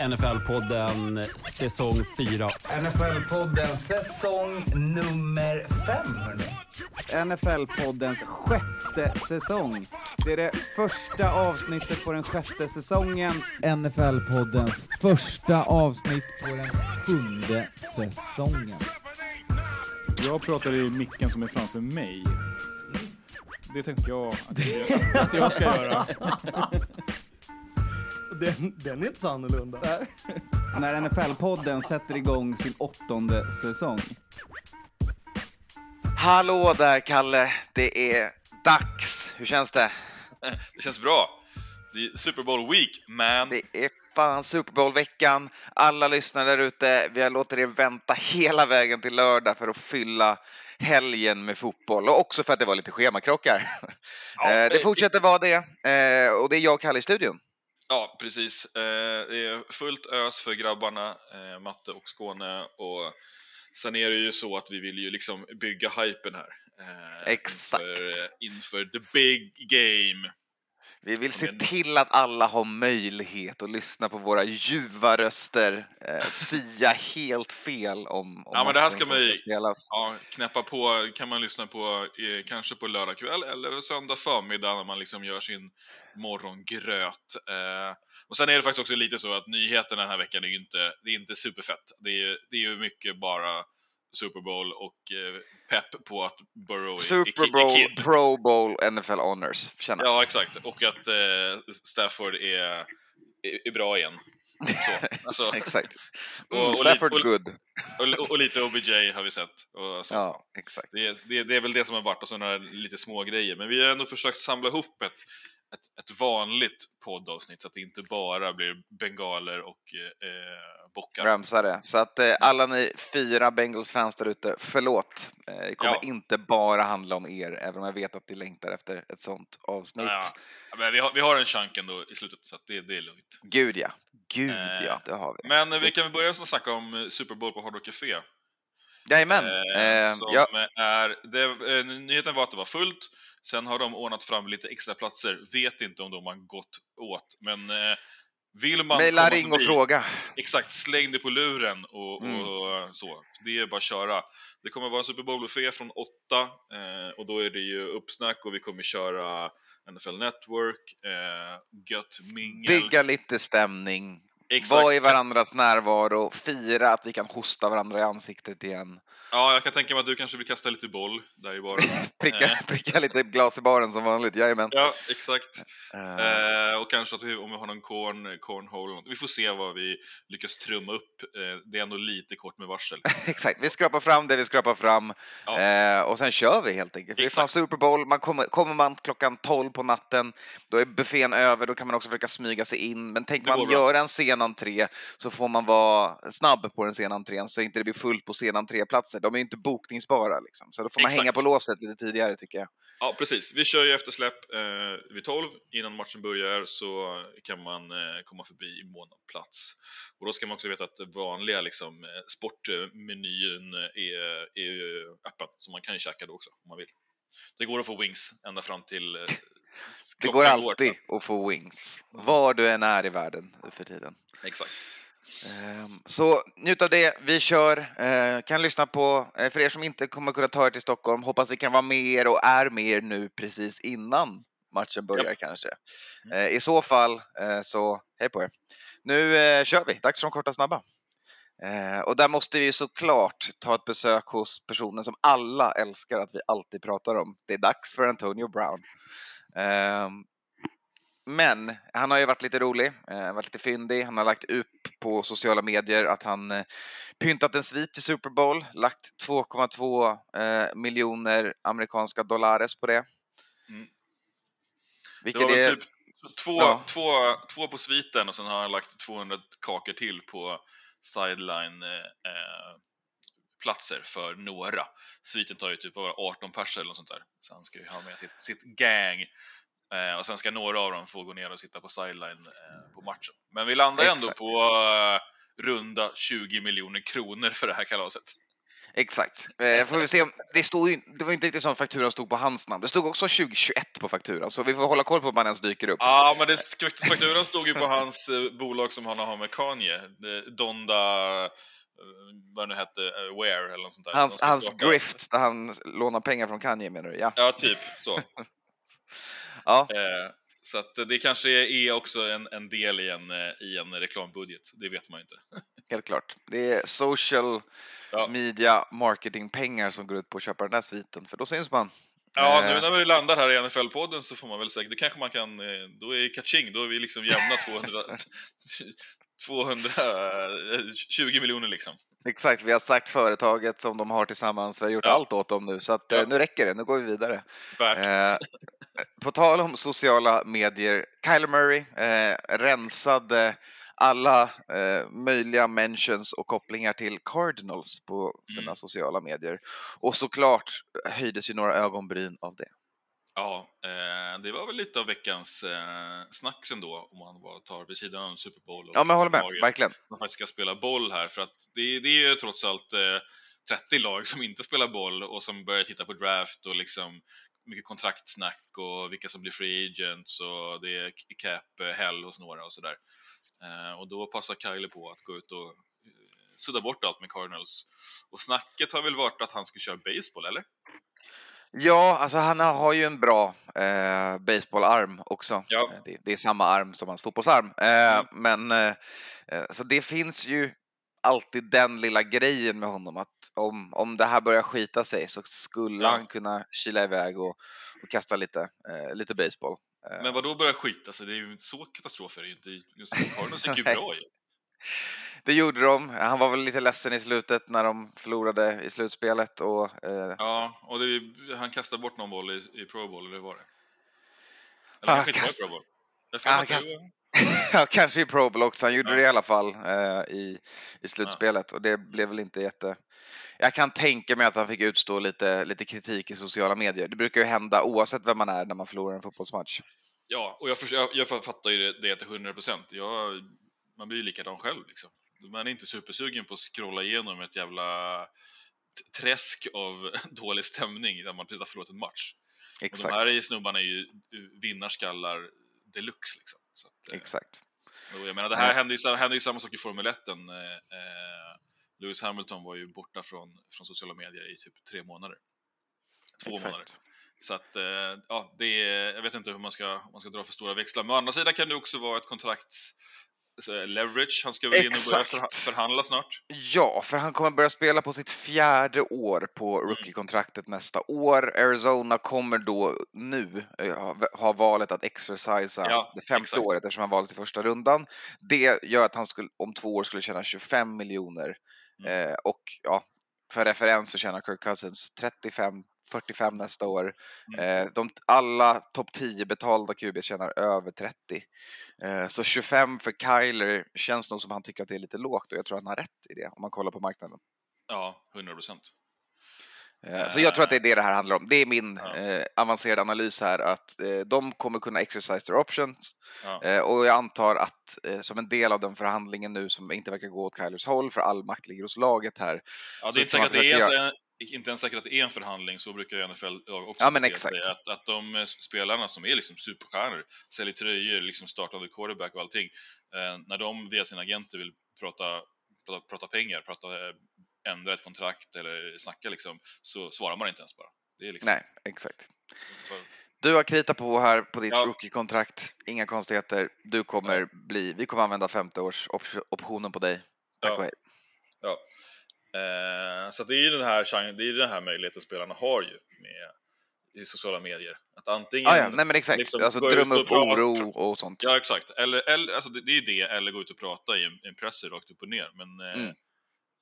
NFL-podden säsong 4. NFL-podden säsong nummer fem, hörni. NFL-poddens sjätte säsong. Det är det första avsnittet på den sjätte säsongen. NFL-poddens första avsnitt på den sjunde säsongen. Jag pratar i micken som är framför mig. Det tänkte jag att jag, att jag ska göra. Den, den är inte så annorlunda. När NFL-podden sätter igång sin åttonde säsong. Hallå där Kalle, det är dags. Hur känns det? Det känns bra. Det är Super Bowl week, man. Det är fan Super Bowl-veckan. Alla lyssnare där ute, vi har låtit er vänta hela vägen till lördag för att fylla helgen med fotboll och också för att det var lite schemakrockar. Ja, Eh, det fortsätter vara det eh, och det är jag och Kalle i studion. Ja, precis. Eh, Det är fullt ös för grabbarna, Matte och Skåne. Och sen är det ju så att vi vill ju liksom bygga hypen här. Exakt. Inför, inför the big game. Vi vill se till att alla har möjlighet att lyssna på våra ljuva röster eh, sia helt fel om, om Ja, men det här ska man ju-. Ja, knäppa på kan man lyssna på eh, kanske på lördag kväll eller söndag förmiddag när man liksom gör sin morgongröt. Eh, och sen är det faktiskt också lite så att nyheterna den här veckan är ju inte, det är inte superfett. Det är, ju- det är ju mycket bara Super Bowl och eh, pepp på att Burrow är, Super är, är Bowl, kid. Pro Bowl, NFL Honors. Tjena. Ja, exakt. Och att eh, Stafford är, är, är bra igen. Så, alltså, Exakt. Och- Mm, och Stafford lite- good. och, och, och lite OBJ har vi sett. Och så. Ja, exakt. Det är, det, det är väl det som har varit och så några lite små grejer. Men vi har ändå försökt samla ihop ett, ett, ett vanligt poddavsnitt så att det inte bara blir bengaler och eh, bockar. Ramsare. Så att eh, alla ni fyra Bengals-fans där ute, förlåt. Eh, det kommer Ja. inte bara handla om er, även om jag vet att ni längtar efter ett sånt avsnitt. Ja, ja. Men vi, har, vi har en chunk ändå i slutet, så det, det är lugnt. Gud ja. Gud Eh, ja, det har vi. Men eh, vi kan väl börja att snacka om eh, Super Bowl på Hard Rock Café. Jajamän. Eh, Eh, som ja, är, det, eh, nyheten var att det var fullt, sen har de ordnat fram lite extra platser. Vet inte om de har gått åt, men eh, vill man Mejla, ring och fråga. Exakt, släng det på luren och, Mm. och så. Det är bara att köra. Det kommer vara en Super Bowl-buffé från åtta eh, och då är det ju uppsnack och vi kommer köra NFL Network, eh, gött mingel. Bygga lite stämning. Exakt. Vara i varandras närvaro. Fira att vi kan hosta varandra i ansiktet igen. Ja, jag kan tänka mig att du kanske vill kasta lite boll där i baren. Pricka, Eh. pricka lite glas i baren som vanligt. Jajamän. Ja, exakt. Eh, Eh, och kanske att vi, om vi har någon corn, cornhole, vi får se vad vi lyckas trumma upp. Eh, det är ändå lite kort med varsel. Exakt, vi skrapar fram det vi skrapar fram Ja. eh, och sen kör vi helt enkelt. Det är fan. Super Bowl, man kommer, kommer man klockan 12 på natten, då är buffén över, då kan man också försöka smyga sig in. Men tänk man göra en sen entré så får man vara snabb på den sena entrén så inte det blir fullt på sen entréplatser. De är inte bokningsbara liksom, så då får man Exakt. hänga på låset lite tidigare tycker jag. Ja, precis. Vi kör ju eftersläpp eh, vid 12. Innan matchen börjar så kan man eh, komma förbi i månadsplats. Och då ska man också veta att vanliga liksom, eh, sportmenyn är, är ju öppen, så man kan ju käka då också om man vill. Det går att få wings ända fram till eh, Det går alltid att få wings, var du än är i världen för tiden. Exakt. Ehm, Så njut av det, vi kör. Eh, Kan lyssna på, eh, för er som inte kommer kunna ta er till Stockholm, hoppas vi kan vara med er och är med er nu precis innan matchen börjar kanske. Eh, I så fall, så hej på er. Nu kör vi, dags för de korta snabba. Och där måste vi såklart ta ett besök hos personen som alla älskar att vi alltid pratar om. Det är dags för Antonio Brown. Men han har ju varit lite rolig, eh, varit lite fyndig. Han har lagt upp på sociala medier att han eh, pyntat en svit till Super Bowl, lagt 2,2 eh, miljoner amerikanska dollares på det. Mm. Det Vilket var väl är, typ två, Ja. två, två på sviten och sen har han lagt 200 kakor till på sideline eh, platser för några. Sviten tar ju typ bara 18 pers eller något sånt där. Så han ska ju ha med sitt, sitt gang. Eh, och sen ska några av dem få gå ner och sitta på sideline eh, på matchen. Men vi landar ändå Exakt. på eh, runda 20 miljoner kronor för det här kalaset. Exakt. Eh, får vi se om, det, stod ju, det var inte riktigt som fakturan stod på hans namn. Det stod också 2021 på fakturan, så vi får hålla koll på om han ens dyker upp. Ja, men det, fakturan stod ju på hans eh, bolag som han har med Kanye. Donda, eh, vad det nu hette, eh, Ware eller något sånt där. Hans, hans grift, där han lånar pengar från Kanye menar du? Ja. Ja, typ så. ja. Eh, så att det kanske är också en, en del i en, eh, i en reklambudget, det vet man ju inte. Helt klart. Det är social Ja. media marketingpengar som går ut på att köpa den där sviten, för då syns man. Ja, Eh. nu när vi landar här i NFL-podden så får man väl säkert, det kanske man kan, då är kaching, då är vi liksom jämna 200, 220 miljoner liksom. Exakt, vi har sagt företaget som de har tillsammans, vi har gjort Ja. allt åt dem nu, så att, eh, Ja. nu räcker det, nu går vi vidare. Värt. Eh, på tal om sociala medier, Kyler Murray eh, rensade alla eh, möjliga mentions och kopplingar till Cardinals på sina Mm. sociala medier. Och såklart höjdes ju några ögonbryn av det. Ja, eh, det var väl lite av veckans eh, snacks ändå, om man bara tar vid sidan av Super Bowl. och Ja, men jag håller med, laget. verkligen. man faktiskt ska spela boll här. För att det, det är ju trots allt eh, 30 lag som inte spelar boll och som börjar titta på draft och liksom mycket kontraktsnack och vilka som blir free agents och det är cap eh, hell hos några och sådär. Eh, och då passar Kylie på att gå ut och eh, sudda bort allt med Cardinals. Och snacket har väl varit att han ska köra baseball, eller? Ja, alltså han har ju en bra eh, baseballarm också. Ja. Eh, Det, det är samma arm som hans fotbollsarm. Eh, Mm. Men eh, eh, så det finns ju alltid den lilla grejen med honom att om, om det här börjar skita sig så skulle Ja. han kunna kila iväg och, och kasta lite, eh, lite baseball. Eh, Men vad då börjar skita sig? Det är ju så katastrofer är det ju inte. Just Cardinals gick ju bra ju. Det gjorde de. Han var väl lite ledsen i slutet när de förlorade i slutspelet och eh, Ja, och det, han kastade bort någon boll i, i Pro Bowl, eller hur var det? Eller Ah, kanske inte var i Pro Bowl? Ah, kast- Ja, kanske i Pro Bowl också. Han gjorde Ja. det i alla fall eh, i, i slutspelet och det blev väl inte jätte... Jag kan tänka mig att han fick utstå lite, lite kritik i sociala medier. Det brukar ju hända oavsett vem man är när man förlorar en fotbollsmatch. Ja, och jag, för, jag, jag fattar ju det, det till 100 procent. Man blir ju likadan själv liksom. Man är inte supersugen på att scrolla igenom ett jävla träsk av dålig stämning när man precis har förlorat en match. Och Exakt. de här snubbarna är ju vinnarskallar deluxe liksom. Att, eh, Exakt. Och jag menar, det här hände ju, hände ju samma sak i Formel 1. Eh, eh, Lewis Hamilton var ju borta från, från sociala medier i typ tre månader. Två Exakt. månader. Så att, eh, ja, det är, jag vet inte hur man ska, man ska dra för stora växlar. Men å andra sidan kan det också vara ett kontrakts leverage. Han ska väl in och börja förhandla snart. Ja, för han kommer börja spela på sitt fjärde år på Mm. rookie-kontraktet nästa år. Arizona kommer då nu eh, ha- ha valet att exercisa Ja, det femte exakt. året eftersom han valdes i första rundan. Det gör att han skulle, om två år skulle tjäna 25 miljoner. Mm. Eh, och ja, för referens så tjänar Kirk Cousins 35 45 nästa år. Mm. Eh, de, alla topp 10 betalda QB tjänar över 30. Eh, så 25 för Kyler känns nog som han tycker att det är lite lågt och jag tror att han har rätt i det om man kollar på marknaden. Ja, 100 procent. Eh, Så jag tror att det är det det här handlar om. Det är min Ja. eh, avancerade analys här att eh, de kommer kunna exercise their options Ja. och jag antar att som en del av den förhandlingen nu som inte verkar gå åt Kylers håll för all makt ligger hos laget här. Ja, det är inte säkert att det är en, inte ens säkert att det är en förhandling, så brukar ju NFL också Ja, men exakt. sig. Att, att de eh, spelarna som är liksom superstjärnor, säljer tröjor, liksom startande quarterback och allting, eh, när de via sina agenter vill prata, prata, prata pengar, prata, eh, ändra ett kontrakt eller snacka liksom, så svarar man inte ens bara. Liksom, Nej, exakt. Du har kritat på här på ditt Ja. rookie-kontrakt. Inga konstigheter. Du kommer bli, vi kommer använda femte års op- optionen på dig. Tack Ja. och hej. Ja. Eh, så det är ju den här, det är den här möjligheten spelarna har ju med i sociala medier. Att antingen... Ah, ja, nej men exakt. liksom alltså drömma upp och prata- oro och sånt. Ja, exakt. Eller, eller, alltså det, det är det, eller gå ut och prata i en, en presser rakt upp och ner. Men eh, Mm.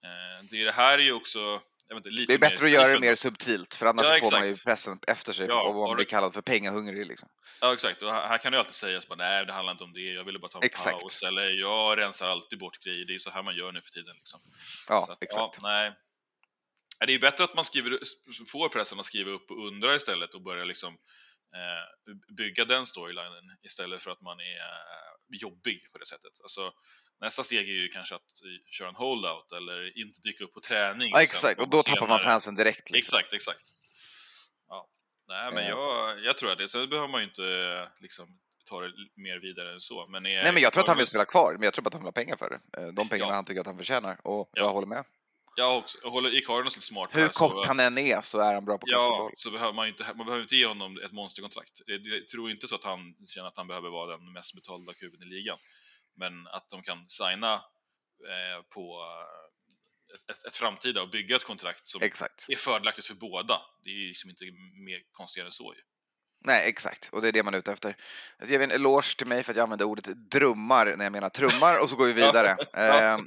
eh, det, det här är ju också, inte, lite Det är bättre att göra det mer subtilt för annars Ja, får man ju pressen efter sig Ja, och man blir det- kallad för pengahungrig. Liksom. Ja, exakt. Och här, kan ju alltid sägas bara, nej, det handlar inte om det, jag ville bara ta en Exakt. paus. Eller jag rensar alltid bort grejer, det är så här man gör nu för tiden. Liksom. Ja, att, exakt. Ja, nej. Det är bättre att man skriver, får pressen att skriva upp och undra istället och börja liksom eh, bygga den storylinen istället för att man är eh, jobbig på det sättet. Alltså, nästa steg är ju kanske att köra en holdout eller inte dyka upp på träning. Ja, exakt, och då tappar man senare. fansen direkt. Liksom. Exakt, exakt. Ja. Nej, men Eh. jag, jag tror att det. Sen behöver man ju inte liksom, ta det mer vidare än så. Men är Nej, men jag tror att han vill spela kvar, men jag tror att han vill ha pengar för det. Eh, De pengarna Ja. han tycker att han förtjänar, och Ja. jag håller med. Jag, också, jag håller i Cardinals lite smart Hur här, så- kort han än är så är han bra på Ja, boll. så behöver man, inte, man behöver inte ge honom ett monsterkontrakt. Jag tror inte så att han känner att han behöver vara den mest betalda kuben i ligan. Men att de kan signa eh, på eh, ett, ett, ett framtida och bygga ett kontrakt som Exakt. är fördelaktigt för båda. Det är ju liksom inte mer konstigare än så ju. Nej, exakt. Och det är det man är ute efter. Jag ger en eloge till mig för att jag använder ordet drömmar när jag menar trummar och så går vi vidare. eh,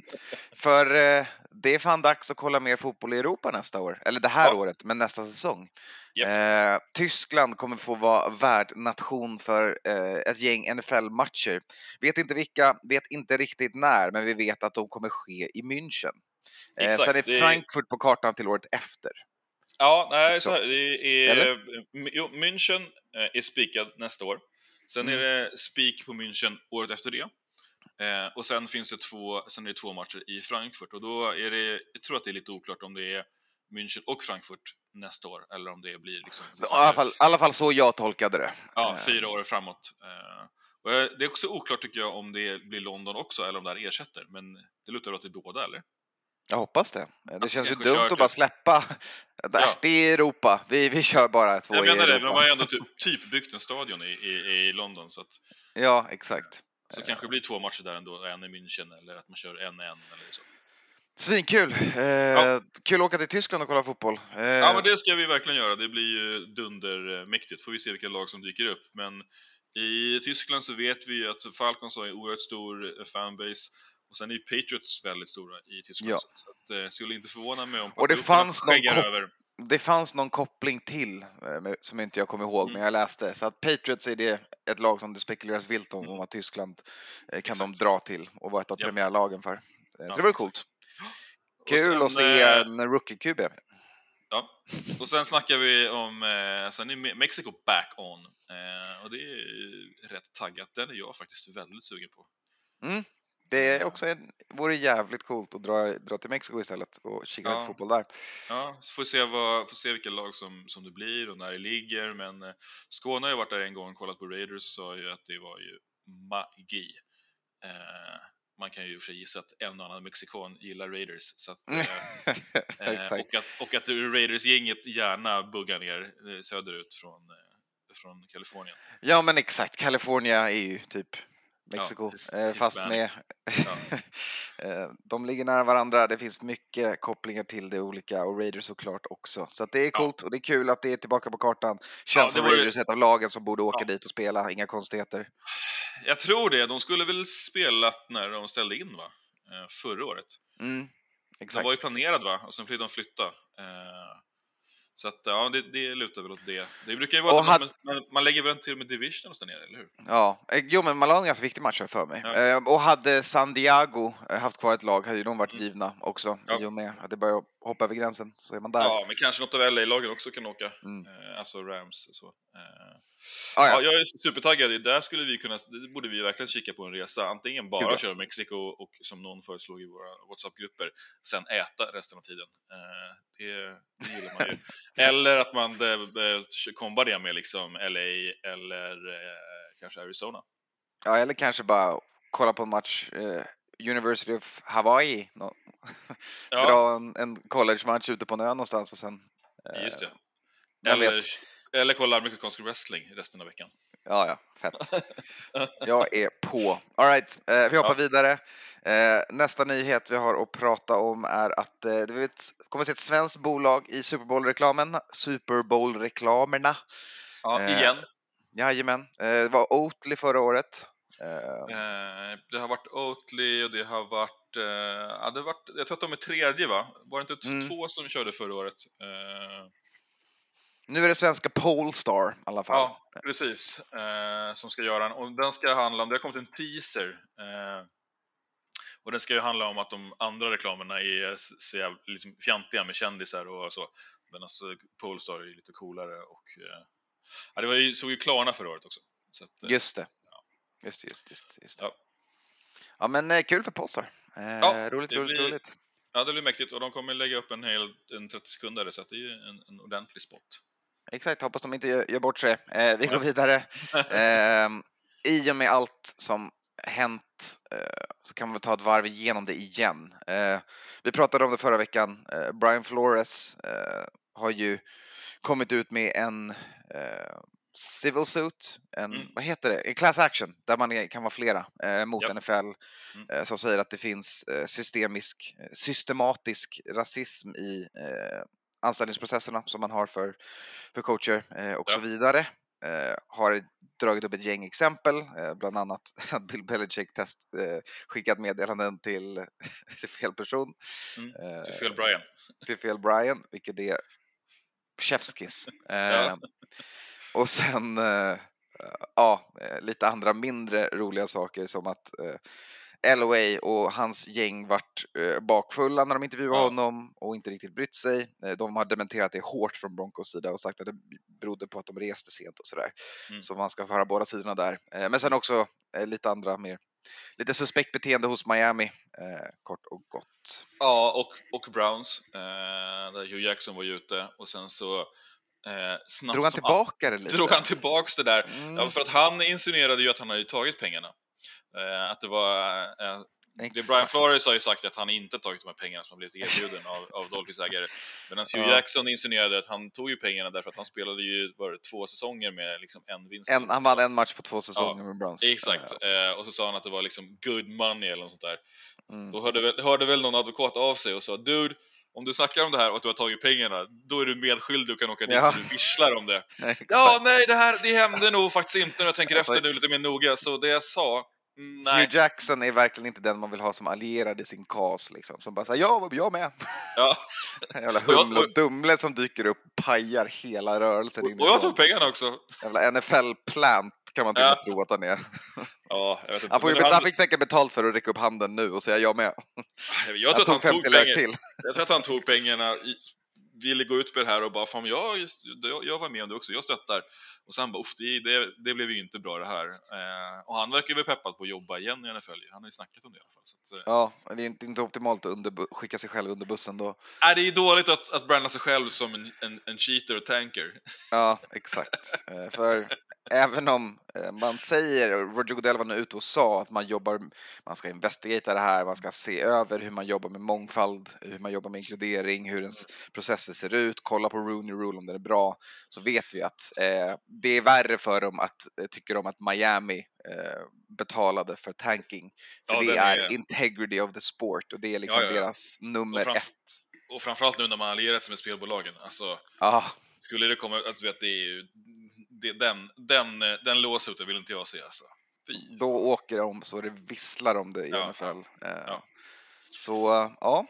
för eh, det är fan dags att kolla mer fotboll i Europa nästa år. Eller det här Ja. året, men nästa säsong. Japp. Eh, Tyskland kommer få vara värdnation för eh, ett gäng NFL-matcher. Vet inte vilka, vet inte riktigt när, men vi vet att de kommer ske i München. Eh, Exakt, sen är det är- Frankfurt på kartan till året efter. Ja, nej, Så. så här, det är... Jo, München eh, är spikad nästa år. Sen Mm. är det spik på München året efter det. Eh, och sen finns det två, sen är det två matcher i Frankfurt och då är det, jag tror att det är lite oklart om det är München och Frankfurt nästa år eller om det blir liksom... I alla fall, i alla fall så jag tolkade det. Ja, Eh, fyra år framåt. Eh, och jag- det är också oklart tycker jag om det blir London också eller om det här ersätter, men det lutar åt det båda eller? Jag hoppas det. Det känns ju dumt att bara typ- släppa. Ja. Det är Europa. Vi, vi kör bara två Jag i menar det, Europa. de har ju ändå typ, typ byggt en stadion i, i, i London så att Ja, exakt. Så kanske det blir två matcher där ändå, en i München eller att man kör en en eller så. Svinkul. Eh, Ja. Kul att åka till Tyskland och kolla fotboll. Eh, Ja men det ska vi verkligen göra, det blir ju dundermäktigt. Får vi se vilka lag som dyker upp. Men i Tyskland så vet vi ju att Falcons har en oerhört stor eh, fanbase. Och sen är ju Patriots väldigt stora i Tyskland. Ja. Så att, eh, skulle inte förvåna mig om Och det fanns någon över. Det fanns någon koppling till, eh, som inte jag kommer ihåg, Mm. men jag läste. Så att Patriots är det ett lag som det spekuleras vilt om, om att Tyskland eh, kan de Exakt. dra till och vara ett av Japp. premiärlagen för. Eh, så Ja, det var coolt. Kul sen, att se en rookie-QB. Ja, och sen snackar vi om, eh, sen är Me- Mexiko back on. Eh, och det är rätt taggat, den är jag faktiskt väldigt sugen på. Det är också en, vore jävligt coolt att dra, dra till Mexiko istället och kika Ja. lite fotboll där. Ja, så får se, vad, får se vilka lag som, som det blir och när det ligger. Men eh, Skåne har ju varit där en gång och kollat på Raiders och sa ju att det var ju magi. Eh, man kan ju i och för sig gissa att en och annan mexikan gillar Raiders. Så att, eh, eh, och, att, och att Raiders-gänget gärna buggar ner eh, söderut från, eh, från Kalifornien. Ja, men exakt. California är ju typ Mexiko, eh, fast med... Ja. Eh, De ligger nära varandra, det finns mycket kopplingar till det olika och Raiders såklart också. Så det är coolt och det är kul att det är tillbaka på kartan. Känns som Raiders är ett av lagen som borde åka Ja. dit och spela, inga konstigheter. Jag tror det, de skulle väl spelat när de ställde in va? Eh, Förra året. Mm, Den exakt. var ju planerad va? Och sen fick de flytta. Så att ja, det, det lutar väl åt det. Det brukar ju vara Och att man, man, man lägger väl till med divisionals där nere, eller hur? Ja, eh, jo men man la en ganska viktig match här för mig. Ja. Eh, och hade San Diego eh, haft kvar ett lag hade ju de varit Mm. givna också Ja. i och med att det börjar hoppa över gränsen så är man där. Ja, men kanske något av LA-lagen också kan åka. Mm. Eh, alltså Rams så. Eh, Ah, ja. ja. jag är supertaggad. Där skulle vi kunna, borde vi verkligen kika på en resa. Antingen bara köra Mexiko och som någon föreslog i våra WhatsApp-grupper, sen äta resten av tiden. Eh, det, det gillar man ju. eller att man kombar det med liksom LA eller kanske Arizona. ja, eller kanske bara kolla på en match University of Hawaii. Nå- Ja, Dra en, en college-match ute på en ö någonstans och sen... eh, just det. Eller, eller kolla amerikansk wrestling resten av veckan. Ja, ja, fett. Jag är på. All right, eh, vi hoppar Ja. vidare. Eh, nästa nyhet vi har att prata om är att eh, det vet, kommer att se ett svenskt bolag i Super Bowl-reklamen. Super Bowl-reklamerna. Ja, Eh, igen. Jajamän. Eh, det var Oatly förra året. Eh, Eh, det har varit Oatly och det har varit... Eh, ja, det har varit jag tror att de är tredje, va? Var det inte Mm. två som körde förra året? Eh, nu är det svenska Polestar i alla fall. ja, precis. Eh, som ska göra en... Och den ska handla om... Det har kommit en teaser. Eh, och den ska ju handla om att de andra reklamerna är så jävla, liksom fjantiga med kändisar och så. Medan Polestar är lite coolare och... Eh, ja, det var ju, såg ju Klarna förra året också. Så att, Just det. Just just, just, just. Ja. Ja, men eh, kul för Polestar. Eh, Ja, roligt, roligt, blir- roligt. ja, det blir mäktigt och de kommer lägga upp en hel en 30 sekunder så att det är ju en, en ordentlig spot. Exakt, hoppas de inte gör, gör bort sig. Eh, vi går vidare. Eh, I och med allt som hänt eh, så kan man väl ta ett varv igenom det igen. Eh, vi pratade om det förra veckan. Eh, Brian Flores eh, har ju kommit ut med en civil suit, en, Mm. vad heter det, en class action där man kan vara flera eh, mot Japp. NFL Mm. eh, som säger att det finns eh, systemisk, eh, systematisk rasism i eh, anställningsprocesserna som man har för, för coacher eh, och så Ja. vidare. Eh, har dragit upp ett gäng exempel, bland annat att Bill Belichick test, skickat meddelanden till, till fel person, Mm, Till fel Brian. till fel Brian, vilket är chefskiss. Ja. Och sen eh, ja, eh, lite andra mindre roliga saker som att eh, LOA och hans gäng vart bakfulla när de intervjuade Ja. honom och inte riktigt brytt sig. De har dementerat det hårt från Broncos sida och sagt att det berodde på att de reste sent och sådär. Mm. Så man ska få höra båda sidorna där. Men sen också lite andra mer Lite suspekt beteende hos Miami, kort och gott. Ja, och, och Browns, där Hugh Jackson var ju ute och sen så eh, snabbt Drog han tillbaka det lite? Drog han tillbaks det där? Mm, Ja, för att han insinuerade ju att han hade tagit pengarna. Eh, att det var... Eh, det exakt. Brian Flores har ju sagt att han inte tagit de här pengarna som har blivit erbjuden av, av Dolphins ägare. Medan Hugh Ja. Jackson insinuerade att han tog ju pengarna därför att han spelade ju det, två säsonger med liksom en vinst. En, han vann en match på två säsonger med Browns. Exakt, eh, och så sa han att det var liksom good money eller något sånt där. Mm. Då hörde väl, hörde väl någon advokat av sig och sa Dude, om du snackar om det här och att du har tagit pengarna, då är du medskyldig och kan åka dit Ja. så du visslar om det. Ja, nej, det här det hände nog faktiskt inte när jag tänker efter nu lite mer noga, så det jag sa, mm, nej. Hugh Jackson är verkligen inte den man vill ha som allierad i sin kas liksom. Som bara säger ja, jag med. Ja. Jävla Och Humle och Dumle som dyker upp pajar hela rörelsen Och inifrån. jag tog pengarna också. Jävla NFL-plant kan man till och med Ja. tro att han är. Ja. Han, får ju, bet- han fick säkert betalt för att räcka upp handen nu och säga jag med. jag, Jag tror att han tog tog 50 lök pengar, till. jag tror att han tog pengarna, ville gå ut med det här och bara fan jag, jag, jag var med om det också, jag stöttar. Och sen bara det, det, det blev ju inte bra det här. Eh, och han verkar väl peppad på att jobba igen i NFL, han har ju snackat om det i alla fall. Så att, eh, Ja, det är inte, inte optimalt att under, skicka sig själv under bussen då. Nej, det är ju dåligt att, att branda sig själv som en, en, en cheater och tanker. Ja, exakt. Eh, För även om eh, man säger, Roger Goodell var nu ute och sa att man jobbar, man ska investigata det här, man ska se över hur man jobbar med mångfald, hur man jobbar med inkludering, hur ens processer ser ut, kolla på Rooney Rule om den är bra, så vet vi att eh, det är värre för dem att eh, tycker de att Miami eh, betalade för tanking. För Ja, det är, är- integrity of the sport och det är liksom Ja, ja, deras nummer Och ett. Och framförallt nu när man allierat sig med spelbolagen. Alltså, Ah, skulle det komma, att du vet, det är ju, det, den, den, eh, den låsuten vill inte jag se alltså. Fy. då åker de så det visslar om det i Ja, NFL. Eh, ja. Så eh, ja,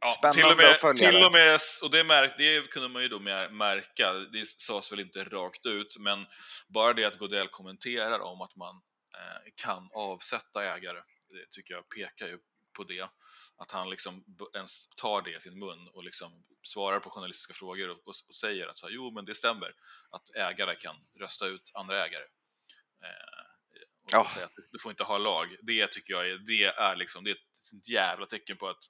Ja, Spännande till och med, att följa till det. och med, och det, märk, det kunde man ju då märka, det sades väl inte rakt ut, men bara det att Godell kommenterar om att man eh, kan avsätta ägare, det tycker jag pekar ju på det. Att han liksom ens tar det i sin mun och liksom svarar på journalistiska frågor och, och, och säger att så här, jo men det stämmer att ägare kan rösta ut andra ägare. Eh, och Ja. säga att du får inte ha lag. Det tycker jag är, det är liksom, det är ett jävla tecken på att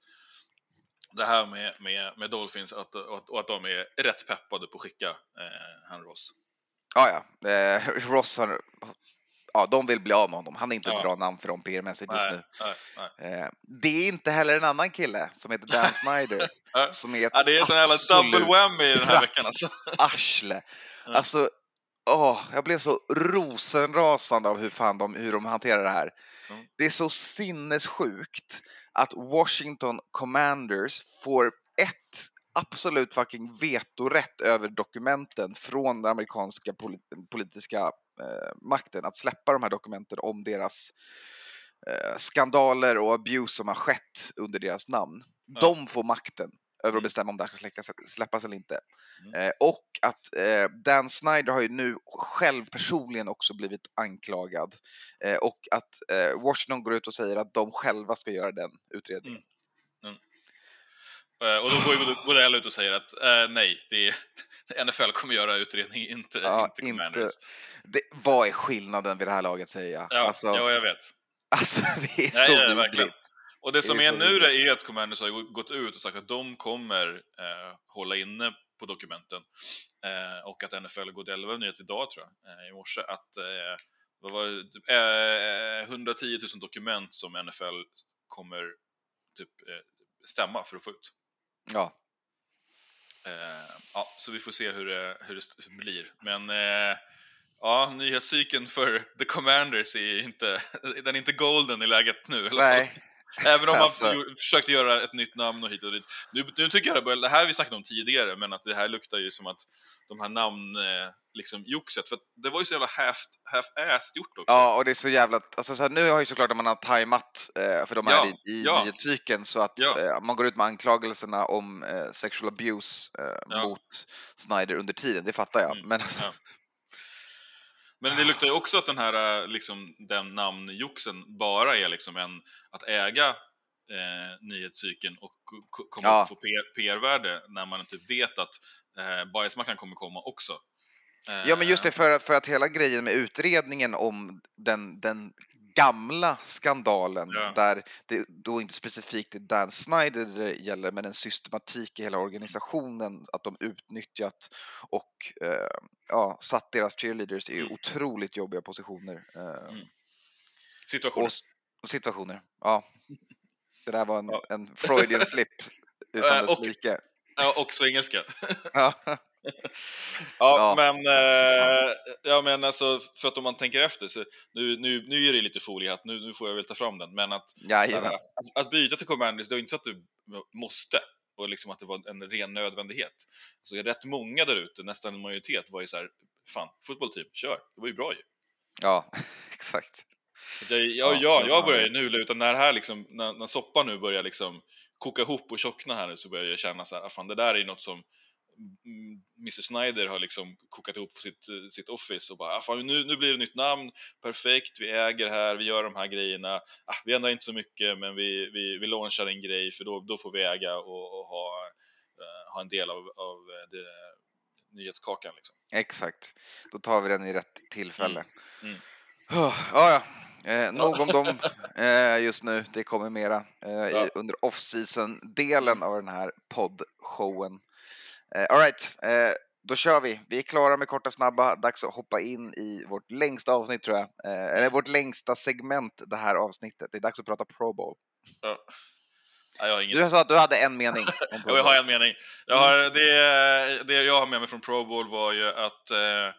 det här med, med, med Dolphins att, och, och att de är rätt peppade på att skicka eh, han Ross. ja, ja. Eh, Ross har, ja, de vill bli av med honom. Han är inte Ja. ett bra namn för dem PR-mässigt just nu. nej, nej. Eh, det är inte heller en annan kille som heter Dan Snyder som är Ja, det är sån jävla double whammy den här veckan alltså. arsle. Alltså, åh, jag blev så rosenrasande av hur fan de, hur de hanterar det här. Mm. Det är så sinnessjukt att Washington Commanders får ett absolut fucking vetorätt över dokumenten från den amerikanska polit- politiska makten att släppa de här dokumenten om deras eh, skandaler och abuse som har skett under deras namn. Ja. De får makten över Mm. att bestämma om det här ska släckas, släppas eller inte. Mm. Eh, och att eh, Dan Snyder har ju nu själv personligen också blivit anklagad. Eh, och att eh, Washington går ut och säger att de själva ska göra den utredningen. Eh, Och då går ju Godell ut och säger att eh, nej, det är, NFL kommer göra utredning, inte, Ja, inte inte- Commanders. Det, vad är skillnaden vid det här laget säger jag? Ja, alltså, ja, jag vet. alltså det är Nej, så ja, vidrigt. Och det som Det är är så nu det är att Commanders har gått ut och sagt att de kommer eh, hålla inne på dokumenten. Eh, och att NFL Godell var nyhet idag, tror jag, eh, i morse, att eh, vad var det, typ, eh, 110 000 dokument som NFL kommer typ eh, stämma för att få ut. Ja. Eh, ja, så vi får se hur det, hur det blir. Men eh, ja, nyhetscykeln för The Commanders är inte, den är inte golden i läget nu. Nej, Även om man Alltså. för- försökte göra ett nytt namn och hit och dit. Nu, nu tycker jag det börjar, det här vi snackat om tidigare, men att det här luktar ju som att de här namn, eh, liksom joxet, för det var ju så jävla half- half-assed gjort också. ja och det är så jävla... Alltså, så här, nu har ju såklart man har tajmat eh, för de Ja, är i, i ja. nyhetscykeln så att Ja. eh, man går ut med anklagelserna om sexual abuse mot Snyder under tiden, det fattar jag. Mm, Men alltså. Men det luktar ju också att den här, eh, liksom, den namnjoxen bara är liksom en, att äga eh, nyhetscykeln och ko- ko- komma Ja. att få PR- PR-värde när man inte vet att eh, bajsmackan kommer komma också. Eh, Ja, men just det, för, att- för att hela grejen med utredningen om den, den gamla skandalen Ja. där det då inte specifikt är Dan Snyder det gäller, men en systematik i hela organisationen, att de utnyttjat och eh, ja, satt deras cheerleaders i Mm. otroligt jobbiga positioner. Eh, Mm. Situationen. och, situationer. Ja. Det där var en, Ja. en Freudian slip utan dess och- like. Ja, också engelska. Ja. Ja, Ja. men, eh, ja, men alltså, för att om man tänker efter, så nu, nu, nu är det lite foliehatt, nu, nu får jag väl ta fram den, men att, så här, Jajamän. att, att byta till Commanders, det är inte så att du måste, och liksom att det var en ren nödvändighet. Så rätt många där ute, nästan en majoritet, var ju så här, fan, fotbollsteam, kör, det var ju bra ju. Ja, exakt. Så jag, ja, Ja, ja, ja, jag börjar ju nu luta, när, här liksom, när, när soppan nu börjar liksom koka ihop och tjockna här nu så börjar jag känna så här, ah, fan det där är något som mm, Mr Snyder har liksom kokat ihop på sitt, sitt office och bara, ah, fan, nu, nu blir det nytt namn, perfekt, vi äger här, vi gör de här grejerna, ah, vi ändrar inte så mycket men vi, vi, vi launchar en grej för då, då får vi äga och, och ha, eh, ha en del av, av eh, det, nyhetskakan liksom. Exakt. Då tar vi den i rätt tillfälle. Mm. Mm. Oh, ja, ja. Eh, nog om dem eh, just nu. Det kommer mera eh, Ja. i, under off-season-delen av den här poddshowen. Eh, all right, eh, då kör vi. Vi är klara med korta snabba. Dags att hoppa in i vårt längsta avsnitt tror jag. Eh, eller vårt längsta segment det här avsnittet. Det är dags att prata Pro Bowl. Ja. Nej. Du sa att du hade en mening. Jag har en mening. Jag har, det, det jag har med mig från Pro Bowl var ju att eh,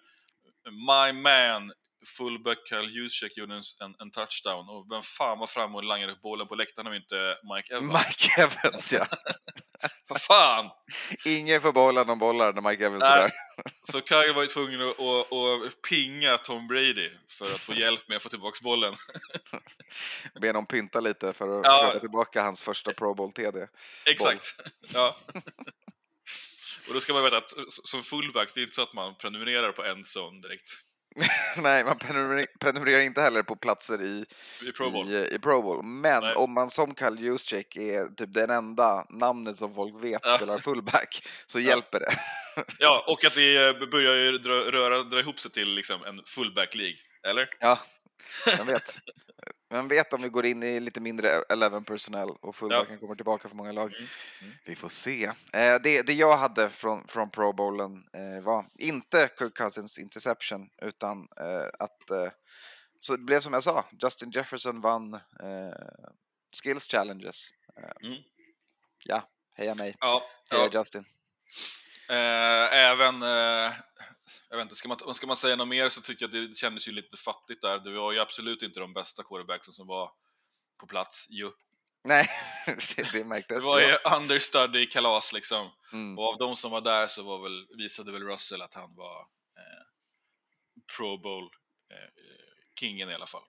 my man, fullback Kyle Juszczyk gjorde en, en, touchdown och vem fan var framme och langade bollen på läktaren om inte Mike Evans? Mike Evans ja. Vad fan! Ingen får behålla någon bollar när Mike Evans är där. Så Kyle var ju tvungen att, att, att pinga Tom Brady för att få hjälp med att få tillbaka bollen. Be honom pynta lite för att Ja. försöka tillbaka hans första Pro Bowl TD. Exakt. Ja. Och då ska man veta att som fullback, det är inte så att man prenumererar på en zone direkt Nej, man prenumer- prenumererar inte heller på platser i i Pro Bowl. I, i Pro Bowl. Men Nej. om man som Kyle Juszczyk är typ den enda namnet som folk vet Ja. spelar fullback så Ja. hjälper det. Ja, och att det eh, börjar ju dra, röra, dra ihop sig till liksom en fullback League, eller? Ja, vem vet. Vem vet om vi går in i lite mindre 11 personnel och fullbacken kommer tillbaka för många lag. Mm, mm. Vi får se. Eh, det, det jag hade från, från Pro Bowlen eh, var inte Kirk Cousins interception utan eh, att eh, så det blev som jag sa, Justin Jefferson vann eh, skills challenges. Eh, Mm. Ja, heja mig. Ja, Heja ja. Justin. Även, jag vet inte, ska man, ska man säga något mer så tycker jag att det kändes ju lite fattigt där. Det var ju absolut inte de bästa quarterbacksen som var på plats ju. Nej, det, det Det märktes. var ja. ju understudy kalas liksom. Mm. Och av de som var där så var väl, visade väl Russell att han var eh, Pro Bowl eh, kingen i alla fall.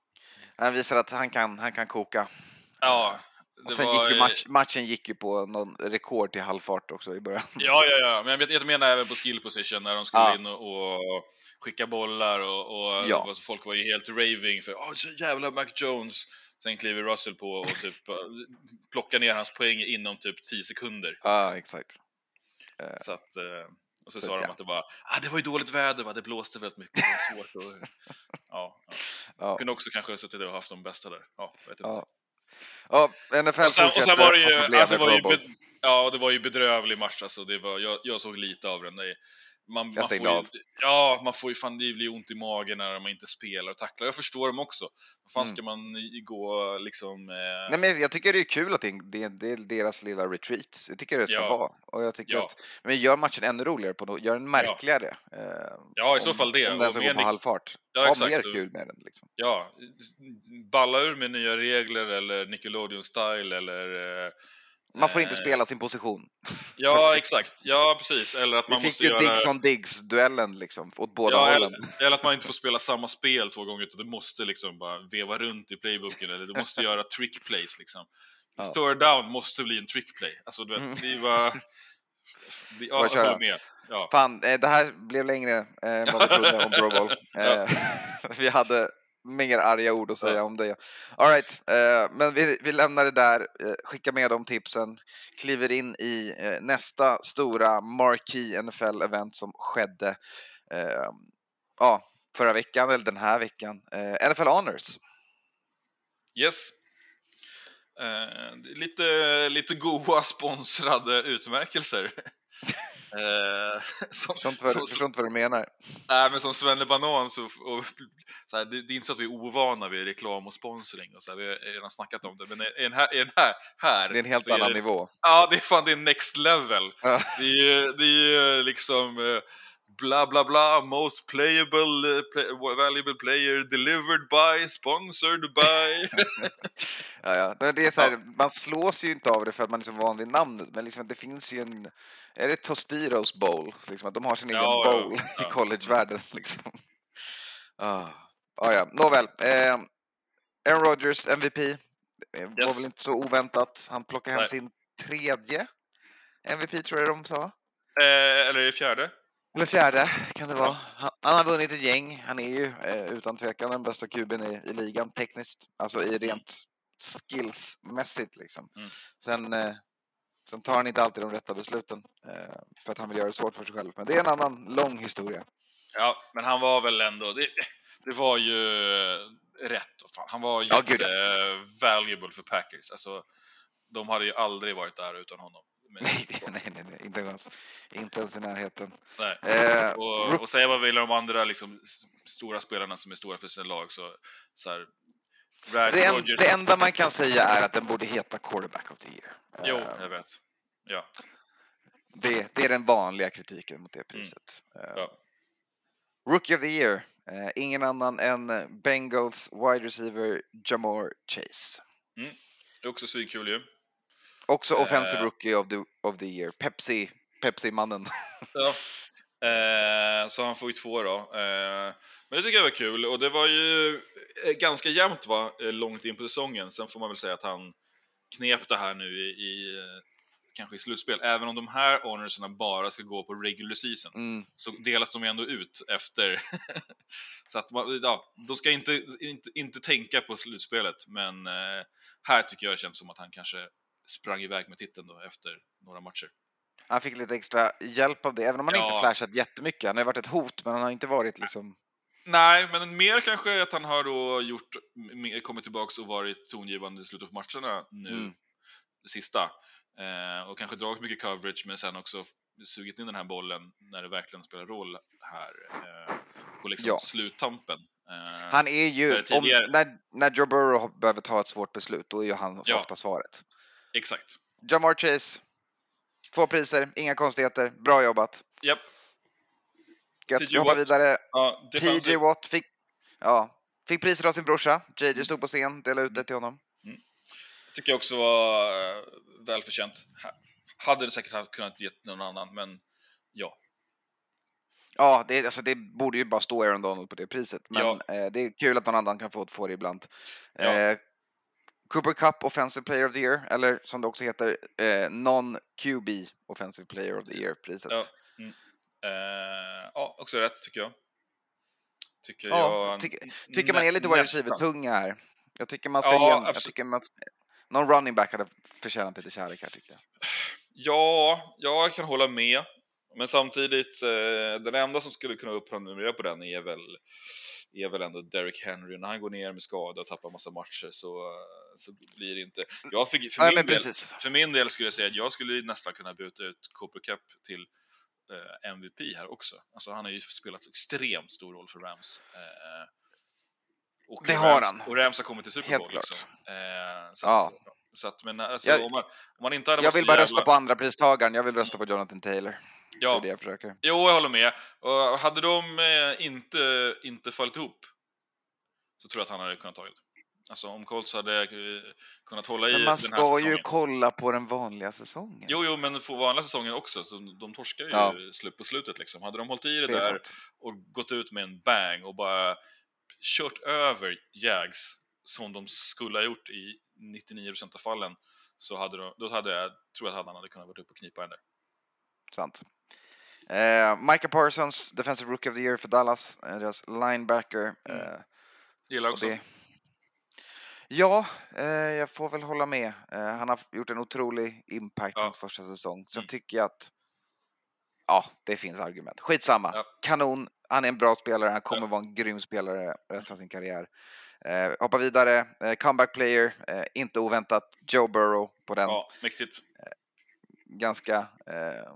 Han visar att han kan, han kan koka. Ja, Och sen var, gick ju eh, match, matchen gick ju på någon rekord i halvfart också i början. Ja, ja, ja, men jag, jag menar även på skill position när de skulle Ja. in och, och skicka bollar och, och Ja. och folk var ju helt raving för så jävla Mac Jones Sen kliver Russell på och typ eh, plockar ner hans poäng inom typ 10 sekunder. Ja, exakt. Så att, eh, och så Så, sa de ja. att det var, ah, det var ju dåligt väder, va? det blåste väldigt mycket, det var svårt att... Ja, ja. Ja. Kunde också kanske suttit och haft de bästa där. Ja, vet inte. Ja. NFL Och sen, och sen var det ju, alltså var ju ja, det var ju bedrövlig match alltså. Det var, jag, jag såg lite av den. Man, man får stängde ju, av. ja, man får ju fan det blir ont i magen när man inte spelar och tacklar. Jag förstår dem också. Vad fan Mm. ska man gå liksom... Eh, Nej, men jag tycker det är kul att det är, det är, det är deras lilla retreat. Jag tycker det ska Ja. vara. Och jag tycker Ja. att, men gör matchen ännu roligare, på något, gör den märkligare. eh, Ja, i så om- fall det. Om den ska gå på halvfart. Ja, ha exakt. mer kul med den. Liksom. Ja, balla ur med nya regler eller Nickelodeon-style eller... Eh, Man får inte eh, spela sin position. Ja, exakt. Ja, precis. Eller att Vi man fick måste ju göra... Diggs on Diggs-duellen liksom, åt båda Ja, hållen. eller, eller att man inte får spela samma spel två gånger, utan du måste liksom bara veva runt i playbooken, eller du måste göra trick plays liksom. Ja. Third down måste bli en trick play. Alltså, du vet, Mm. det var... Det, ja, jag håller med. Ja. Fan, eh, det här blev längre eh, än vad vi trodde om Pro Bowl. Vi hade mer arga ord att säga om det. All right, eh, men vi, vi lämnar det där, eh, skickar med de tipsen, kliver in i eh, nästa stora marquee NFL-event som skedde eh, ja, förra veckan, eller den här veckan. Eh, NFL Honors. Yes. Eh, lite, lite goa sponsrade utmärkelser. Eh, som, Förstår inte vad, som- förstår inte vad du menar. Nej, men som Svenne Banan så, och, så här, det, det är inte så att vi är ovana vid reklam och sponsring och så här, vi har redan snackat om det, men i den här, i den här, här Det är en helt annan det, nivå. Ja, det är fan det är next level. Det är ju det är liksom eh, bla bla bla, most playable, eh, play, valuable player delivered by, sponsored by. Ja, ja. Det är så här, Man slås ju inte av det för att man är så van vid namnet, men liksom, det finns ju en... Är det Tostitos bowl? Liksom, att de har sin egen Ja, ja, bowl i ja. collegevärlden. Liksom. Ah. Ah, ja. Nåväl. Eh, Aaron Rodgers, MVP. Eh, Var väl inte så oväntat. Han plockade hem Nej. sin tredje MVP, tror jag de sa. eh, eller är det fjärde? Eller fjärde kan det vara. Han, han har vunnit ett gäng. Han är ju eh, utan tvekan den bästa kuben i, i ligan tekniskt. Alltså i rent skillsmässigt liksom. Mm. Sen, eh, sen tar han inte alltid de rätta besluten eh, för att han vill göra det svårt för sig själv. Men det är en annan lång historia. Ja, men han var väl ändå... Det, det var ju rätt. Fan, Han var Ja, gud, jätte valuable för Packers. Alltså, de hade ju aldrig varit där utan honom. Men, Nej, nej, nej, nej, inte ens, inte ens i närheten. Eh, Och, och säga vad vi vill om de andra liksom, stora spelarna som är stora för sina lag så... så här, Brad det, en, Rodgers... det enda man kan säga är att den borde heta Quarterback of the Year. Jo, Eh, jag vet. Ja. det, det är den vanliga kritiken mot det priset. Eh, Mm. ja. Rookie of the year. Eh, ingen annan än Bengals wide receiver Jamar Chase. Det är också svinkul ju. Också offensive Eh. rookie of the, of the year. Pepsi, Pepsi-mannen. Ja. Eh, så han får ju två då. Eh, men det tycker jag var kul och det var ju eh, ganska jämnt va, eh, långt in på säsongen. Sen får man väl säga att han knep det här nu i, i kanske i slutspel. Även om de här honorsarna bara ska gå på regular season Mm. så delas de ändå ut efter. så att man, ja, de ska inte, inte, inte tänka på slutspelet, men eh, här tycker jag det känns som att han kanske sprang iväg med titeln då efter några matcher. Han fick lite extra hjälp av det, även om han Ja. inte flashat jättemycket. Han har varit ett hot, men han har inte varit liksom... Nej, men mer kanske att han har då gjort, kommit tillbaks och varit tongivande i slutet på matcherna nu, Mm. sista. Eh, och kanske dragit mycket coverage, men sen också sugit in den här bollen när det verkligen spelar roll här eh, på liksom Ja. sluttampen. Eh, Han är ju... Eh, Om, tidigare- när, när Joe Burrow behöver ta ett svårt beslut, då är ju han Ja. ofta svaret. Exakt. Jamar Chase. Två priser, inga konstigheter. Bra jobbat. Japp. Gött. Vi hoppar vidare. Ja, TJ Watt fick, ja, fick priset av sin brorsa. JJ stod på scen, delade ut det till honom. tycker jag också var eh, välförtjänt. Ha- Hade det säkert haft- kunnat ge någon annan, men ja. Ja, det, alltså, det borde ju bara stå Aaron Donald på det priset. Men Ja. eh, det är kul att någon annan kan få, få det ibland. Ja. Eh, Cooper Cup Offensive Player of the Year, eller som det också heter, eh, Non-QB Offensive Player of the Year-priset. Ja. Eh, ja, också rätt tycker jag. Tycker Ja, jag. tycker- Tycker man är lite wide receiver-tunga här. Jag tycker man ska Ja, ge jag tycker man, någon running back hade förtjänat lite kärlek här tycker jag. Ja, jag kan hålla med. Men samtidigt, eh, den enda som skulle kunna uppprenumerera på den är väl, är väl ändå Derrick Henry. När han går ner med skada och tappar massa matcher så, så blir det inte... Jag fick, för, Nej, min men del, för min del skulle jag säga att jag skulle nästan kunna byta ut Cooper Cup till eh, MVP här också. Alltså han har ju spelat extremt stor roll för Rams. Eh, och Det har Rams, han. Och Rams har kommit till Super Helt Bowl. klart. Liksom. Så Ja. att, så att, men alltså, Jag- om, man, om man inte hade Jag vill bara jävla... rösta på andra pristagaren. jag vill rösta på Jonathan Taylor. Det Ja, är det jag försöker. Jo, jag håller med. Och hade de eh, inte, inte fallit ihop så tror jag att han hade kunnat ta det. Alltså om Colts hade eh, kunnat hålla i Men man den här ska säsongen. ju kolla på den vanliga säsongen. Jo, jo, men för vanliga säsongen också, så de torskar ju Ja. slut på slutet liksom. Hade de hållit i det, det är där sant. och gått ut med en bang och bara kört över Jags som de skulle ha gjort i 99% av fallen så hade de, då hade jag, tror jag att han hade kunnat vara uppe och knipa den där. sant. Eh, Micah Parsons, Defensive Rookie of the Year för Dallas, eh, deras linebacker. Mm. Eh, Gillar också. det... Ja, eh, jag får väl hålla med. Eh, han har gjort en otrolig impact Ja. första säsong. Sen Mm. tycker jag att ja, det finns argument. Skitsamma. Ja. Kanon. Han är en bra spelare. Han kommer Ja. vara en grym spelare resten av sin karriär. Eh, hoppa vidare. Eh, comeback player. Eh, inte oväntat. Joe Burrow på den. Ja, mäktigt. Ganska eh,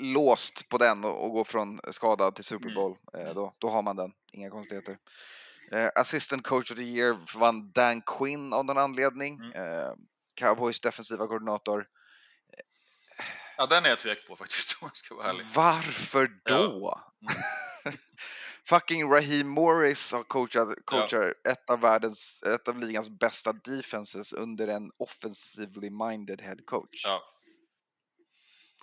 låst på den och, och gå från skadad till Super Mm. Bowl. Eh, Mm. då, då har man den. Inga konstigheter. Eh, assistant coach of the year vann Dan Quinn av någon anledning. Mm. Eh, Cowboys defensiva koordinator. Ja, den är jag tvek på faktiskt om jag ska vara ärlig. Varför Ja. då? Mm. Fucking Raheem Morris har coachat, coachar ett av världens, ett av ligans bästa defenses under en offensively minded head coach. Ja,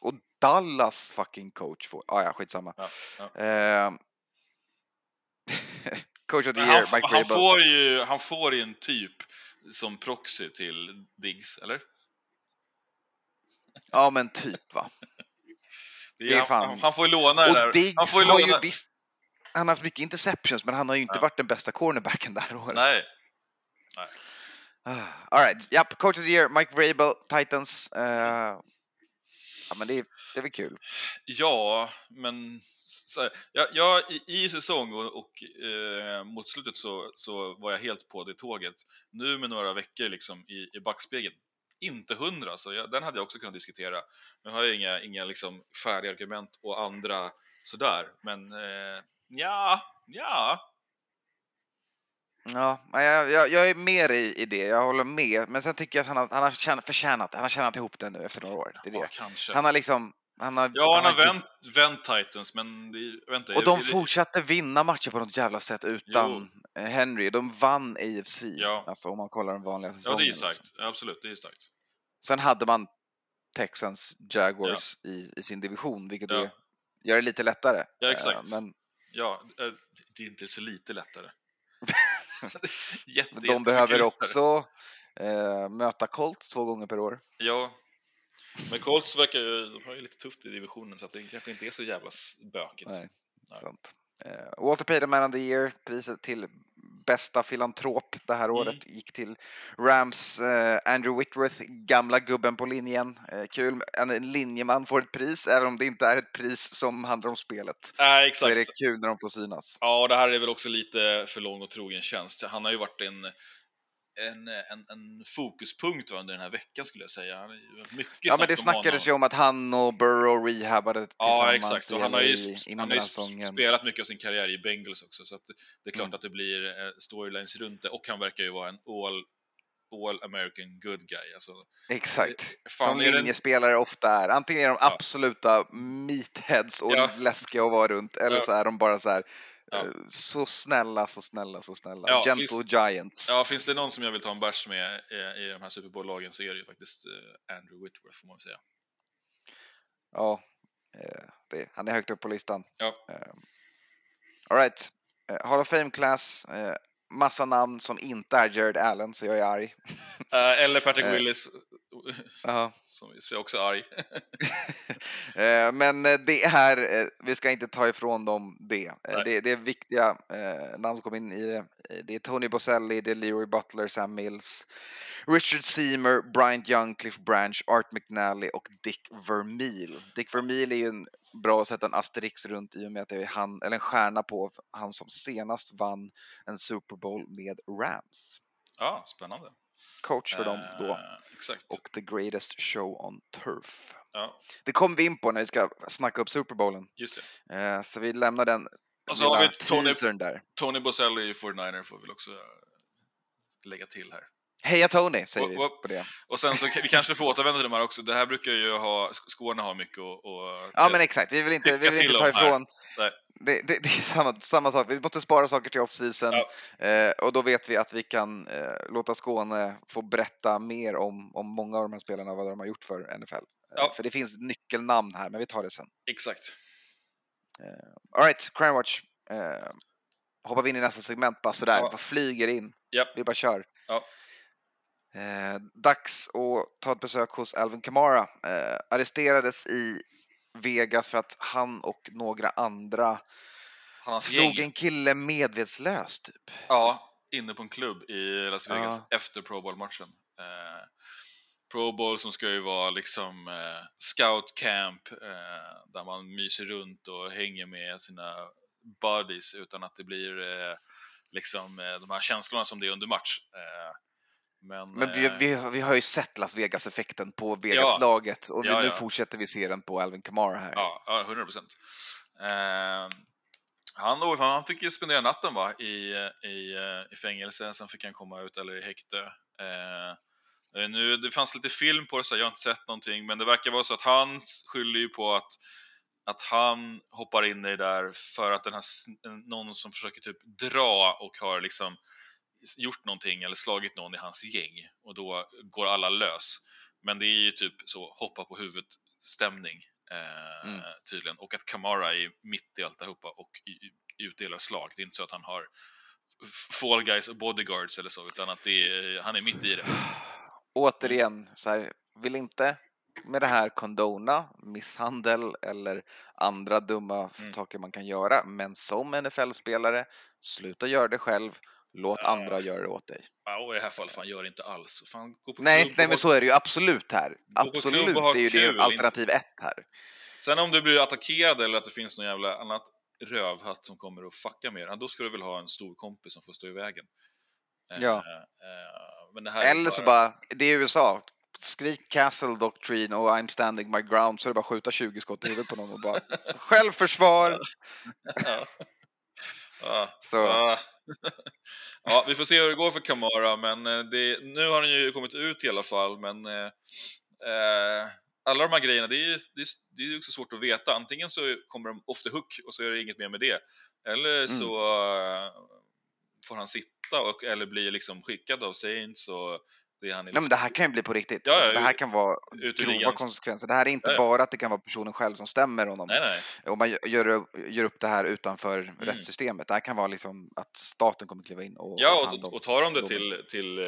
Och Dallas fucking coach får, ah, ja skitsamma. ja, ja. Eh, coach of the year, Mike han, får ju, han får ju en typ som proxy till Diggs, eller? Ja men typ va. Det är, fan- han, han får ju låna det där. Och Diggs han får ju har låna... ju visst, han har haft mycket interceptions men han har ju inte Ja. varit den bästa cornerbacken det här året. Nej, All right, japp, coach of the year, Mike Vrabel, Titans. Eh, ja men det är, det är väl kul. ja, men... Så här, jag, jag, i, I säsong och, och eh, mot slutet så, så var jag helt på det tåget. Nu med några veckor liksom i, i backspegeln, inte hundra, så jag, den hade jag också kunnat diskutera. Nu har jag inga, inga liksom färdiga argument och andra sådär, men eh, ja, ja, Ja, jag, jag, jag är mer i, i det, jag håller med. Men sen tycker jag att han har, han har tjänat, förtjänat, han har tjänat ihop det nu efter några år. Det är ja, det. kanske. Han har liksom, han har, Ja, han har vänt, vänt Titans, men det, vänta. Och de det- fortsatte vinna matcher på något jävla sätt utan eh, Henry. De vann AFC, Ja. alltså om man kollar den vanliga Ja, säsongen. det är ju liksom. starkt. Ja, absolut, det är starkt. Sen hade man Texans, Jaguars i, i sin division, vilket Ja. är, gör det lite lättare. Ja, Eh, exakt. Men Ja, eh, det är inte så lite lättare. Jätte, de behöver också eh, möta Colts två gånger per år. Ja. Men Colts verkar ju, de har ju lite tufft i divisionen så att det kanske inte är så jävla bökigt. Nej, Nej. sant. Eh, Walter Payton Man of the Year, priset till bästa filantrop det här Mm. året gick till Rams eh, Andrew Whitworth, gamla gubben på linjen. Eh, kul, en, linjeman får ett pris, även om det inte är ett pris som handlar om spelet. Nej, Så är exakt. det kul när de får synas. Ja, och det här är väl också lite för lång och trogen tjänst. Han har ju varit en, en, en, en fokuspunkt under den här veckan skulle jag säga. Mycket Ja, men det snackades ju om att han och Burrow rehabbade tillsammans Ja, exakt. Och han har ju, han har den ju spelat mycket av sin karriär i Bengals också, så det är klart Mm. att det blir eh, storylines runt det. Och han verkar ju vara en all, all American good guy. Alltså, Exakt. fan, Som linjespelare ofta är. Antingen är de Ja. absoluta meatheads och Ja. läskiga att vara runt, eller Ja. så är de bara så här Ja. eh, så snälla, så snälla, så snälla. Ja, Gentle finns- Giants. ja, finns det någon som jag vill ta en bärs med eh, i de här Super Bowl-lagen så är det ju faktiskt eh, Andrew Whitworth, får man säga. Ja, det, han är högt upp på listan. Ja. All right. Eh, Hall of Fame class. Eh, massa namn som inte är Jared Allen, så jag är arg. Eller Patrick. Willis, Ja. som så är också arg. Eh, Men eh, det är, eh, vi ska inte ta ifrån dem det. Det, det är viktiga namn som kom in i det. Det är Tony Boselli, det är Leroy Butler, Sam Mills, Richard Seymour, Bryant Young, Cliff Branch, Art McNally och Dick Vermeil. Dick Vermeil är ju en bra att sätta en asterix runt i och med att det är han, eller en stjärna på han som senast vann en Super Bowl med Rams. Ja, spännande. Coach för dem då. Eh, exakt. Och the greatest show on turf. Ja, Det kommer vi in på när vi ska snacka upp Super Bowlen. just det. Eh, Så vi lämnar den Och så har vi Tony, där. Tony Boselli i 49er får vi också lägga till här. Heja Tony, säger vi Whoop, whoop. på det. Och sen så vi kanske får återvända till de här också. Det här brukar ju ha, Skåne har mycket och, och Ja men exakt, vi vill inte, vi vill inte ta ifrån. Det, det, det är samma, samma sak, vi måste spara saker till off-season Ja. eh, och då vet vi att vi kan eh, låta Skåne få berätta mer om, om många av de här spelarna och vad de har gjort för NFL. Eh, Ja. För det finns nyckelnamn här, men vi tar det sen. Exakt. Alright, Crime Watch. Eh, hoppar vi in i nästa segment bara sådär, Ja. bara flyger in. Japp. Vi bara kör. Ja. Eh, dags att ta ett besök hos Alvin Kamara. Eh, arresterades i Vegas för att han och några andra slog en kille medvetslös typ. Ja, inne på en klubb i Las Vegas Ja. efter Pro Bowl-matchen. Eh, Pro Bowl som ska ju vara liksom eh, scout camp eh, där man myser runt och hänger med sina buddies utan att det blir eh, liksom eh, de här känslorna som det är under match. Men Men vi, eh, vi, vi har ju sett Las Vegas-effekten på Vegas-laget och vi, Ja, nu ja. fortsätter vi se den på Alvin Kamara här. Ja, ja 100 procent. Eh, han, då, han fick ju spendera natten va, i, i, eh, i fängelse, sen fick han komma ut eller i häkte. Eh, nu, det fanns lite film på det, så jag har inte sett någonting, men det verkar vara så att han skyller ju på att, att han hoppar in i det där för att den här, någon som försöker typ dra och har liksom gjort någonting eller slagit någon i hans gäng och då går alla lös. Men det är ju typ så hoppa på huvudet-stämning eh, Mm. tydligen. Och att Kamara är mitt i alltihopa och utdelar slag. Det är inte så att han har fall guys och bodyguards eller så, utan att är, han är mitt i det. Återigen, så här, vill inte med det här condona misshandel eller andra dumma Mm. saker man kan göra, men som NFL-spelare, sluta göra det själv, låt Ja. andra göra det åt dig. Ja, och i det här fallet, fan gör det inte alls. Fan, gå på Nej, nej men så är det ju absolut här. Absolut, det är ju kul, det alternativ ett här. Sen om du blir attackerad eller att det finns någon jävla annat rövhatt som kommer och fucka med dig, då ska du väl ha en stor kompis som får stå i vägen. Eh, Ja. eh, Eller så bara, det är USA, skrik Castle Doctrine och I'm standing my ground så är det bara skjuta 20 skott i huvudet på någon och bara självförsvar. Ja. Ja. Så. Ja. Ja, vi får se hur det går för Kamara, men eh, det, nu har han ju kommit ut i alla fall, men eh, eh, alla de här grejerna, det är, det, är, det är också svårt att veta. Antingen så kommer de off the hook och så är det inget mer med det, eller Mm. så eh, får han sitta och, eller blir liksom skickad av Saints och det är är Nej, men det här kan ju bli på riktigt. Ja, alltså, det här kan vara grova konsekvenser. Det här är inte Ja, bara att det kan vara personen själv som stämmer honom Nej, nej. och man gör, gör upp det här utanför Mm. rättssystemet. Det här kan vara liksom att staten kommer kliva in och Ja, och, och tar de det till, till eh,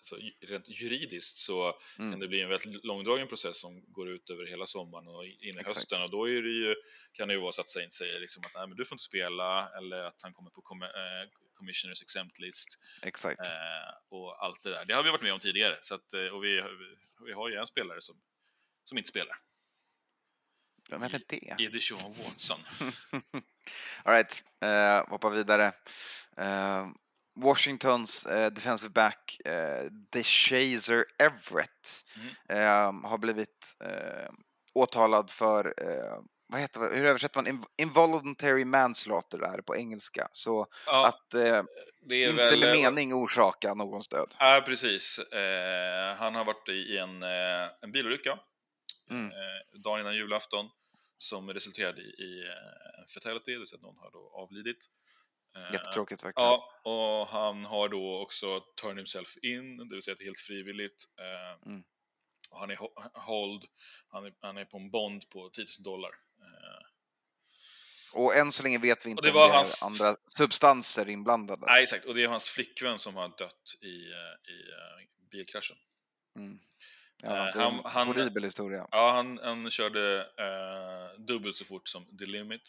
så, rent juridiskt så Mm. kan det bli en väldigt långdragen process som går ut över hela sommaren och in i hösten. Och då är det ju, kan det ju vara så att Saints säger liksom att Nej, men du får inte spela eller att han kommer på eh, Commissioners Exempt List Exakt. eh, och allt det där. Det har vi varit med om tidigare så att, eh, och vi, vi har ju en spelare som, som inte spelar. Men för det. I Deshaun Watson. All right, uh, hoppa vidare. Eh, Washingtons uh, defensive back uh, DeShazer Everett Mm. eh, har blivit eh, åtalad för, eh, vad heter hur översätter man In- involuntary manslaughter är på engelska. Så Ja, att eh, det är inte väl, med eh, mening orsaka någons död. Ja, precis. Eh, han har varit i en, eh, en bilolycka Mm. eh, dagen innan julafton som resulterade i, i eh, en fatality, det vill säga att någon har då avlidit. Eh, Jättetråkigt verkligen. Ja, och han har då också turned himself in, det vill säga att det är helt frivilligt. Eh, Mm. han är ho- hold, han är, han är på en bond på 10 000 dollar. Eh, Och än så länge vet vi inte det om det är hans- andra substanser inblandade. nej, exakt, och det är hans flickvän som har dött i, eh, i eh, bilkraschen. Mm. Ja, det är han- en han- horribel historia. Ja, han, han körde eh, dubbelt så fort som The Limit.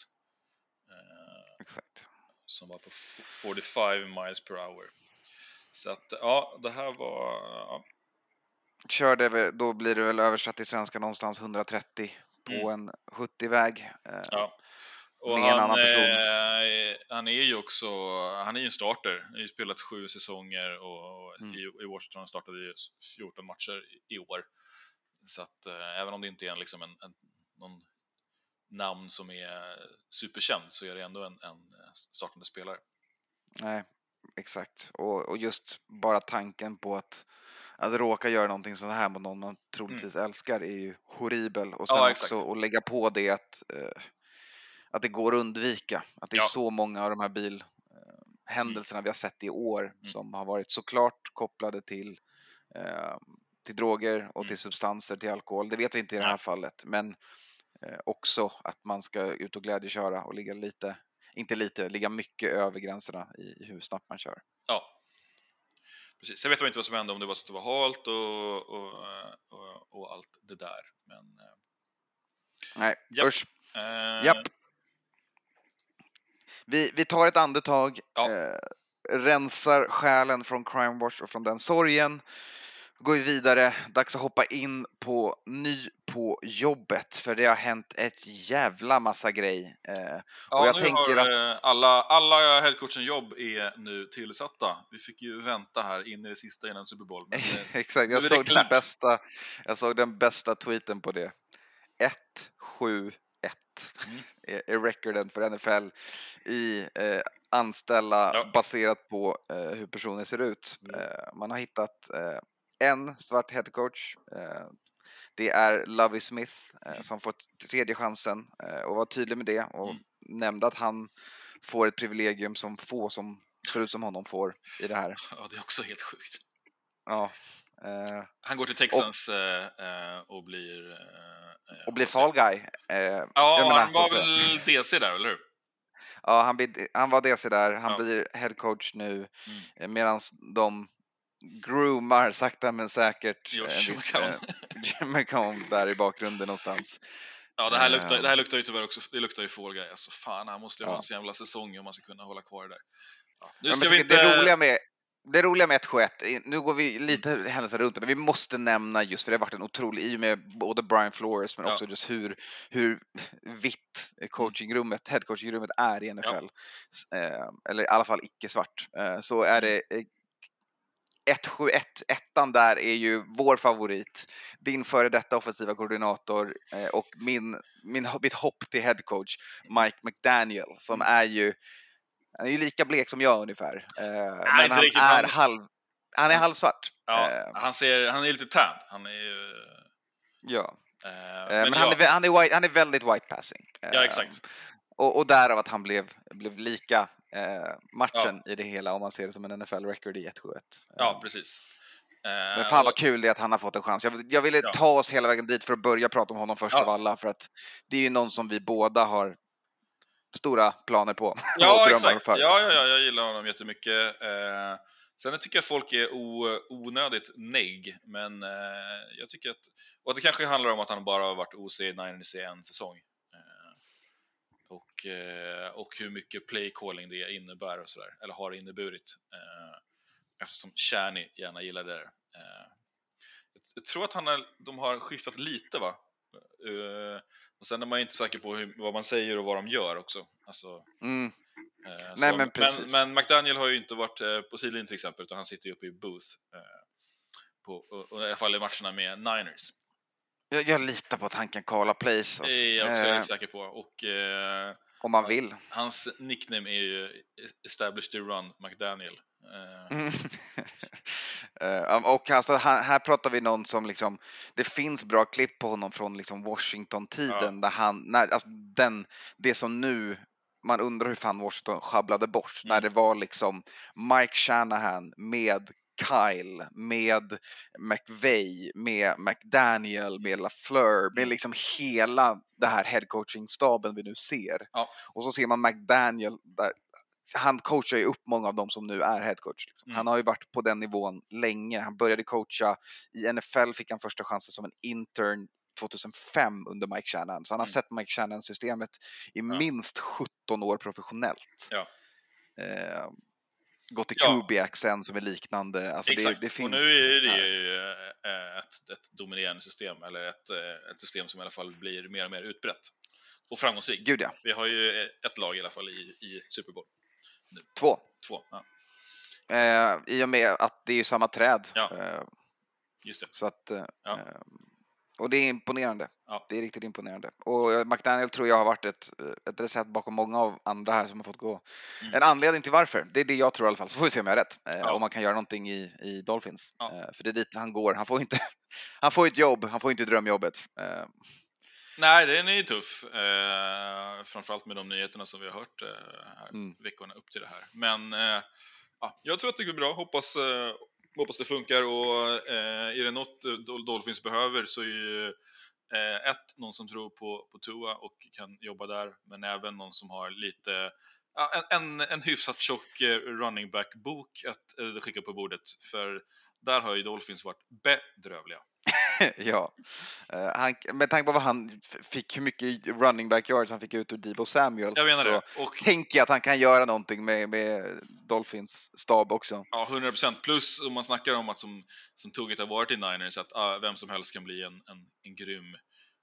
Eh, Exakt. som var på f- 45 miles per hour. Så att, ja, det här var... Ja, Körde, då blir det väl översatt till svenska någonstans 130 på Mm. en 70-väg. Eh, ja. Med en han, annan person. eh, han är ju också, han är ju en starter. Han har ju spelat sju säsonger och, Mm. i, i Washington startade ju 14 matcher i, år. Så att eh, även om det inte är en, liksom en, en, någon namn som är superkänd så är det ändå en, en startande spelare. Nej, exakt. Och, och just bara tanken på att, att råka göra någonting sånt här mot någon man troligtvis älskar är ju horribel. Och sen Mm. Ja, också att lägga på det att, eh, att det går att undvika. Att det är Ja. så många av de här bilhändelserna vi har sett i år Mm. som har varit såklart kopplade till, eh, till droger och Mm. till substanser, till alkohol. Det vet vi inte i det här fallet. Men eh, också att man ska ut och glädjeköra och ligga lite, inte lite, ligga mycket över gränserna i hur snabbt man kör. Ja. Precis. Sen vet man inte vad som hände, om det var så att det var halt och, och, och, och allt det där. Men, eh, Nej, Japp. usch. eh, Japp. Vi, vi tar ett andetag, Ja. eh, rensar själen från Crime Watch och från den sorgen. Går vi vidare, dags att hoppa in på ny på jobbet för det har hänt ett jävla massa grej. Eh, Ja, och jag nu tänker har eh, alla, alla headcoachen-jobb är nu tillsatta. Vi fick ju vänta här in i det sista innan Super Bowl. Men, eh, Exakt, jag såg, den bästa, jag såg den bästa tweeten på det. 1-7-1 Mm. är, recorden för NFL i eh, anställa Ja. baserat på eh, hur personen ser ut. Mm. Man har hittat en svart headcoach. Det är Lovey Smith eh, Mm. som fått tredje chansen eh, och var tydlig med det och Mm. nämnde att han får ett privilegium som få som ser ut som honom får i det här. ja, det är också helt sjukt. Ja. Eh, Han går till Texans eh, eh, och blir... eh, och blir fall guy. Ja, menar, han var HC. väl DC där, eller hur? Ja, han, blir, han var DC där. Han Ja. blir head coach nu mm. medan de groomar sakta men säkert en McCown. eh, Jim McCown där i bakgrunden någonstans. Ja, det här, Eh. luktar, det här luktar ju tyvärr också, det luktar ju Fall Guy. Alltså fan, han måste ju ha Ja. en sån jävla säsong om man ska kunna hålla kvar det där. Ja. Nu Ja, ska vi inte... Det roliga med det roliga med 1-7-1, i- nu går vi lite händelser runt det, men vi måste nämna just för det har varit en otrolig, i och med både Brian Flores men Ja. också just hur, hur vitt coachingrummet, headcoachingrummet är i NFL. S- Eh, eller i alla fall icke-svart. Eh, så är det eh, 1-7-1, ettan där är ju vår favorit. Din före detta offensiva koordinator eh, och min, min, mitt hopp till headcoach Mike McDaniel som Mm. är ju han är ju lika blek som jag ungefär. Eh, men inte han riktigt, är halv han är halvsvart. Ja, Eh, han, ser, han är lite tan. Han är ju... ja. Eh, men men ja, han, är, han, är white, han är väldigt white passing. Ja, exakt. Och, och därav att han blev, blev lika eh, matchen i det hela om man ser det som en NFL record i 1-7-1. ja, precis. Eh, Men fan vad kul det är att han har fått en chans. Jag, jag ville Ja. ta oss hela vägen dit för att börja prata om honom först Ja. av alla för att det är ju någon som vi båda har stora planer på. Ja, exakt. Ja, ja, ja, jag gillar honom jättemycket. Eh, sen tycker jag folk är o, onödigt negg, men eh, jag tycker att... Och det kanske handlar om att han bara har varit OC i Niners i en säsong. Och, eh, och hur mycket play calling det innebär och sådär, eller har inneburit. Eh, eftersom Cherny gärna gillar det där. Eh, jag, tror att han har, de har skiftat lite, va? Och sen är man ju inte säker på hur, vad man säger och vad de gör också. Alltså, Mm. Eh, Nej, så, men precis. men, McDaniel har ju inte varit på sidlinjen till exempel, utan han sitter ju uppe i booth. På, och, och I alla fall i matcherna med Niners. Jag, jag litar på att han kan calla plays. Det Alltså. är jag också Eh, säker på. Och eh, om man vill. hans nickname är ju Establish the Run McDaniel. Eh, Mm. Eh, och alltså, här, här pratar vi någon som liksom, det finns bra klipp på honom från liksom Washington-tiden där han, när, alltså den, det som nu, man undrar hur fan Washington sjabblade bort, när Mm. det var liksom Mike Shanahan med Kyle, med McVeigh, med McDaniel, med LaFleur, med Mm. liksom hela det här headcoaching-staben vi nu ser. Ja. Och så ser man McDaniel där han coachar ju upp många av dem som nu är headcoach. Liksom. Mm. Han har ju varit på den nivån länge. Han började coacha i NFL, fick han första chansen som en intern 2005 under Mike Shannon. Så han har Mm. sett Mike Shannon-systemet i minst 17 år professionellt. Ja. Eh, gått till Ja. Kubiak sen som är liknande. Alltså Exakt, det, det finns och nu är det ju eh, ett, ett dominerande system, eller ett, eh, ett system som i alla fall blir mer och mer utbrett. Och framgångsrikt. Gud ja, Vi har ju ett lag i alla fall i, i Super Bowl. två. Två. Ja, Eh, I och med att det är ju samma träd. Ja. Eh, just det. så att, eh, Ja. Och det är imponerande. Ja. Det är riktigt imponerande. Och McDaniel tror jag har varit ett, ett recept bakom många av andra här som har fått gå. Mm. En anledning till varför, det är det jag tror i alla fall. Så får vi se om jag har rätt. Eh, Ja. Om man kan göra någonting i, i Dolphins. Ja. Eh, för det är dit han går. Han får inte, han får ett jobb, han får inte drömjobbet. Eh, Nej, den är ju tuff. Eh, framförallt med de nyheterna som vi har hört eh, här Mm. veckorna upp till det här. Men eh, ja, jag tror att det går bra. Hoppas, eh, hoppas det funkar och eh, är det något Dolphins behöver så är ju eh, ett, någon som tror på, på Tua och kan jobba där, men även någon som har lite en, en, en hyfsat tjock eh, running back-bok att eh, skicka på bordet. För där har ju Dolphins varit bedrövliga. ja. Eh, han, med tanke på vad han fick, hur mycket running back yards han fick ut ur Debo Samuel. Jag så. Och tänker jag att han kan göra någonting med, med Dolphins stab också. Ja, 100 procent. Plus om man snackar om att som, som tugget har varit i Niners, att ah, vem som helst kan bli en, en, en grym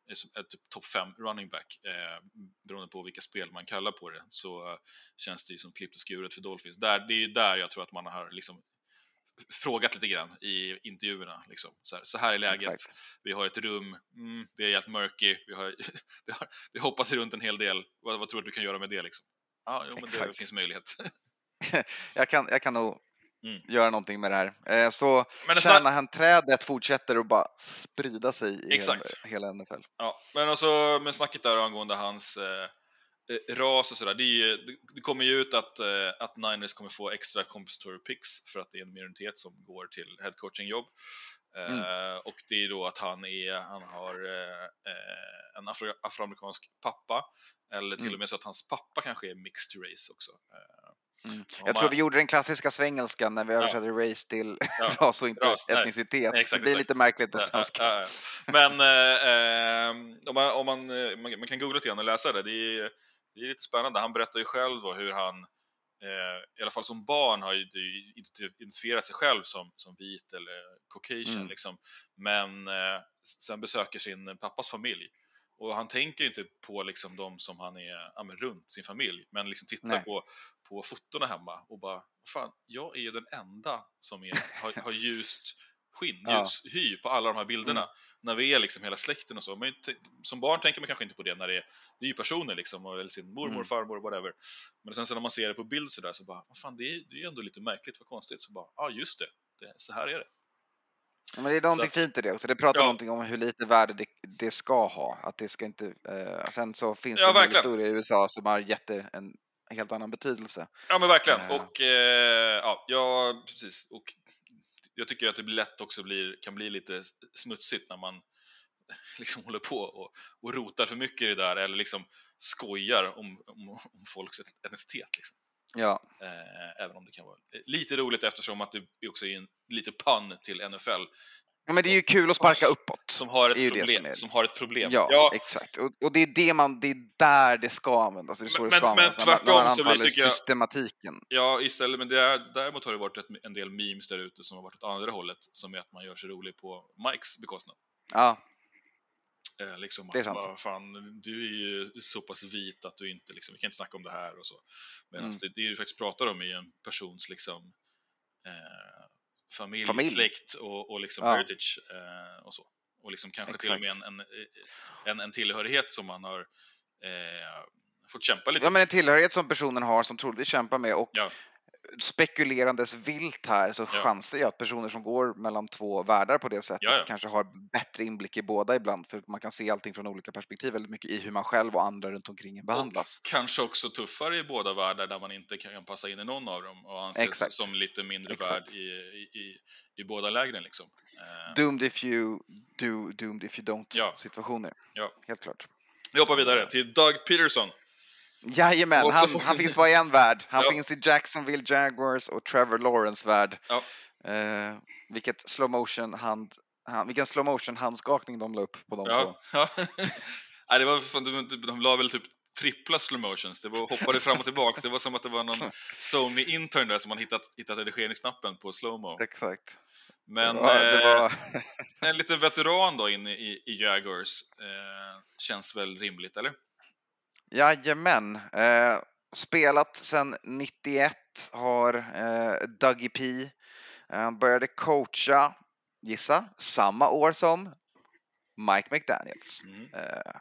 eh, som- eh, typ topp 5 running back, eh, beroende på vilka spel man kallar på det, så eh, känns det ju som klippt och skuret för Dolphins. Där, det är ju där jag tror att man har liksom frågat lite grann i intervjuerna. Liksom. Så, här, så här är läget, Exakt. vi har ett rum, mm, det är helt murky, vi har, det, har, det hoppas runt en hel del, vad, vad tror du att du kan göra med det? Liksom? Ja, jo, men det Exakt. finns möjlighet. Jag kan, jag kan nog Mm. göra någonting med det här. Eh, så Men det Shanahan-trädet fortsätter att bara sprida sig i Exakt. hela, hela NFL. Ja, men alltså med snacket där angående hans eh, ras och sådär, det, ju- det, kommer ju ut att, eh, att Niners kommer få extra compensatory picks för att det är en minoritet som går till headcoaching-jobb. Eh, Mm. Och det är då att han, är, han har eh, eh, en afro, afroamerikansk pappa, eller till Mm. och med så att hans pappa kanske är mixed race också. Eh, Mm. Jag tror man- vi gjorde den klassiska svengelskan när vi översatte race till Ja. ras och inte Ras, nej. etnicitet. Exakt, det blir exakt. lite märkligt på Ja, svenska. ja, ja. Men eh, eh, om, man, om man, eh, man, man kan googla lite grann och läsa det. Det är, det är lite spännande. Han berättar ju själv då hur han, eh, i alla fall som barn, har identifierat sig själv som, som vit eller caucasian. Mm. Liksom. Men eh, sen besöker sin pappas familj. Och han tänker ju inte på liksom de som han är ja, runt sin familj, men liksom tittar Nej. på, på fotona hemma och bara, fan, jag är ju den enda som är, har, har ljust skinn, Ja. ljus hy på alla de här bilderna. När vi är liksom hela släkten och så. Men som barn tänker man kanske inte på det när det är, det är ju personer liksom, eller sin mormor, Mm. farmor, whatever. Men sen så när man ser det på bild sådär så bara, vad fan, det är, ju ändå lite märkligt, vad konstigt. Så bara, ja ah, just det, det, så här är det. Men det är någonting att- fint i det också. Det pratar Ja. någonting om hur lite värde det, det ska ha. Att det ska inte, eh, sen så finns Ja, det en historia i USA som har gett det en helt annan betydelse. Ja men verkligen. Eh. Och eh, ja, ja, precis. Och jag tycker att det blir lätt också blir, kan bli lite smutsigt när man liksom håller på och, och rotar för mycket i det där eller liksom skojar om, om, om folks etnicitet. Liksom. Ja, Eh, även om det kan vara lite roligt eftersom att det också är en lite pun till NFL men det är ju kul att sparka uppåt. som har ett problem. som är- Som har ett problem. Ja, Ja, exakt. Och, och det är det man, det är där det ska användas. Det är så Men- det ska men- men användas. man- tvärtom så blir- tycker jag- systematiken. Ja, istället, men det är, däremot har det varit ett, en del memes där ute som har varit åt andra hållet, som är att man gör sig rolig på Mikes bekostnad. Ja, Eh, liksom Det är sant. bara, fan, du är ju så pass vit att du inte, liksom, vi kan inte snacka om det här och så. Medan Mm. det, det du faktiskt pratar om är en persons liksom, eh, familj, Familj. släkt och, och liksom Ja. heritage och så. Och liksom kanske till och med en, en, en, en tillhörighet som man har eh, fått kämpa lite ja, men en tillhörighet som personen har som troligtvis kämpar med och Ja. Spekulerandes vilt här så Ja. chansar jag att personer som går mellan två världar på det sättet Ja, ja. kanske har bättre inblick i båda ibland för man kan se allting från olika perspektiv väldigt mycket i hur man själv och andra runt omkring en behandlas. Och kanske också tuffare i båda världar där man inte kan passa in i någon av dem och anses Exakt. som lite mindre Exakt. värd i, i, i, i båda lägren. Liksom. Eh, Doomed if you do, doomed if you don't situationer. Ja. Helt klart. vi hoppar vidare till Doug Peterson. Jajamän, han, han finns bara i en värld. Han Ja. finns i Jacksonville Jaguars och Trevor Lawrence värld. Ja. Eh, vilket slow motion hand, han, vilken slow motion handskakning de la upp på de två. Ja, ja. Nej, det var, de, de la väl typ trippla slow motions. Det var, hoppade fram och tillbaks. Det var som att det var någon Sony intern där som man hittat, hittat redigeringsknappen på slowmo. Exakt. Men det var, det eh, var, en liten veteran då inne i, i Jaguars eh, känns väl rimligt, eller? Jajamän. Eh, spelat sedan 91 har eh, Dougie P. Eh, Han började coacha, gissa, samma år som Mike McDaniels. Mm. Eh,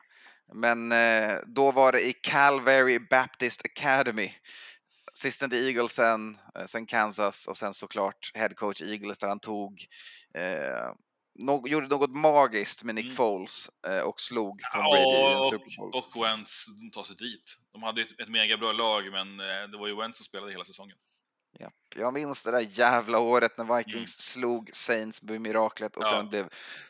men eh, då var det i Calvary Baptist Academy. Assistant i Eagles sen, eh, sen Kansas och sen såklart head coach Eagles där han tog nå- gjorde något magiskt med Nick Mm. Foles eh, och slog Tom Brady i en Super Bowl. och, Wentz tar sig dit. De hade ett, ett mega bra lag, men eh, det var ju Wentz som spelade hela säsongen. Jag minns det där jävla året när Vikings slog Saints med miraklet och Mm. Ja. sen blev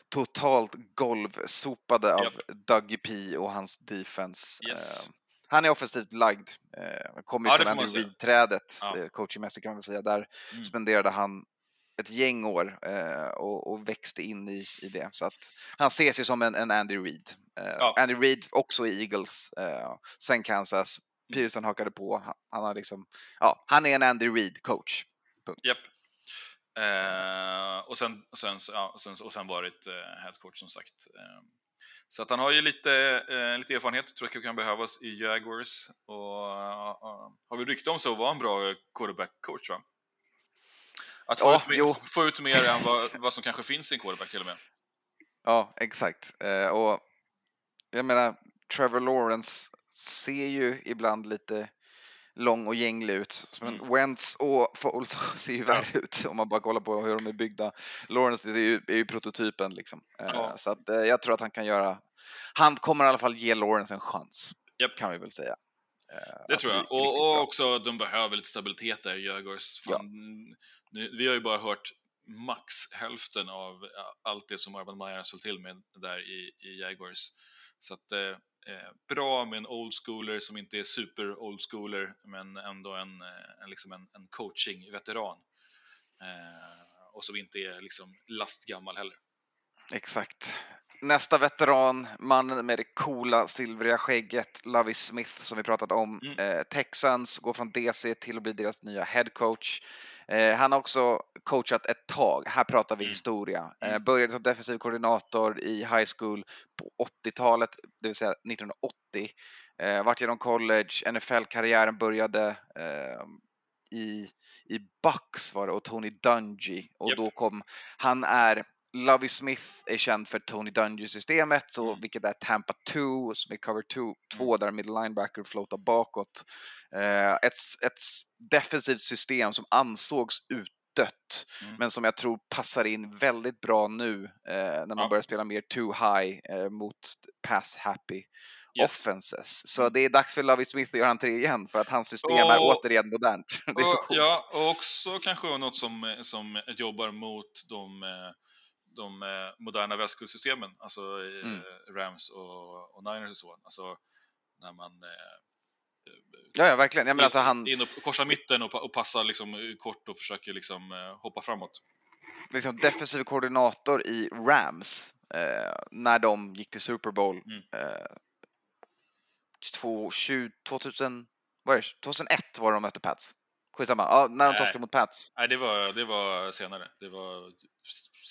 totalt golvsopade av Japp. Dougie P och hans defense. Yes. Eh, han är offensivt lagd. Eh, kommer ju Ja, från Andy. Reid-trädet, Ja. eh, coachingmässigt kan man väl säga. Där Mm. spenderade han ett gäng år eh, och, och växte in i, i det. Så att han ses ju som en, en Andy Reid. Eh, Ja. Andy Reid också i Eagles, eh, sen Kansas. Mm. Peterson hakade på. Han, han, har liksom, ja, han är en Andy Reid-coach. Japp. Eh, och, sen, och, sen, ja, och, sen, och sen varit eh, headcoach som sagt. Eh, så att han har ju lite, eh, lite erfarenhet, tror jag kan behövas i Jaguars. Och eh, har vi rykte om så var han bra quarterback-coach va? Att få, Ja, ut, jo. få ut mer än vad, vad som kanske finns i en quarterback till och med. Ja, exakt. Eh, och jag menar, Trevor Lawrence ser ju ibland lite lång och gänglig ut. Men Mm. Wentz och Foles ser ju värre ut om man bara kollar på hur de är byggda. Lawrence är ju, är ju prototypen liksom. Eh, Ja. Så att, eh, jag tror att han kan göra, han kommer i alla fall ge Lawrence en chans. Japp. Kan vi väl säga. Eh, Det tror jag. Och, och också de behöver lite stabilitet där. Fan, nu, vi har ju bara hört max hälften av ja, allt det som Urban Meyer har ställt till med där i, i Jaguars. Så att, eh, eh, bra med en old schooler som inte är super old schooler, men ändå en, eh, en, liksom en, en coaching-veteran. Eh, och som inte är liksom lastgammal heller. Exakt. Nästa veteran, mannen med det coola silvriga skägget, Lovie Smith som vi pratat om. Mm. Eh, Texans går från DC till att bli deras nya head coach. Eh, han har också coachat ett tag. Här pratar vi Mm. historia. Eh, Mm. började som defensiv koordinator i high school på 80-talet, det vill säga 1980. Eh, vart genom college, NFL-karriären började eh, i, i Bucks var det och Tony Dungy och Japp. då kom, han är Lovie Smith är känd för Tony Dungy-systemet, så, Mm. vilket är Tampa 2, som är cover 2, två där middle linebacker floatar bakåt. Eh, ett, ett defensivt system som ansågs utdött, Mm. men som jag tror passar in väldigt bra nu eh, när man Ja. börjar spela mer too high eh, mot pass happy Yes. offenses. Så Mm. det är dags för Lovie Smith att göra entré igen för att hans system är Och- återigen modernt. Det är så coolt. ja, och också kanske något som, som jobbar mot de, de eh, moderna västkustsystemen, alltså eh, Mm. Rams och, och Niners och så. Alltså när man eh, Ja, ja, verkligen. Jag menar, alltså, han, in och korsar mitten och, och passar liksom kort och försöker liksom hoppa framåt. liksom defensiv koordinator i Rams eh, när de gick till Super Bowl Mm. eh, två- 20 2000, vad är det? 2001 var de mötte Pats. Skitsamma, ja, när de torskade mot Pats. Nej, det var, det var senare. Det var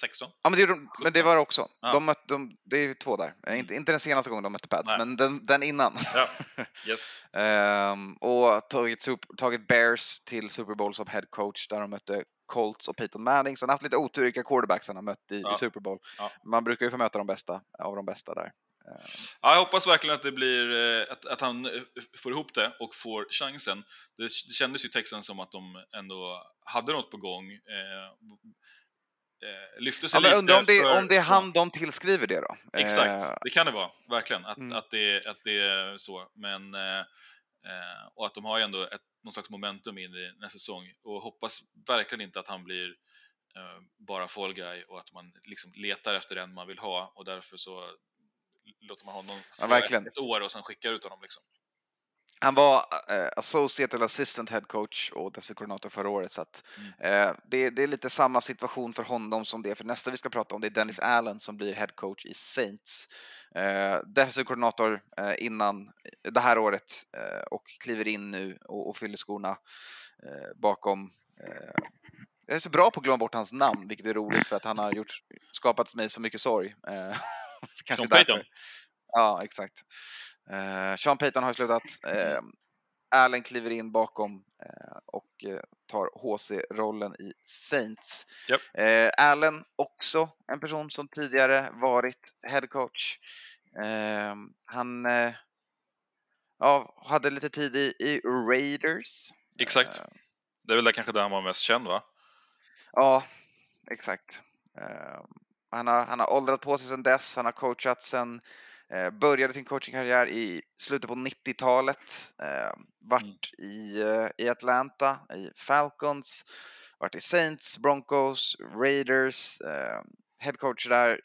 16. Ja, men det, de, men det var det också. Ja. De mötte, de, det är två där. Eh, Mm. Inte, inte den senaste gången de mötte Pats, Nej. men den, den innan. Ja, yes. Ehm, och tagit, tagit Bears till Super Bowl som head coach där de mötte Colts och Peyton Manning. Så han har haft lite otur vilka quarterbacks han har mött i, Ja. i Super Bowl. Man brukar ju få möta de bästa av de bästa där. Ja, jag hoppas verkligen att det blir eh, att, att han eh, får ihop det och får chansen. Det, det kändes ju Texans som att de ändå hade något på gång. Eh, eh, lyfte sig Ja, lite undrar om det, för- om det är han de tillskriver det då? Exakt, det kan det vara. Verkligen. Att, Mm. att, det, att det är så. Men, eh, och att de har ju ändå ett, någon slags momentum in i nästa säsong. Och hoppas verkligen inte att han blir bara fall guy och att man liksom letar efter den man vill ha och därför så låter man honom Ja, få verkligen. ett, år och sen skickar ut honom. Liksom. han var eh, associate eller assistant head coach åt Desi Coordinator förra året. Så att, eh, det, det är lite samma situation för honom som det är för nästa vi ska prata om. Det är Dennis Allen som blir head coach i Saints. Eh, Defensive koordinator eh, innan det här året eh, och kliver in nu och, och fyller skorna eh, bakom eh, jag är så bra på att glömma bort hans namn, vilket är roligt för att han har gjort, skapat mig så mycket sorg. Kanske Sean därför. Payton. Ja, exakt. Eh, Sean Payton har slutat. Eh, Allen kliver in bakom eh, och eh, tar HC-rollen i Saints. Japp. Eh, Allen också en person som tidigare varit head coach. Eh, han ja, hade lite tid i, i Raiders. Exakt. Eh, Det är väl där kanske där han var mest känd, va? Ja, exakt. Han, har, han har åldrat på sig sedan dess, han har coachat sedan eh, började sin coachingkarriär i slutet på 90-talet. Eh, varit i, eh, i Atlanta, i Falcons, varit i Saints, Broncos, Raiders, eh, head coach där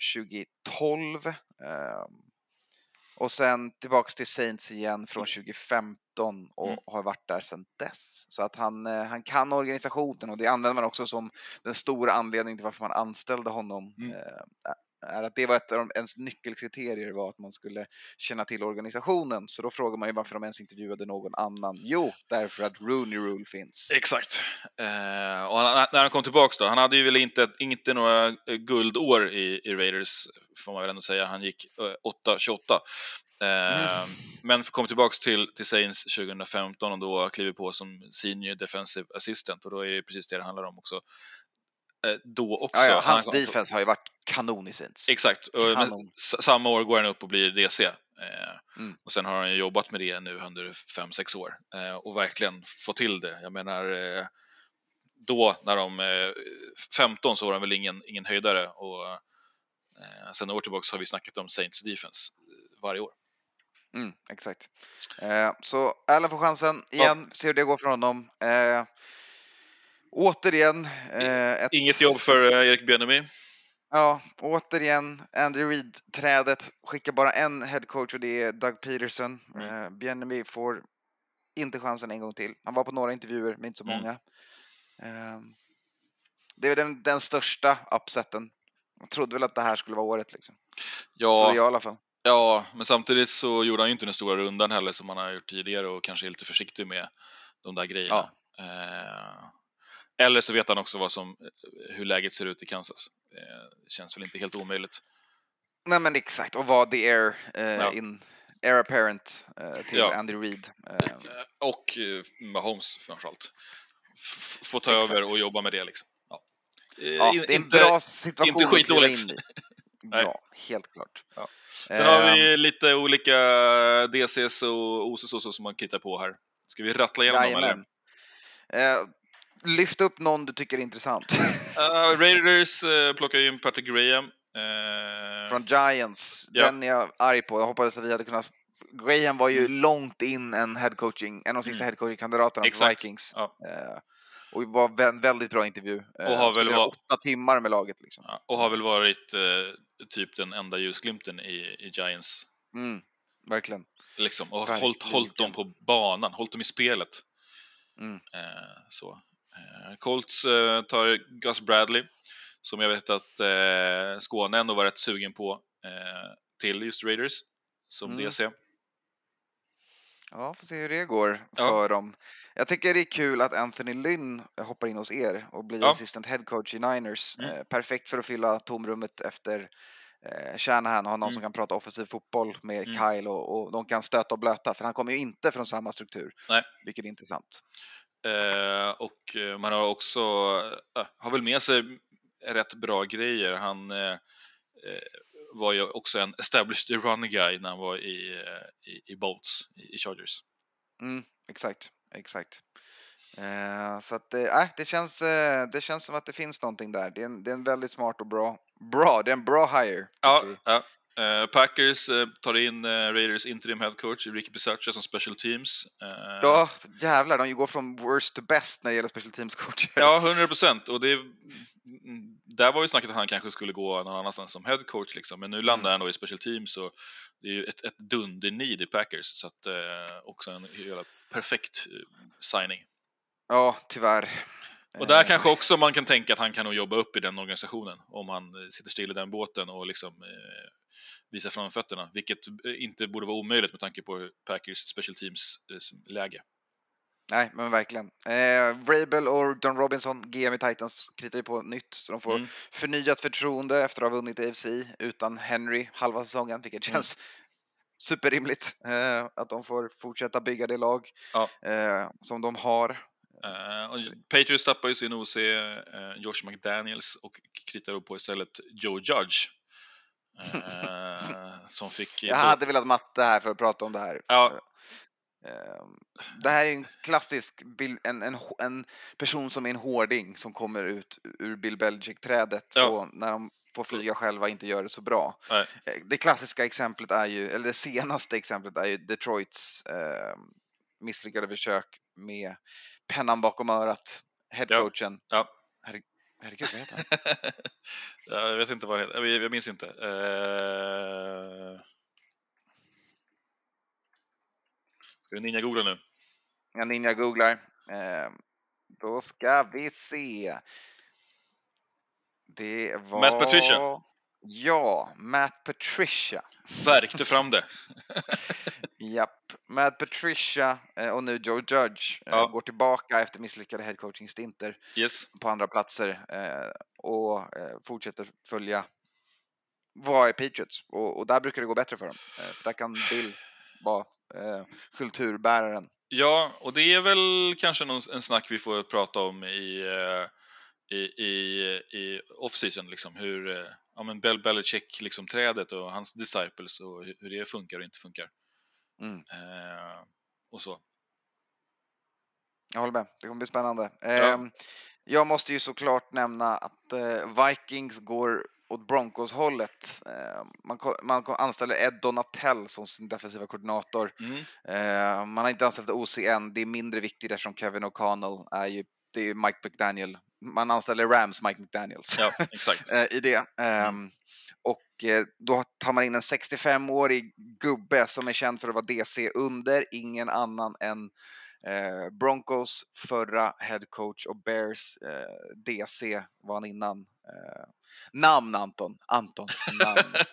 2012. Eh, och sen tillbaks till Saints igen från 2015 och Mm. har varit där sedan dess. Så att han, eh, han kan organisationen och det använder man också som den stora anledningen till varför man anställde honom. Mm. Eh, är att det var ett av de, ens nyckelkriterier var att man skulle känna till organisationen. Så då frågar man ju varför de ens intervjuade någon annan. Jo, därför att Rooney Rule finns. Exakt. Eh, och han, när han kom tillbaks då, han hade ju väl inte, inte några eh, guldår i, i Raiders, får man väl ändå säga. Han gick eh, 8-28. Eh, Men kom tillbaks till, till Saints 2015 och då kliver på som Senior Defensive Assistant och då är det precis det det handlar om också. Eh, då också. Ja, ja, Han hans kom- defense har ju varit kanon i Saints. Exakt. Kanon. samma år går han upp och blir DC. Eh, Mm. Och sen har han ju jobbat med det nu under 5-6 år eh, och verkligen fått till det. Jag menar, då när de eh, 15 så var han väl ingen, ingen höjdare och sen år tillbaka har vi snackat om Saints defense varje år. Mm, exakt. Eh, så Allen får chansen igen, se hur det går för honom. Eh, återigen. Eh, ett, Inget jobb för eh, Erik Bieniemy. Ja, återigen. Andrew Reid-trädet skickar bara en headcoach och det är Doug Peterson. Mm. Eh, Bieniemy får inte chansen en gång till. Han var på några intervjuer, men inte så Mm. många. Eh, det är den, den största upseten. Jag trodde väl att det här skulle vara året liksom. Ja, Trodde jag i alla fall. Ja, men samtidigt så gjorde han ju inte den stora rundan heller som han har gjort tidigare och kanske är lite försiktig med de där grejerna. Eh, eller så vet han också vad som, hur läget ser ut i Kansas. Eh, det känns väl inte helt omöjligt. Nej men exakt, och var the air, eh, Ja. in, air apparent eh, till Ja. Andy Reid. Eh, Eh, Och eh, Mahomes framförallt. F- Få ta Exakt. över och jobba med det liksom. Ja. Eh, ja, in- det är en inte- bra situation inte skitdåligt. in i. Ja, helt klart. Ja. Sen har Ehm, vi lite olika DCs och OCs och så som man kittar på här. Ska vi rattla igenom dem eller? Lyft upp någon du tycker är intressant. Uh, Raiders uh, plockar ju in Patrick Graham. Eh, Från Giants. Ja. Den är jag arg på. Jag hoppades att vi hade kunnat... Graham var ju långt in en headcoaching, en av de sista Mm. headcoaching-kandidaterna för. Vikings. Ja. Eh, och var en väldigt bra intervju. Eh, Och har väl var- åtta timmar med laget. Liksom. ja, och har väl varit eh, typ den enda ljusglimten i, i Giants. Mm, verkligen. Liksom, och har Verkligen. hållit, hållit dem på banan, hållit dem i spelet. Mm. Så. Eh, Colts eh, tar Gus Bradley, som jag vet att eh, Skåne ändå var rätt sugen på, till just Raiders, som Mm. DC. Ja, får se hur det går Ja. för dem. Jag tycker det är kul att Anthony Lynn hoppar in hos er och blir Ja. assistant head coach i Niners. Mm. Eh, perfekt för att fylla tomrummet efter eh, Shanahan och ha någon Mm. som kan prata offensiv fotboll med Mm. Kyle och, och de kan stöta och blöta för han kommer ju inte från samma struktur. Nej. Vilket är intressant. Eh, och eh, man har också, eh, har väl med sig rätt bra grejer. Han eh, eh, var ju också en established running guy när han var i, eh, i, i Bolts, i, Chargers. Mm, exakt, exakt. Eh, så att det, äh, det, känns, eh, det känns som att det finns någonting där. Det är en, det är en väldigt smart och bra, bra, det är en bra hire. Ja, ja. Eh, Packers eh, tar in eh, Raiders interim head coach Ricky Bisaccia som special teams. Ja, jävlar, de går från worst to best när det gäller special teams coacher. Ja, 100 procent. Och det är, mm, där var ju snacket att han kanske skulle gå någon annanstans som head coach, liksom. men nu Mm. landar han då i special teams och det är ju ett, ett dunder-need i Packers, så att också en jävla perfekt signing. Ja, tyvärr. Och där Eh, kanske också man kan tänka att han kan nog jobba upp i den organisationen om han eh, sitter still i den båten och liksom eh, visar framfötterna, vilket eh, inte borde vara omöjligt med tanke på Packers special teams eh, läge. Nej, men verkligen. Eh, Vrabel och Don Robinson, GM i Titans, kritar ju på nytt. Så de får Mm. förnyat förtroende efter att ha vunnit AFC utan Henry halva säsongen, vilket Mm. känns superrimligt. Eh, att de får fortsätta bygga det lag Ja. eh, som de har. Och Patriots tappar ju sin OC, eh, Josh McDaniels, och kritar då på istället Joe Judge. Eh, som fick... Jag hade velat matte här för att prata om det här. Ja. Eh, Det här är en klassisk bild, en, en, en person som är en hårding som kommer ut ur Bill Belichick-trädet Ja. och när de får flyga själva inte gör det så bra. Nej. Det klassiska exemplet är ju, eller det senaste exemplet är ju Detroits eh, misslyckade försök med pennan bakom örat, headcoachen. Ja. Herre, herregud, vad heter han? Ja, jag vet inte vad det heter, jag, jag minns inte. Eh... Ska vi ninja-googla nu? Jag ninja googlar. Eh, då ska vi se. Det var... Matt Patricia. Ja, Matt Patricia. Värkte fram det. Japp. Matt Patricia eh, och nu Joe Judge eh, Ja. går tillbaka efter misslyckade headcoaching-stinter Yes. på andra platser eh, och fortsätter följa vad är Patriots och, och där brukar det gå bättre för dem. För där kan Bill vara kulturbäraren. Ja, och det är väl kanske någon, en snack vi får prata om i, i, i, i off-season, liksom, hur ja, men Bel Belichick, liksom, trädet och hans disciples och hur det funkar och inte funkar. Mm. Eh, och så. Jag håller med, det kommer bli spännande. Ehm, jag måste ju såklart nämna att eh, Vikings går åt Broncos-hållet. Ehm, man, anställer Ed Donatell som sin defensiva koordinator. Mm. Ehm, man har inte anställt OC än, det är mindre viktigt eftersom Kevin O'Connell är ju det är Mike McDaniel. Man anställer Rams Mike McDaniels Ja, exakt. eh, i det. Ehm, Och eh, då tar man in en 65-årig gubbe som är känd för att vara DC under ingen annan än eh, Broncos förra head coach och Bears DC var han innan. Namn Anton, Anton, namn.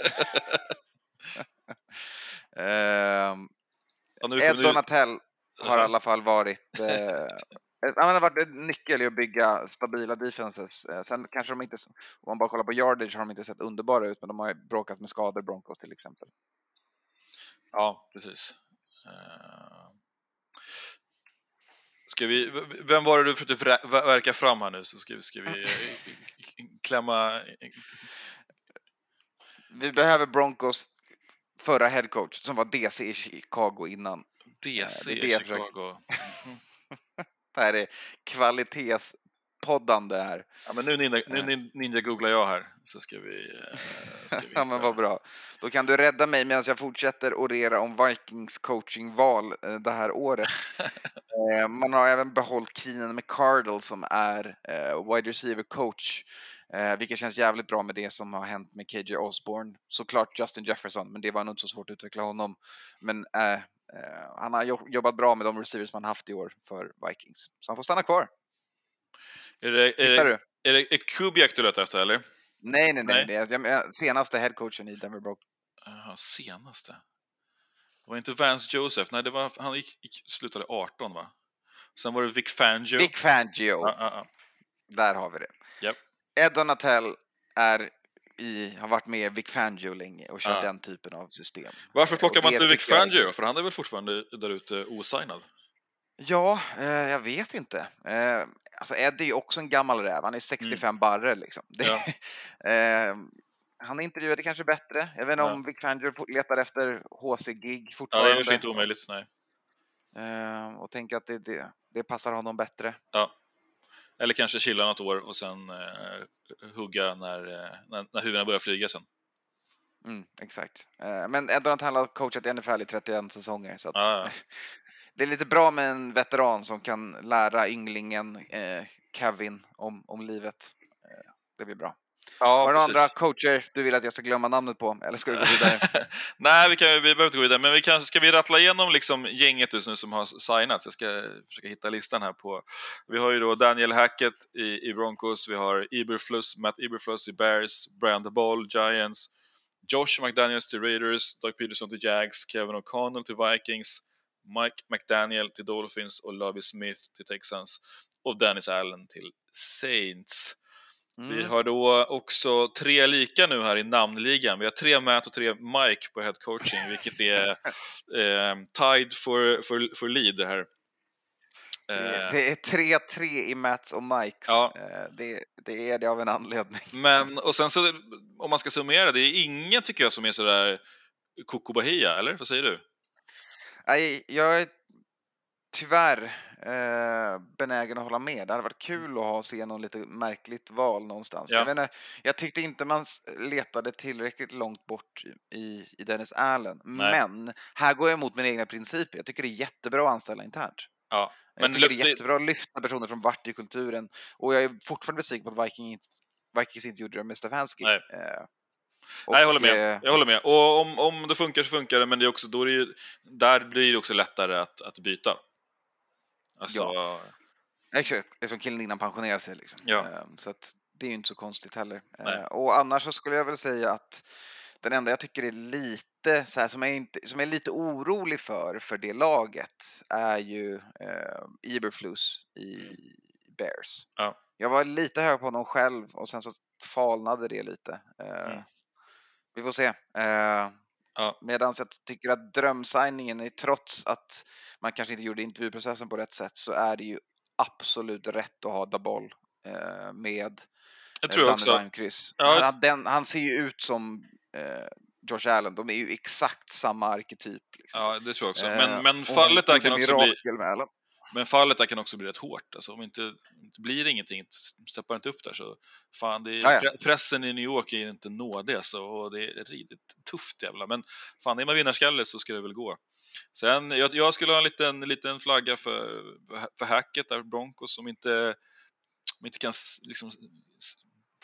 Ehm, Ed Donatell har i alla fall varit eh, han har varit en nyckel i att bygga stabila defenses. Eh, sen kanske de inte, om man bara kollar på yardage har de inte sett underbara ut, men de har bråkat med skador, Broncos till exempel. Ja, precis. Eh, Ska vi, vem var det du försökte verka fram här nu? Så ska vi, ska vi eh, klämma... Vi behöver Broncos förra head coach som var DC i Chicago innan. DC i Chicago. Här är kvalitetspoddande här. Ja, men nu ninja, nu nin- ninja googlar jag här, så ska vi... eh, Ska vi Ja, men vad bra. Då kan du rädda mig medan jag fortsätter orera om Vikings coachingval eh, det här året. Eh, Man har även behållit Keenan McCardle som är eh, wide receiver coach. Eh, vilket känns jävligt bra med det som har hänt med KJ Osborne. Såklart Justin Jefferson, men det var nog inte så svårt att utveckla honom. Men eh, eh, han har jo- jobbat bra med de receivers man haft i år för Vikings. Så han får stanna kvar. Är det, är Hittar det, du? är det är Kubiak du letar efter, eller? Nej, nej, nej. Nej. Det senaste headcoachen i Denver Broncos. Jaha, senaste. Det var inte Vance Joseph, nej, det var, han gick, gick, slutade 18, va? Sen var det Vic Fangio. Vic Fangio. Ja, ja, ja. Där har vi det. Japp. Ed Donatell är i, har varit med Vic Fangio länge och kör Ja. den typen av system. Varför plockar man inte Vic tycker jag Fangio? För han är väl fortfarande där ute osignad? Ja, eh, jag vet inte. Eh, alltså Ed är ju också en gammal räv. Han är 65 barre liksom. Det, Ja. eh, han intervjuade kanske bättre. Jag vet inte Ja. om Vic Fangio letar efter HC-gig Ja, det fortfarande. är ju inte omöjligt, nej. eh, och tänker att det, det, det passar honom bättre. Ja. Eller kanske chilla något år och sen eh, hugga när, eh, när, när huvudena börjar flyga sen. Mm, exakt. Eh, men Ed Donatell har coachat i NFL i 31 säsonger. Så att Ja, ja. Det är lite bra med en veteran som kan lära ynglingen eh, Kevin om, om livet. Eh, det blir bra. Ja, Har du några andra coacher du vill att jag ska glömma namnet på? Eller ska du gå vidare? Nej, vi, kan, vi behöver inte gå vidare, men vi kan, ska vi rattla igenom liksom gänget just nu som har signats? Jag ska försöka hitta listan här på... Vi har ju då Daniel Hackett i, i Broncos, vi har Eberflus, Matt Eberflus i Bears, Brian DeBall, Giants, Josh McDaniels till Raiders, Doug Peterson till Jags, Kevin O'Connell till Vikings, Mike McDaniel till Dolphins och Lovie Smith till Texans och Dennis Allen till Saints. Vi Mm. har då också tre lika nu här i namnligan. Vi har tre Matt och tre Mike på head coaching, vilket är eh, tied for, for, for lead det här. Det, Eh, är 3-3 i Mats och Mikes. Ja. Eh, Det, det är det av en anledning. men, och sen så, om man ska summera, det är ingen tycker jag som är sådär Coco Bahia, eller? Vad säger du? Nej, jag är tyvärr eh, benägen att hålla med. Det hade varit kul att ha, se någon lite märkligt val någonstans. Ja. Jag, inte, jag tyckte inte man letade tillräckligt långt bort i, i Dennis Allen. Nej. Men här går jag emot mina egna principer. Jag tycker det är jättebra att anställa internt. Ja, Jag men tycker det luft- är jättebra att lyfta personer som varit i kulturen. Och jag är fortfarande besviken på att Viking inte, Vikings inte gjorde det med Stefanski. Nej. Eh, Nej, jag håller och, med. eh, Jag håller med. Och om, om det funkar så funkar det, men det är också, då är det ju, där blir det också lättare att, att byta. Alltså, Exakt, liksom killen innan pensionerar sig. Liksom. Ja. Ehm, Så att det är ju inte så konstigt heller. Nej. Eh, Och annars så skulle jag väl säga att den enda jag tycker är lite så här, som, jag inte, som jag är lite orolig för, för det laget, är ju eh, Eberflus i Bears. Ja. Jag var lite hög på honom själv och sen så falnade det lite. Eh, Mm. Vi får se. Eh, Ja. Medan jag tycker att drömsigningen, är, trots att man kanske inte gjorde intervjuprocessen på rätt sätt, så är det ju absolut rätt att ha Daboll eh, med jag tror jag också. Kryss. Ja, Han, den, han ser ju ut som eh, Josh Allen, de är ju exakt samma arketyp. Liksom. Ja, det tror jag också. Eh, Men, men och fallet där kan också bli... med Allen. Men fallet där kan också bli rätt hårt. Alltså, om inte, blir det ingenting, steppar inte upp där så... Fan, det är, Ja, ja. pre- pressen i New York är inte nådig alltså, och det är riktigt tufft jävla. Men fan, är man vinnarskalle så ska det väl gå. Sen, jag, jag skulle ha en liten, liten flagga för, för hacket där, Broncos, som inte, som inte kan liksom,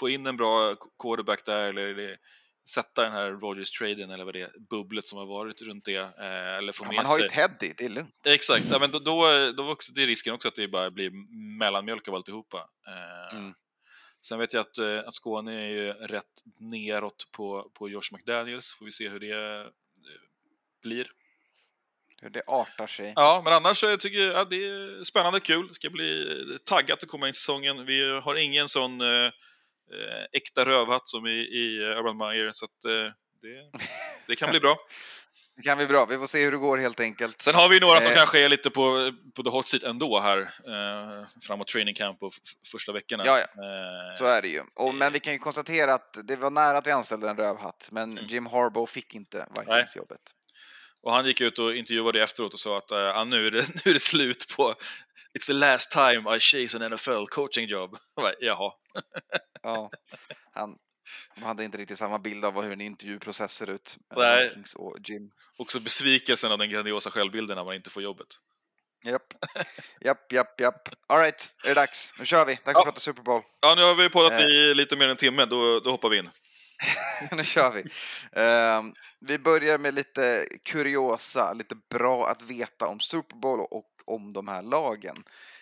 få in en bra quarterback där eller sätta den här Rogers-traden eller vad det är, bubblet som har varit runt det. Eh, eller få Ja, med man har sig... ju Teddy, det är lugnt. Exakt, ja, men då, då, då också, det är risken också att det bara blir mellanmjölk av alltihopa. Eh, Mm. Sen vet jag att, eh, att Skåne är ju rätt neråt på, på Josh McDaniels, får vi se hur det blir. Hur det artar sig. Ja, men annars så tycker jag att det är spännande, kul. Det ska bli taggat att komma in i säsongen. Vi har ingen sån eh, äkta rövhatt som i, i eh, Urban Meyer, så att, eh, det, det kan bli bra. Det kan bli bra, vi får se hur det går helt enkelt. Sen har vi några som Eh. kanske är lite på, på the hot seat ändå här, eh, framåt training camp och första veckorna. Ja, ja. Eh, Så är det ju. Och, men vi kan ju konstatera att det var nära att vi anställde en rövhatt, men Mm. Jim Harbaugh fick inte Vikings-jobbet. Och han gick ut och intervjuade efteråt och sa att ah, nu, är det, nu är det slut på It's the last time I chase an NFL coaching job. Bara, Jaha. Ja, han de hade inte riktigt samma bild av hur en intervjuprocess ser ut. Nej. Och Jim. Också besvikelsen av den grandiosa självbilden när man inte får jobbet. Japp, japp, japp, japp. All right, är det dags? Nu kör vi. Dags Ja. att prata Super Bowl. Ja, nu har vi poddat Eh. i lite mer än en timme, då, då hoppar vi in. nu kör vi. Ehm, vi börjar med lite kuriosa, lite bra att veta om Super Bowl och om de här lagen.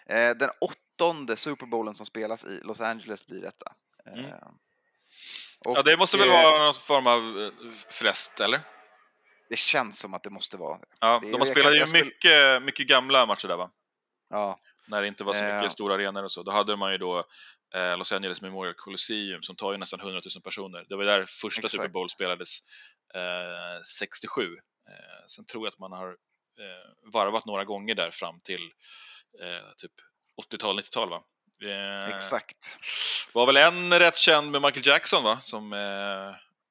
Eh, den åttonde Super Bowlen som spelas i Los Angeles blir detta. Mm. Ehm, och, Ja, det måste väl eh, vara någon form av eh, flest, eller? Det känns som att det måste vara. Ja, Det är- de har spelat ju mycket, mycket gamla matcher där, va? Ja, när det inte var så mycket Eh. stora arenor och så. Då hade man ju då eh, Los Angeles Memorial Coliseum som tar ju nästan 100 000 personer. Det var där första Exakt. Super Bowl spelades eh, 67. Eh, sen tror jag att man har eh, varvat några gånger där fram till eh, typ 80-tal, 90-tal va? Eh, exakt. var väl en rätt känd med Michael Jackson va? Som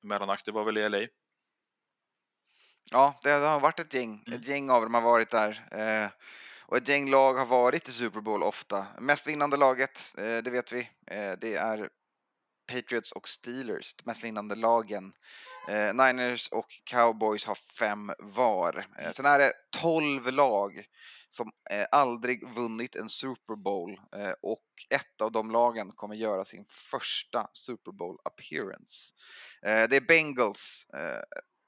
mellanakt, det var väl i LA. Ja, det har varit ett gäng. Mm. Ett gäng av dem har varit där. Och ett gäng lag har varit i Super Bowl ofta. Mest vinnande laget, eh, det vet vi. Eh, det är Patriots och Steelers, de mest vinnande lagen. Eh, Niners och Cowboys har fem var. Eh, sen är det 12 lag som eh, aldrig vunnit en Super Bowl eh, och ett av de lagen kommer göra sin första Super Bowl appearance. Eh, det är Bengals,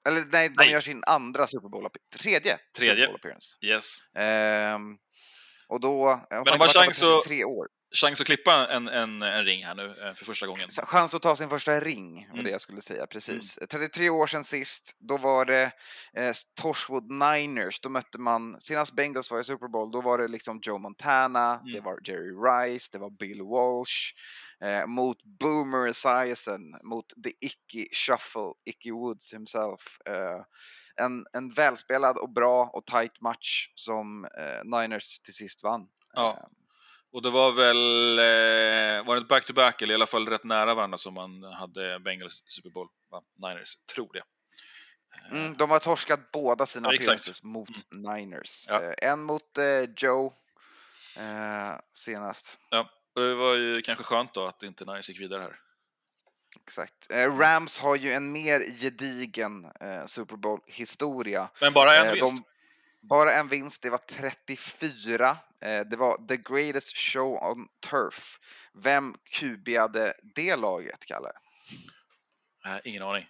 eller nej, de Nej. gör sin andra Super Bowl, tredje, Tredje. Super Bowl appearance. Yes. Ehm, och då... har de inte har chans att- 33 år. Chans att klippa en, en, en ring här nu eh, för första gången. Chans att ta sin första ring, var Mm. det jag skulle säga. Precis. 33 år sedan sist, då var det eh, Torchwood Niners. Då mötte man, senast Bengals var i Super Bowl, då var det liksom Joe Montana, det Mm. var Jerry Rice, det var Bill Walsh. Eh, mot Boomer Esiason, mot The Icky Shuffle, Icky Woods himself. Eh, en, en välspelad och bra och tight match som eh, Niners till sist vann. Ja. Och det var väl, eh, var det back-to-back eller i alla fall rätt nära varandra som man hade Bengals Super Bowl, va? Niners, tror det. Eh, Mm, de har torskat båda sina Ja, exakt. Mm. appearances mot Niners. Ja. Eh, en mot eh, Joe eh, senast. Och det var ju kanske skönt då att inte Niners gick vidare här. Exakt. Eh, Rams har ju en mer gedigen Super Bowl-historia. Men bara en vinst. de- bara en vinst, det var 34. Eh, det var the greatest show on turf. Vem QBade det laget, Kalle? Eh, ingen aning.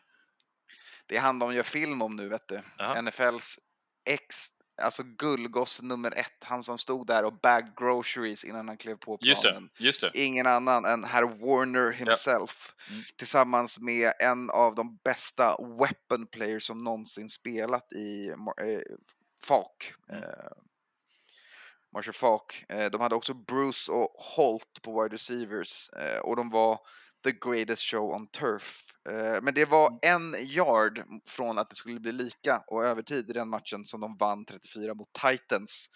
Det är han de gör film om nu, vet du. Jaha. NFLs ex, alltså gullgoss nummer ett. Han som stod där och bagged groceries innan han klev på Just det, planen. just det. Ingen annan än herr Warner himself. Mm. Tillsammans med en av de bästa weapon players som någonsin spelat i eh, Falk. Mm. Eh, Marshall Falk. Eh, de hade också Bruce och Holt på wide receivers eh, och de var the greatest show on turf. Eh, men det var Mm. en yard från att det skulle bli lika och övertid i den matchen som de vann 34 mot Titans.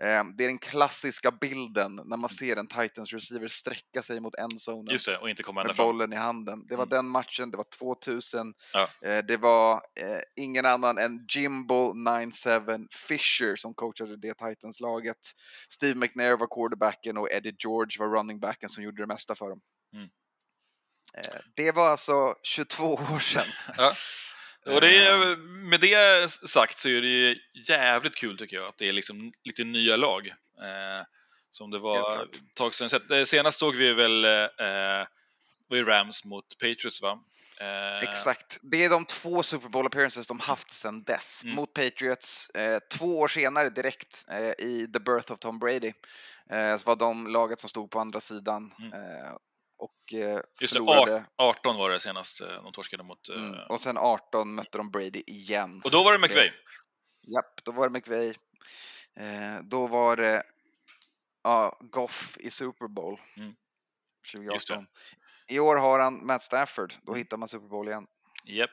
Eh, det är den klassiska bilden när man ser en Titans receiver sträcka sig mot endzonen Mm. Just det, och inte komma med fram. bollen i handen. Det var Mm. den matchen, det var 2000. Ja. Eh, det var ingen annan än Jimbo 97 Fisher som coachade det Titans-laget. Steve McNair var quarterbacken och Eddie George var running backen som gjorde det mesta för dem. Mm. Eh, det var alltså 22 år sedan. Ja. Och det Eh. är, med det sagt så är det ju jävligt kul tycker jag att det är liksom lite nya lag. Eh, som det var ett tag sedan. Eh, Senast såg vi väl eh, var Rams mot Patriots va? Eh, Exakt. Det är de två Super Bowl appearances de haft sedan dess. Mm. Mot Patriots, eh, två år senare direkt eh, i The Birth of Tom Brady. Så var de laget som stod på andra sidan. Mm. Och eh, Just förlorade. 18 var det senast eh, de torskade mot... eh, Mm. Och sen 18 mötte de Brady igen. Och då var det McVay. Japp, då var det McVay. Eh, då var det ja, Goff i Super Bowl Mm. 2018. Just det. I år har han Matt Stafford. Då Mm. hittar man Super Bowl igen. Japp.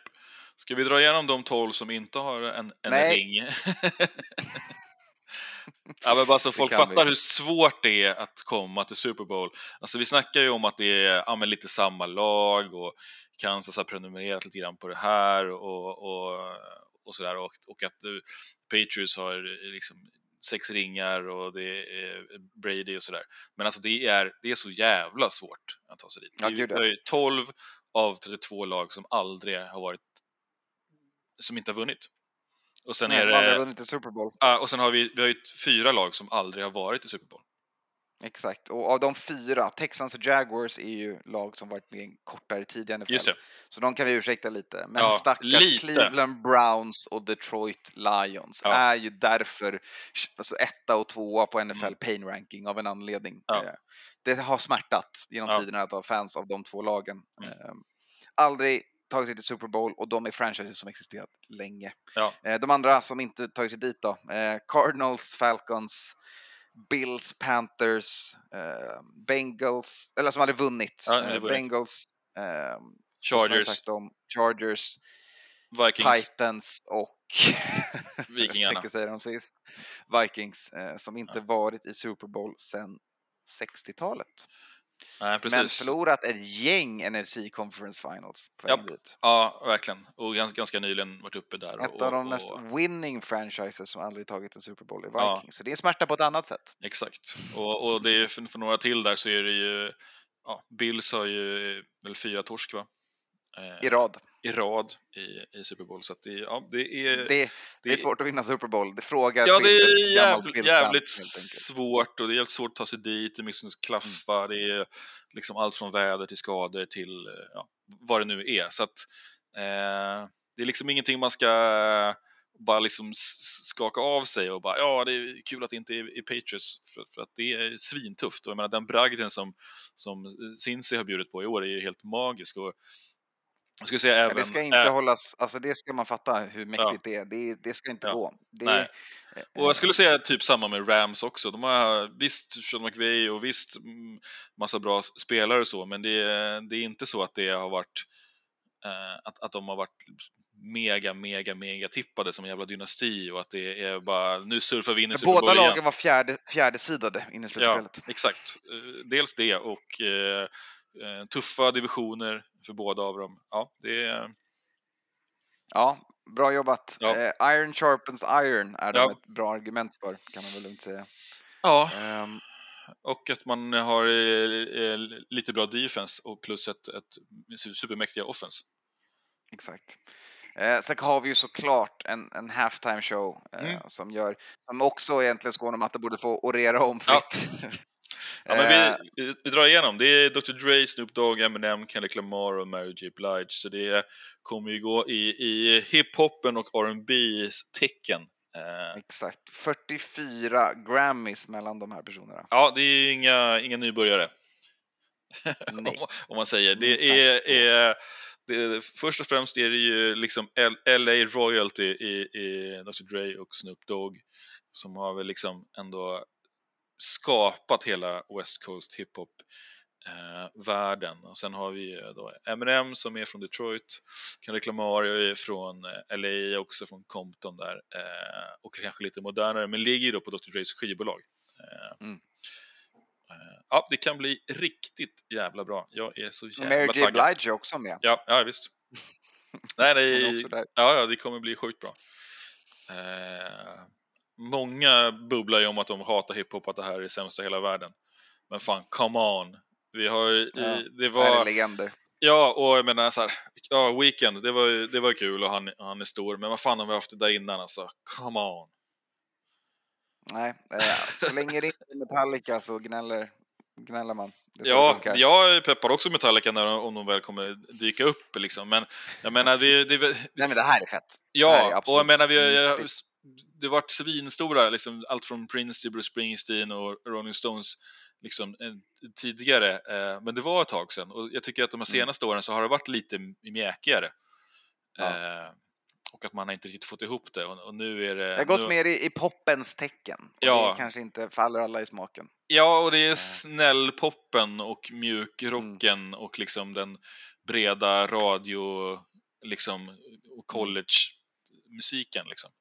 Ska vi dra igenom de 12 som inte har en, en Nej. ring? ja, men bara så folk fattar vi. hur svårt det är att komma till Super Bowl. Alltså vi snackar ju om att det är ja, lite samma lag och Kansas har prenumererat lite grann på det här och, och, och sådär och, och att eh, Patriots har eh, liksom sex ringar och det är Brady och sådär. Men alltså det är, det är så jävla svårt att ta sig dit. Ja. det är ju 12 av 32 lag som aldrig har varit som inte har vunnit. Och sen, Nej, är aldrig har det, vunnit en Super Bowl. ja, och sen har vi, vi har ju fyra lag som aldrig har varit i Super Bowl. Exakt. Och av de fyra, Texans och Jaguars är ju lag som varit med en kortare tid i NFL. Just det. Så de kan vi ursäkta lite. Men Ja, stackars lite. Cleveland Browns och Detroit Lions Ja. är ju därför alltså etta och tvåa på NFL Mm. Pain Ranking av en anledning. Ja. Eh, Det har smärtat genom Ja. tiderna att ha fans av de två lagen. Mm. Eh, Aldrig tagit sig till Super Bowl och de är franchises som existerat länge. Ja. Eh, De andra som inte tagit sig dit då? eh, Cardinals, Falcons, Bills, Panthers, eh, Bengals, eller som hade vunnit. Ja, vunnit. Bengals, Chargers, sagt om, Chargers, Vikings, Titans och Vikingarna. jag säga dem sist. Vikings som inte varit i Super Bowl sedan 60-talet. Nej, Men precis. förlorat ett gäng NFC Conference Finals dit. Ja, verkligen. Och ganska, ganska nyligen varit uppe där. Ett och, av de och, mest winning franchises som aldrig tagit en Super Bowl i Ja. Vikings. Så det är smärta på ett annat sätt. Exakt. Och, och det är för, för några till där så är det ju ja, Bills har ju väl fyra torsk va? Eh, I rad. I rad i, i Super Bowl. Så att det, ja, det är... Det, det är svårt att vinna Super Bowl. Det frågar Ja, det är jävligt, jävligt svårt och det är jävligt svårt att ta sig dit. Det är mycket som ska klaffa. Mm. Det är liksom allt från väder till skador till eh, ja, vad det nu är. Så att, eh, det är liksom ingenting man ska bara liksom skaka av sig och bara ja, det är kul att det inte är i Patriots för, för att det är svintufft. Och jag menar den bragden som, som Cincy har bjudit på i år är ju helt magisk. Och jag skulle säga Ja, även... det ska inte ä- hållas, alltså det ska man fatta hur mäktigt det är. Det, det ska inte Ja. gå. Det, Nej. eh, Och jag skulle säga typ samma med Rams också. De har visst Sean McVay och visst massa bra spelare och så, men det är, det är inte så att det har varit eh, att, att de har varit mega, mega, mega tippade som en jävla dynasti och att det är bara nu surfar vi in i Super båda igen. lagen var fjärde, fjärde sidade in i Ja, slutspelet. exakt. Eh, Dels det och eh, eh, tuffa divisioner för båda av dem. Ja, det är... Ja, bra jobbat. Ja. Eh, iron sharpens iron är de Ja. ett bra argument för, kan man väl lugnt säga. Ja, Ehm, och att man har eh, eh, lite bra defense och plus ett, ett supermäktiga offense. Exakt. Eh, sen har vi ju såklart en, en halftime show eh, Mm. som gör, som också egentligen Skånematte borde få orera om fritt. Ja, men Eh, vi, vi, drar igenom. Det är Dr Dre, Snoop Dogg, Eminem, Kendrick Lamar och Mary J Blige. Så det kommer ju gå i, i hiphopen och R&B's tecken. Eh, Exakt. 44 Grammys mellan de här personerna. ja, det är inga, inga nybörjare. Nej. om, om man säger. Det är, är, det först och främst är det ju liksom LA Royalty i, i Dr Dre och Snoop Dogg som har väl liksom ändå skapat hela West Coast hiphop eh, världen. Och sen har vi då Eminem som är från Detroit, Kendrick Lamar är från eh, LA, också från Compton där, eh, och kanske lite modernare, men ligger ju då på Dr Dres skivbolag. Eh, Mm. eh, ja, det kan bli riktigt jävla bra. Jag är så jävla Mary J. Blige är också med. Ja, ja visst. Nej, där. ja, ja, det kommer bli sjukt bra. Många bubblar ju om att de hatar hiphop, att det här är det sämsta i hela världen. Men fan, come on! Vi har, i, Ja, det Här är var, legender. ja, och jag menar så här, ja, Weekend, det var, det var kul och han, han är stor, men vad fan har vi haft det där innan alltså? Come on! Nej, eh, så länge det inte är Metallica så gnäller, gnäller man. Det är det Ja, jag peppar också Metallica när, de- om de väl kommer dyka upp liksom, men jag menar, det, det, det, Nej men det här är fett. Det här är Ja, och jag menar, vi, riktigt. Det har varit svinstora, liksom, allt från Prince till Bruce Springsteen och Rolling Stones liksom, eh, tidigare, eh, men det var ett tag sedan. Och jag tycker att de här Mm. senaste åren så har det varit lite mjäkigare. Ja. Eh, och att man har inte riktigt fått ihop det. Och, och nu är det... Jag har gått nu, mer i, i poppens tecken. Och Ja. Det kanske inte faller alla i smaken. Ja, och det är Eh. snällpoppen och mjukrocken Mm. och liksom den breda radio, liksom, Mm. och college-musiken. Liksom.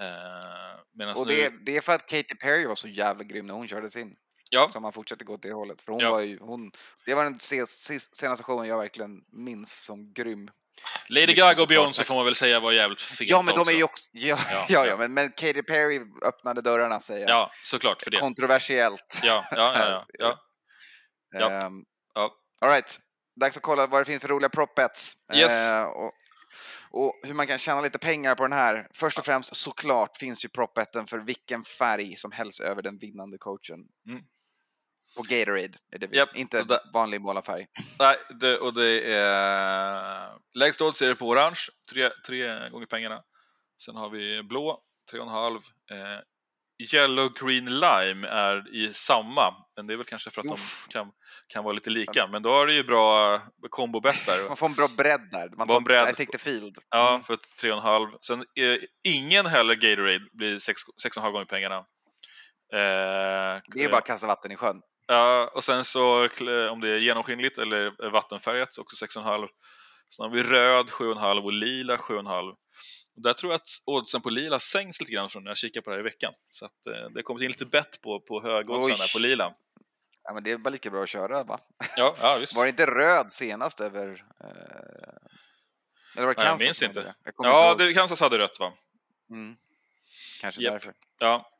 Eh, Och nu- det, det är för att Katy Perry var så jävla grym när hon körde sin. Ja. Så man fortsätter gå åt det hållet. För hon Ja. var ju, hon, det var den senaste showen jag verkligen minns som grym. Lady Gaga och Beyoncé får man väl säga var jävligt feta Ja men de också. är ju också, ja, Ja, ja, ja. Men, men Katy Perry öppnade dörrarna säger jag. Ja, såklart för det. Kontroversiellt. Ja, ja, ja. ja, ja. Ehm, Ja. All right. Dags att kolla vad det finns för roliga prop bets. Yes. Eh, och, och hur man kan tjäna lite pengar på den här. Först och främst såklart finns ju prop betten för vilken färg som helst över den vinnande coachen. Mm. På Gatorade är det vi. Japp, inte där- vanlig målarfärg. Nej, det, och det är... Lägst odds är det på orange, tre, tre gånger pengarna. Sen har vi blå, tre och en halv. Eh, yellow, green, lime är i samma, men det är väl kanske för att Uff. de kan, kan vara lite lika. Men då är det ju bra kombobett där. Man får en bra bredd där. Man Var en bredd. I take the field. Ja, Mm. för och en halv. Sen eh, ingen heller Gatorade blir sex, sex och en halv gånger pengarna. Eh, Det är bara att kasta vatten i sjön. Ja, och sen så kl- om det är genomskinligt eller vattenfärgat, också 6,5. Sen har vi röd 7,5 och lila 7,5. Och där tror jag att oddsen på lila sänks lite grann från när jag kikade på det här i veckan. Så att, eh, det har kommit in lite bett på, på här på lila. Ja, men det är bara lika bra att köra va? Ja, ja visst. Var det inte röd senast över... Eh... Eller var det Nej, jag Kansas minns inte. det? Jag Ja, det, Kansas hade rött va? Mm. Kanske Japp. därför. Ja,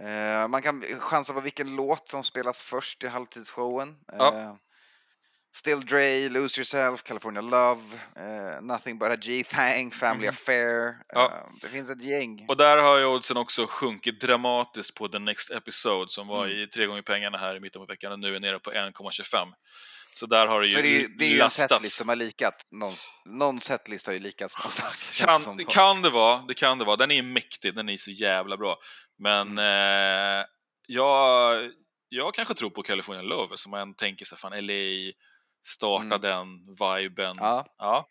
Eh, man kan chansa på vilken låt som spelas först i halvtidsshowen. Ja. Still Dre, Lose Yourself, California Love, eh, Nothing But A G-Thang, Family Mhm. Affair. Ja. Eh, det finns ett gäng. Och där har ju oddsen också sjunkit dramatiskt på The Next Episode som var Mm. i tre gånger pengarna här i mitten på veckan och nu är nere på 1,25. Så där har det ju, Så det är ju, det är ju en setlist som har likat. Någon, någon setlist har ju likats någonstans. känns det. Kan, kan det vara, det kan det vara. Den är mäktig, den är så jävla bra. Men Mm. eh, jag, jag kanske tror på California Love, som man tänker sig, fan LA, starta Mm. den viben. Ja. ja.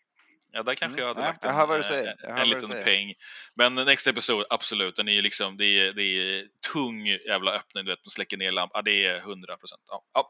Ja, där kanske Mm, jag hade ja, lagt en, eh, en du liten peng. Men Next Episode, absolut, den är ju liksom, det är, det är tung jävla öppning, du vet, de släcker ner lampan. Ja, det är 100 procent. Ja. Ja.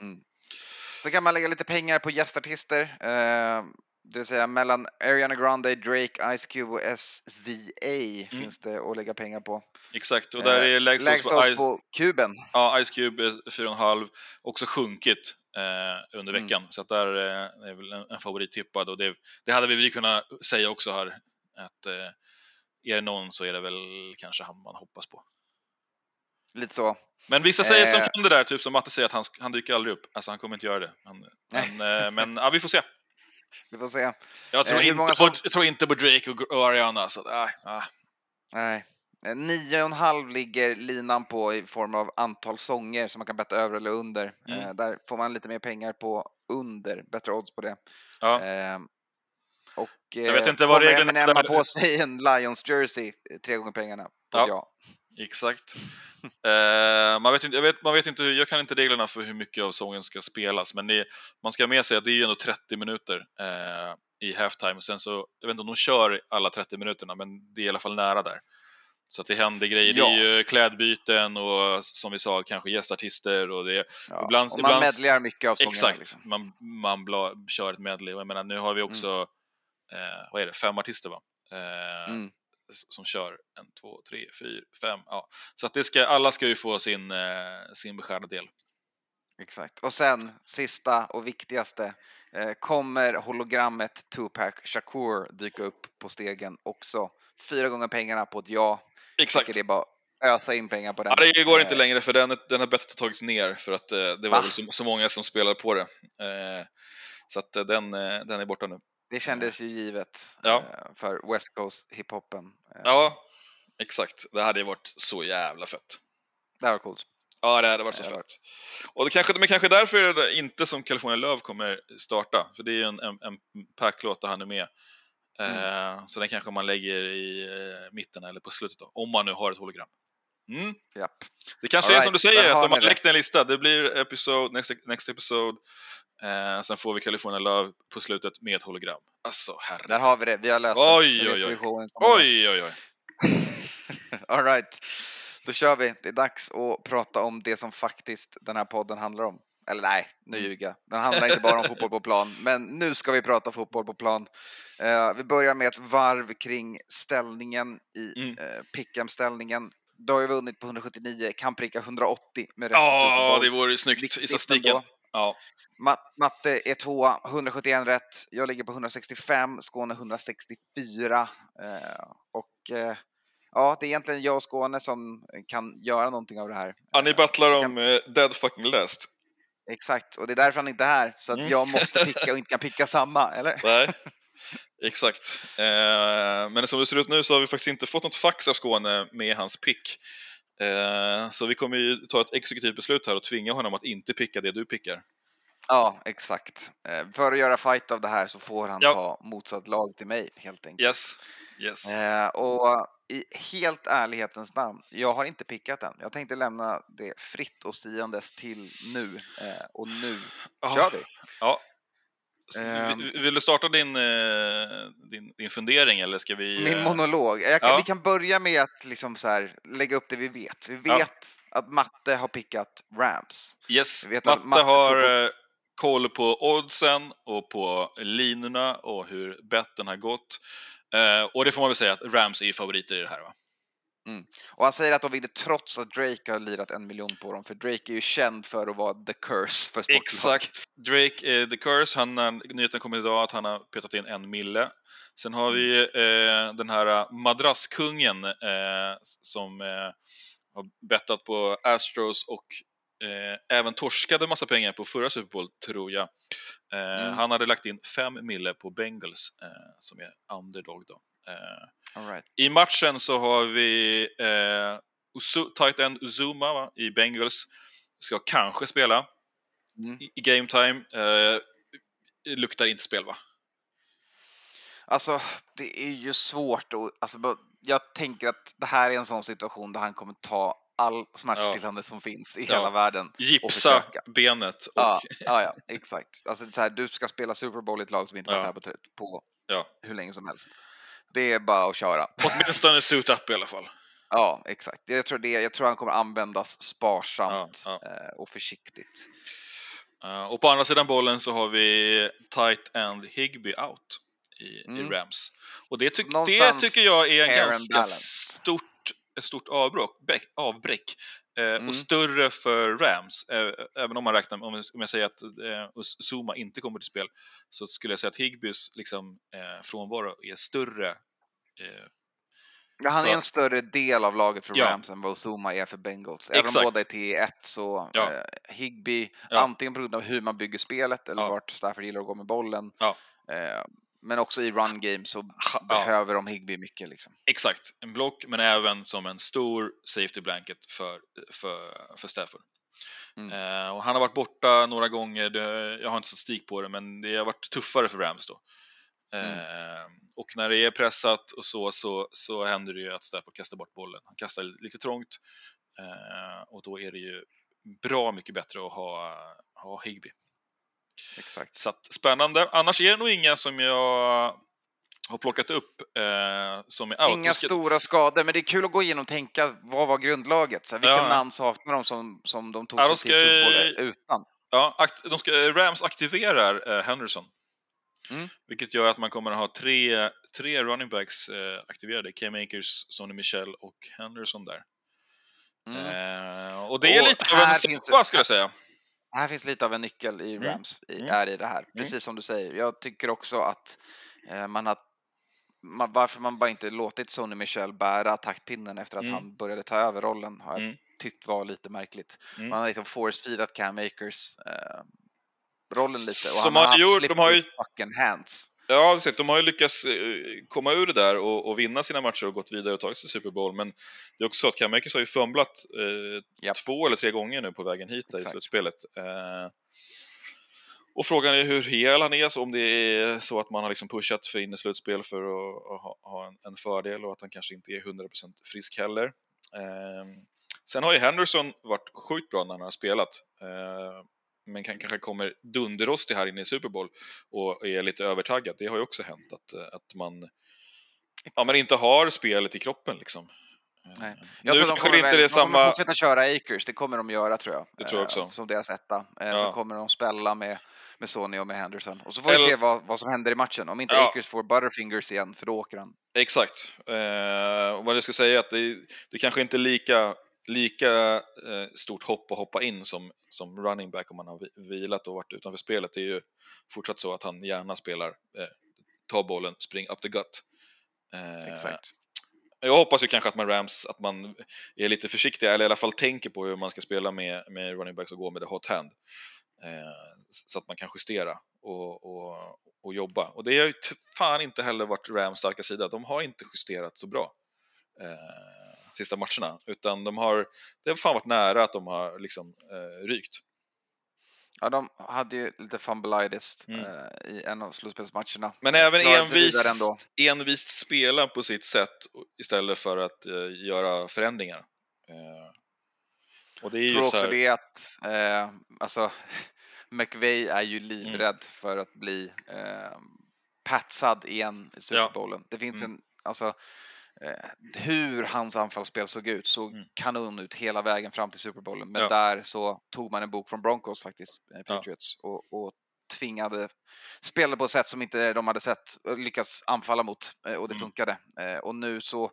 Så kan man lägga lite pengar på gästartister. Eh, det vill säga mellan Ariana Grande, Drake, Ice Cube och SZA finns det att lägga pengar på. Exakt, och där Eh, är lägst Lägst odds odds på, på kuben. ja, Ice Cube är 4,5, också sjunkit eh, under Mm. veckan. Så att där eh, är väl en, en favorittippad. Och det, det hade vi väl kunnat säga också här, att eh, är det någon så är det väl kanske han man hoppas på. Lite så. Men vissa säger som Eh. kan det där, typ som Matte säger att han, han dyker aldrig upp. Alltså han kommer inte göra det. Han, men eh, men ja, vi får se. Vi får se. Jag tror, Eh, inte, på, som- jag tror inte på Drake och, och Ariana. Så, äh, ah. Nej. Eh, Nio och en halv ligger linan på i form av antal sånger som man kan betta över eller under. Mm. Eh, där får man lite mer pengar på under, bättre odds på det. Ja. Eh, och Jag vet eh, inte vad kommer reglerna ha där- på sig en Lions jersey eh, tre gånger pengarna. Ja. ja. Exakt. Eh, man, vet inte, jag, vet, man vet inte, jag kan inte reglerna för hur mycket av sången ska spelas, men det, man ska ha med sig att det är ju ändå 30 minuter eh, i halftime. Sen så, jag vet inte om de kör alla 30 minuterna, men det är i alla fall nära där. Så det händer grejer. Ja. Det är ju klädbyten och som vi sa, kanske gästartister och det Ja. Ibland- och man ibland- medlar mycket av sångerna. Exakt, Liksom. man, man bla, kör ett medley. Och jag menar, nu har vi också, eh, vad är det, fem artister va? Eh, Mm. som kör en, två, tre, fyra, fem. Ja. Så att det ska, alla ska ju få sin, eh, sin beskärda del. Exakt. Och sen sista och viktigaste. Eh, kommer hologrammet Tupac Shakur dyka upp på stegen också? Fyra gånger pengarna på ett ja. Exakt. Det är bara ösa in pengar på den. Ja, det går inte Eh, längre för den, den har bettet tagits ner för att eh, det var Va? väl så, så många som spelade på det. Eh, så att eh, den, eh, den är borta nu. Det kändes ju givet Ja. för West Coast hiphopen. Ja, exakt. Det hade ju varit så jävla fett. Det här var coolt. Ja, det hade varit så hade fett. Och det kanske, men kanske därför är det inte som California Love kommer starta, för det är ju en, en, en packlåt där han är med. Eh, så den kanske man lägger i eh, mitten eller på slutet då, om man nu har ett hologram. Mm. Japp. Det kanske All är right, som du där säger, att de har läckt en lista. Det blir episode, next, next episode, eh, sen får vi California Love på slutet med ett hologram. Alltså, Där herre. har vi det. Vi har löst Oj, det. Oj, oj. kommer. Oj, oj, oj. All right. Då kör vi. Det är dags att prata om det som faktiskt den här podden handlar om. Eller nej, nu Mm. ljuger jag. Den handlar inte bara om fotboll på plan, men nu ska vi prata fotboll på plan. Eh, vi börjar med ett varv kring ställningen i Mm. eh, Pick'em-ställningen. Du har ju vunnit på 179, kan pricka 180 med rätt Ja, det vore ju snyggt Viktigt i statistiken. Ja. Ma- Matte är tvåa, 171 rätt. Jag ligger på 165, Skåne 164. Eh, och ja, det är egentligen jag och Skåne som kan göra någonting av det här. Ja, ni battlar om eh, dead fucking last. Exakt, och det är därför han inte är här. Så att Mm. jag måste picka och inte kan picka samma, eller? Nej, exakt. Eh, men som det ser ut nu så har vi faktiskt inte fått något fax av Skåne med hans pick. Eh, så vi kommer ju ta ett exekutivt beslut här och tvinga honom att inte picka det du pickar. Ja, exakt. Eh, för att göra fight av det här så får han Ja. ta motsatt lag till mig, helt enkelt. Yes, yes. Och i helt ärlighetens namn, jag har inte pickat den. Jag tänkte lämna det fritt och siandes till nu. Eh, och nu Ja, kör vi. Ja. Ehm. vill, vill du starta din, eh, din, din fundering eller ska vi... Min eh, monolog. Jag kan, ja. Vi kan börja med att liksom så här, lägga upp det vi vet. Vi Ja. vet att Matte har pickat Rams. Yes, Jag vet att Matte Matte har på- eh, koll på oddsen och på linorna och hur betten har gått. Eh, och det får man väl säga att Rams är favoriter i det här va? Och han säger att de vinner trots att Drake har lirat en miljon på dem. För Drake är ju känd för att vara the curse för sportlag. Exakt. Drake är the curse. Han, har- nyheten kom idag att han har petat in en mille. Sen har vi eh, den här eh, madrasskungen eh, som eh, har bettat på Astros och eh, även torskade massa pengar på förra Super Bowl, tror jag. Eh, Mm. Han hade lagt in fem mille på Bengals, eh, som är underdog då. Eh, right. I matchen så har vi tight end Uzuma va, i Bengals. Ska kanske spela Mm. i, game time. Eh, luktar inte spel va? Alltså, det är ju svårt och alltså, jag tänker att det här är en sån situation där han kommer ta all smärtstillande som finns i Ja. hela världen. Gipsa benet och Ja, ja, ja, exakt. Alltså, så här, du ska spela Super Bowl i ett lag som inte varit Ja. här på, på Ja. hur länge som helst. Det är bara att köra. åtminstone suit up i alla fall. Ja, exakt. Jag tror, det, jag tror han kommer användas sparsamt Ja, eh, och försiktigt. Eh, och på andra sidan bollen så har vi tight end Higby out i, Mm. i Rams. Och det, ty- det tycker jag är en ganska stort, ett stort avbrock, bäck- avbräck. Eh, Mm. Och större för Rams. Eh, även om man räknar, om jag, om jag säger att eh, Zuma inte kommer till spel, så skulle jag säga att Higbys liksom, eh, frånvaro är större. Eh, Ja, han är en större del av laget för Ja. Rams än vad Zuma är för Bengals. Även om Exakt. båda är T1 så Ja. eh, Higby, antingen på grund av hur man bygger spelet eller Ja. vart Stafford gillar att gå med bollen. Men också i run game så Ha- ja. behöver de Higby mycket. Liksom. Exakt, en block men även som en stor safety blanket för, för, för Stafford. Mm. Eh, och han har varit borta några gånger, det, jag har inte statistik på det, men det har varit tuffare för Rams då. Eh, och när det är pressat och så, så, så händer det ju att Stafford kastar bort bollen. Han kastar lite trångt eh, och då är det ju bra mycket bättre att ha, ha Higby. Exakt. Så att, spännande. Annars är det nog inga som jag har plockat upp eh, som är out. Inga stora skador, men det är kul att gå igenom och tänka vad var grundlaget? Så här, vilka Ja. namn saknar de som, som de tog Ja, sig till Super utan? Ja, akt, de ska, Rams aktiverar eh, Henderson. Mm. Vilket gör att man kommer att ha tre, tre running backs eh, aktiverade. Cam Akers, Sonny Michel och Henderson där. Mm. Eh, och det är Och lite av en soppa skulle jag säga. Här finns lite av en nyckel i Mm. Rams, i, Mm. är i det här. Precis som du säger. Jag tycker också att eh, man har man, varför man bara inte låtit Sonny Michel bära taktpinnen efter att Mm. han började ta över rollen har jag Mm. tyckt var lite märkligt. Mm. Man har liksom force-feedat Cam Akers eh, rollen lite och Som han har har haft gjort- de har ju- fucking hands. Ja, de har ju lyckats eh, komma ur det där och, och vinna sina matcher och gått vidare och tagit sig till Super Bowl. Men det är också så att Cam Akers har ju fumlat eh, Japp. två eller tre gånger nu på vägen hit i slutspelet. Eh, och frågan är hur hel han är, så om det är så att man har liksom pushat för in i slutspel för att, att ha, ha en, en fördel och att han kanske inte är 100% frisk heller. Eh, sen har ju Henderson varit sjukt bra när han har spelat. Men kan, kanske kommer dunderrostig här inne i Super Bowl och är lite övertaggad. Det har ju också hänt att, eh, att man, ja, man inte har spelet i kroppen liksom. Eh, Nej. Nu Jag tror de kommer, det inte väl, är de kommer samma... fortsätta köra Akers, det kommer de göra tror jag. Det tror jag också. Eh, Som deras etta. Ja. Så kommer de spela med, med Sony och med Henderson. Och så får vi Eller- se vad, vad som händer i matchen. Om inte Ja. Akers får butterfingers igen, för då åker han. Exakt. Eh, och vad jag ska säga är att det, det kanske inte är lika, lika eh, stort hopp att hoppa in som, som running back om man har vi- vilat och varit utanför spelet. Det är ju fortsatt så att han gärna spelar, eh, ta bollen, spring up the gut. Eh, Exakt. Jag hoppas ju kanske att man Rams, att man är lite försiktiga, eller i alla fall tänker på hur man ska spela med, med running backs och gå med the hot hand. Eh, så att man kan justera och, och, och jobba. Och det har ju fan inte heller varit Rams starka sida. De har inte justerat så bra eh, sista matcherna, utan de har, det har fan varit nära att de har liksom eh, rykt. Ja, de hade ju lite fumbleitis Mm. eh, i en av slutspelsmatcherna. Men även envist, envist spela på sitt sätt istället för att eh, göra förändringar. Eh, och det är Jag tror så också här, det att, eh, alltså, McVay är ju Mm. livrädd för att bli eh, patsad igen i Super Ja. Bowlen. Det finns Mm. en, alltså, hur hans anfallsspel såg ut såg Mm. kanon ut hela vägen fram till Super Bowlen. Men Ja. där så tog man en bok från Broncos faktiskt, eh, Ja. Patriots, och, och tvingade spela på ett sätt som inte de hade sett lyckats anfalla mot eh, och det Mm. funkade. Eh, Och nu så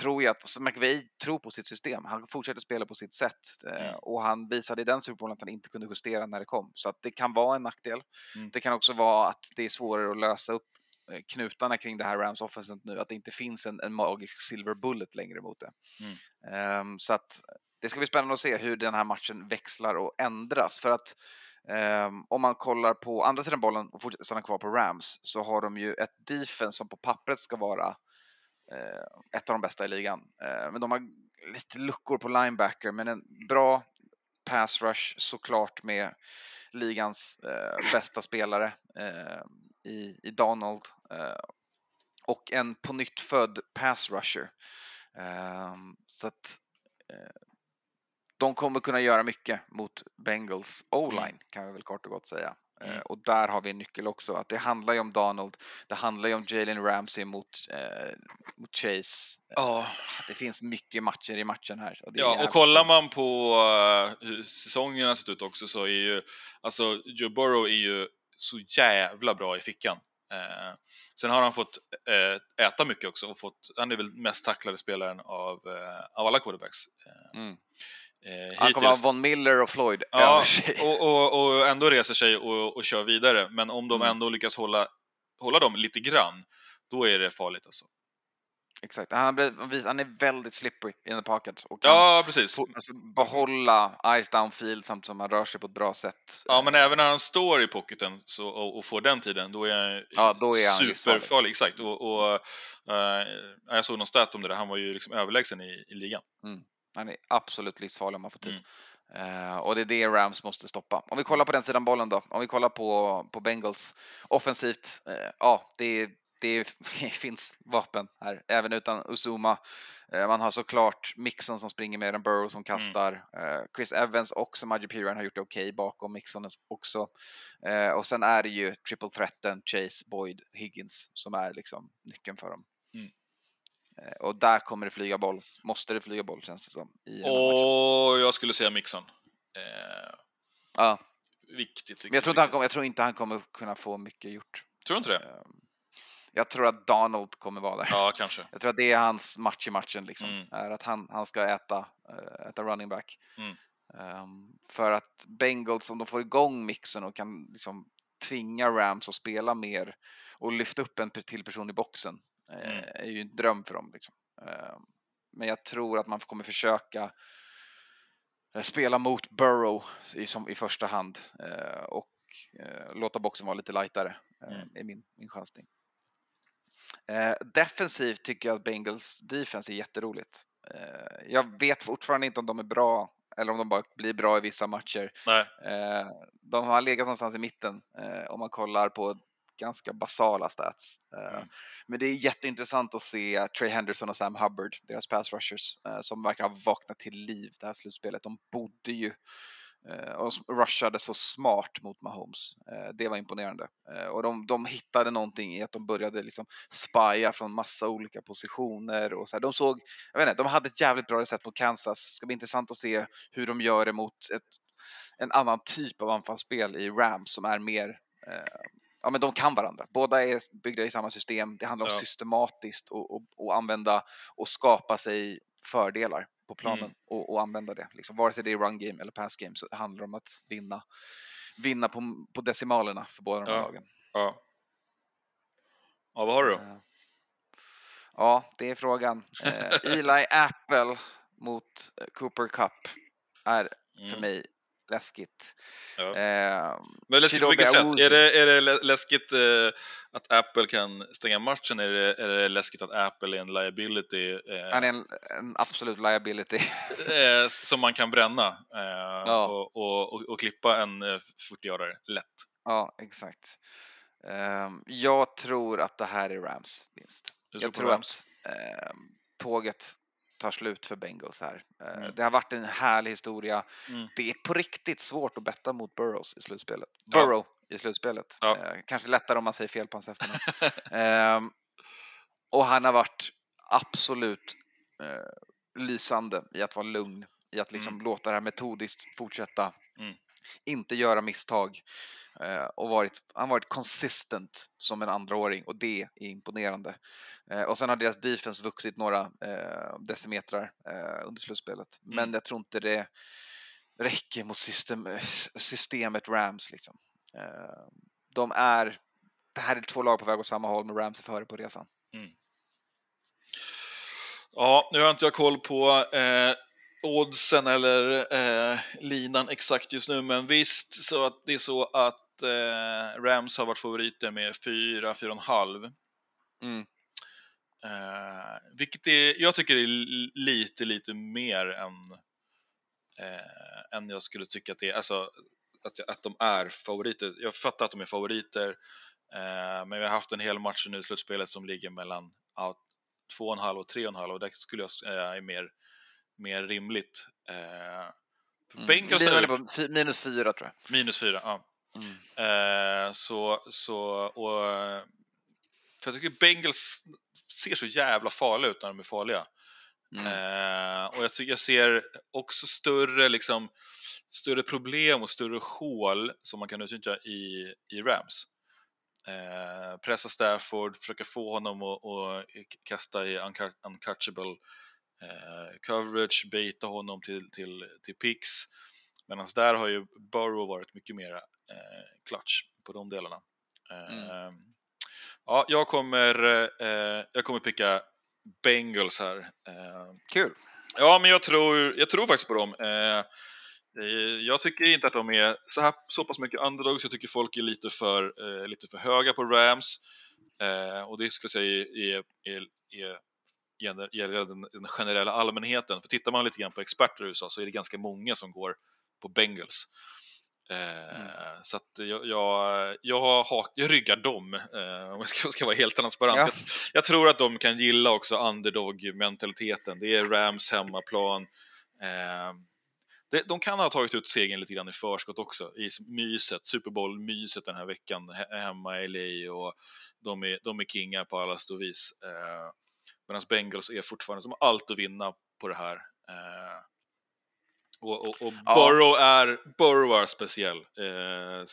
tror jag att alltså McVay tror på sitt system. Han fortsätter spela på sitt sätt eh, Mm. och han visade i den Super att han inte kunde justera när det kom. Så att det kan vara en nackdel. Mm. Det kan också vara att det är svårare att lösa upp eh, knutarna kring det här Rams offenset nu, att det inte finns en, en magisk silver bullet längre mot det. Mm. Ehm, så att det ska bli spännande att se hur den här matchen växlar och ändras. För att ehm, om man kollar på andra sidan bollen och fortsätter stanna kvar på Rams så har de ju ett defense som på pappret ska vara eh, ett av de bästa i ligan. Eh, men de har lite luckor på linebacker, men en bra pass rush såklart med ligans eh, bästa spelare eh, i, i Donald eh, och en på nytt född pass rusher. Ehm, så att eh, de kommer kunna göra mycket mot Bengals O-line kan vi väl kort och gott säga. Eh, Mm. och där har vi en nyckel också. Att det handlar ju om Donald, det handlar ju om Jalen Ramsey mot, eh, mot Chase. Ja. Det finns mycket matcher i matchen här. Och Ja, och kollar man på eh, hur säsongen har sett ut också så är ju, alltså Joe Burrow är ju så jävla bra i fickan. Eh, sen har han fått eh, äta mycket också och fått, han är väl mest tacklade spelaren av, eh, av alla quarterbacks. Eh, Mm. eh, Han kommer ha. Von Miller och Floyd Ja, över sig. och, och, och ändå reser sig och, och kör vidare. Men om de Mm. ändå lyckas hålla, hålla dem lite grann, då är det farligt alltså. Exakt. Han, han är väldigt slippery in the pocket och kan Ja, precis. alltså, behålla ice downfield samtidigt som han rör sig på ett bra sätt. Ja, men även när han står i pocketen så, och, och får den tiden, då är han, Ja, då är han superfarlig. Exakt. Och, och, eh, jag såg någon stat om det där, han var ju liksom överlägsen i, i ligan. Han är absolut livsfarlig om man får tid. Mm. Eh, och det är det Rams måste stoppa. Om vi kollar på den sidan bollen då. Om vi kollar på, på Bengals offensivt. eh, ja, det, det finns vapen här, även utan Uzuma. Eh, man har såklart Mixon som springer med en Burrow som kastar. Eh, Chris Evans och Samaji Piran har gjort det okej bakom Mixon också. Eh, och sen är det ju triple threaten, Chase, Boyd, Higgins som är liksom nyckeln för dem. Mm. Och där kommer det flyga boll. Måste det flyga boll känns det som. I den. Och jag skulle säga Mixon. Eh, Ja, viktigt, viktigt. men jag tror, inte han kommer, jag tror inte han kommer kunna få mycket gjort. Tror du inte det? Ehm, Jag tror att Donald kommer vara där. Ja, kanske. Jag tror att det är hans match i matchen, liksom. Mm. är att han, han ska äta, eh, äta running back. Mm. Ehm, för att Bengals, om de får igång mixen och kan liksom tvinga Rams att spela mer och lyfta upp en till person i boxen, eh, Mm. är ju en dröm för dem. Liksom. Ehm, men jag tror att man kommer försöka eh, spela mot Burrow i, som, i första hand eh, och eh, låta boxen vara lite lightare. Eh, Mm. är min, min chansning. Eh, defensivt tycker jag att Bengals defense är jätteroligt. Eh, jag vet fortfarande inte om de är bra eller om de bara blir bra i vissa matcher. Nej. Eh, de har legat någonstans i mitten om man kollar på ganska basala stats. Mm. Men det är jätteintressant att se Trey Henderson och Sam Hubbard, deras pass rushers, som verkar ha vaknat till liv det här slutspelet. De bodde ju och s- rushade så smart mot Mahomes. Eh, det var imponerande. Eh, och de, de hittade någonting i att de började liksom spya från massa olika positioner. Och så här. De såg, jag vet inte, de hade ett jävligt bra recept mot Kansas. Det ska bli intressant att se hur de gör det mot ett, en annan typ av anfallsspel i Rams som är mer eh, Ja, men de kan varandra. Båda är byggda i samma system. Det handlar om Ja. systematiskt och, och, och använda och skapa sig fördelar på planen Mm. och, och använda det. Liksom, vare sig det är run game eller pass game så det handlar om att vinna, vinna på, på decimalerna för båda de här Ja. lagen. Ja. Ja, vad har du då? Eh, Ja, det är frågan. Eh, Eli Apple mot Cooper Cup är för Mm. mig läskigt. Ja. Eh, Men läskigt på vilket sätt? Är det, är det lä- läskigt eh, att Apple kan stänga matchen? Är det, är det läskigt att Apple är en liability eh, han är en, en absolut liability. eh, som man kan bränna Ja. och, och, och, och klippa en eh, 40-årare lätt? Ja, exakt. Ehm, jag tror att det här är Rams vinst. Jag tror Rams? att ehm, tåget tar slut för Bengals här. Eh, Mm. Det har varit en härlig historia. Mm. Det är på riktigt svårt att betta mot Burrows i slutspelet. Ja. Burrow i slutspelet. Ja. Eh, kanske lättare om man säger fel på hans efternamn. Ehm, och han har varit absolut eh, lysande i att vara lugn, i att liksom låta det här metodiskt fortsätta. Mm. Inte göra misstag. Eh, och varit, han varit consistent som en andraåring och det är imponerande. Eh, och sen har deras defense vuxit några eh, decimetrar under slutspelet. Men Mm. jag tror inte det räcker mot system, systemet Rams. Liksom. De är, det här är två lag på väg åt samma håll, men Rams är före på resan. Ja, nu har inte jag koll på eh, oddsen eller eh, linan exakt just nu, men visst så att det är så att eh, Rams har varit favoriter med 4, 4,5. Mm. Eh, vilket är, jag tycker är li- lite, lite mer än, eh, än jag skulle tycka att det är. Alltså, att, att de är favoriter. Jag fattar att de är favoriter, eh, men vi har haft en hel match nu i slutspelet som ligger mellan ja, 2,5 och 3,5 och det skulle jag säga är mer, mer rimligt. Eh, Mm. Bengals är minus fyra tror jag. minus 4, ja. Mm. Eh, så, så, och, för jag tycker Bengals ser så jävla farliga ut när de är farliga. Mm. Eh, och jag, jag ser också större, liksom, större problem och större hål som man kan utnyttja i, i Rams. Eh, pressa Stafford, försöka få honom att kasta i unca- uncatchable eh, coverage, baita honom till, till, till picks. Medan där har ju Burrow varit mycket mer eh, clutch på de delarna. Eh, Ja, jag kommer, eh, jag kommer picka Bengals här. Eh, Kul. Ja, men jag tror, jag tror faktiskt på dem. Eh, eh, jag tycker inte att de är så, här, så pass mycket underdogs. Jag tycker folk är lite för, eh, lite för höga på Rams. Eh, och det ska jag säga är, är, är, gäller- gäller den, den generella allmänheten. För tittar man lite grann på experter i USA så är det ganska många som går på Bengals. Eh, Så att jag, jag, jag, har jag ryggar dem, eh, om jag ska, ska vara helt transparent. Ja. Jag, jag tror att de kan gilla också underdog-mentaliteten. Det är Rams hemmaplan. Eh, de kan ha tagit ut segern lite grann i förskott också, i myset, Super Bowl-myset den här veckan he- hemma i LA och de är, de är kingar på alla vis. Medan Bengals är fortfarande, de har allt att vinna på det här. Och, och, och Ja. Burrow, är, Burrow är speciell. Eh,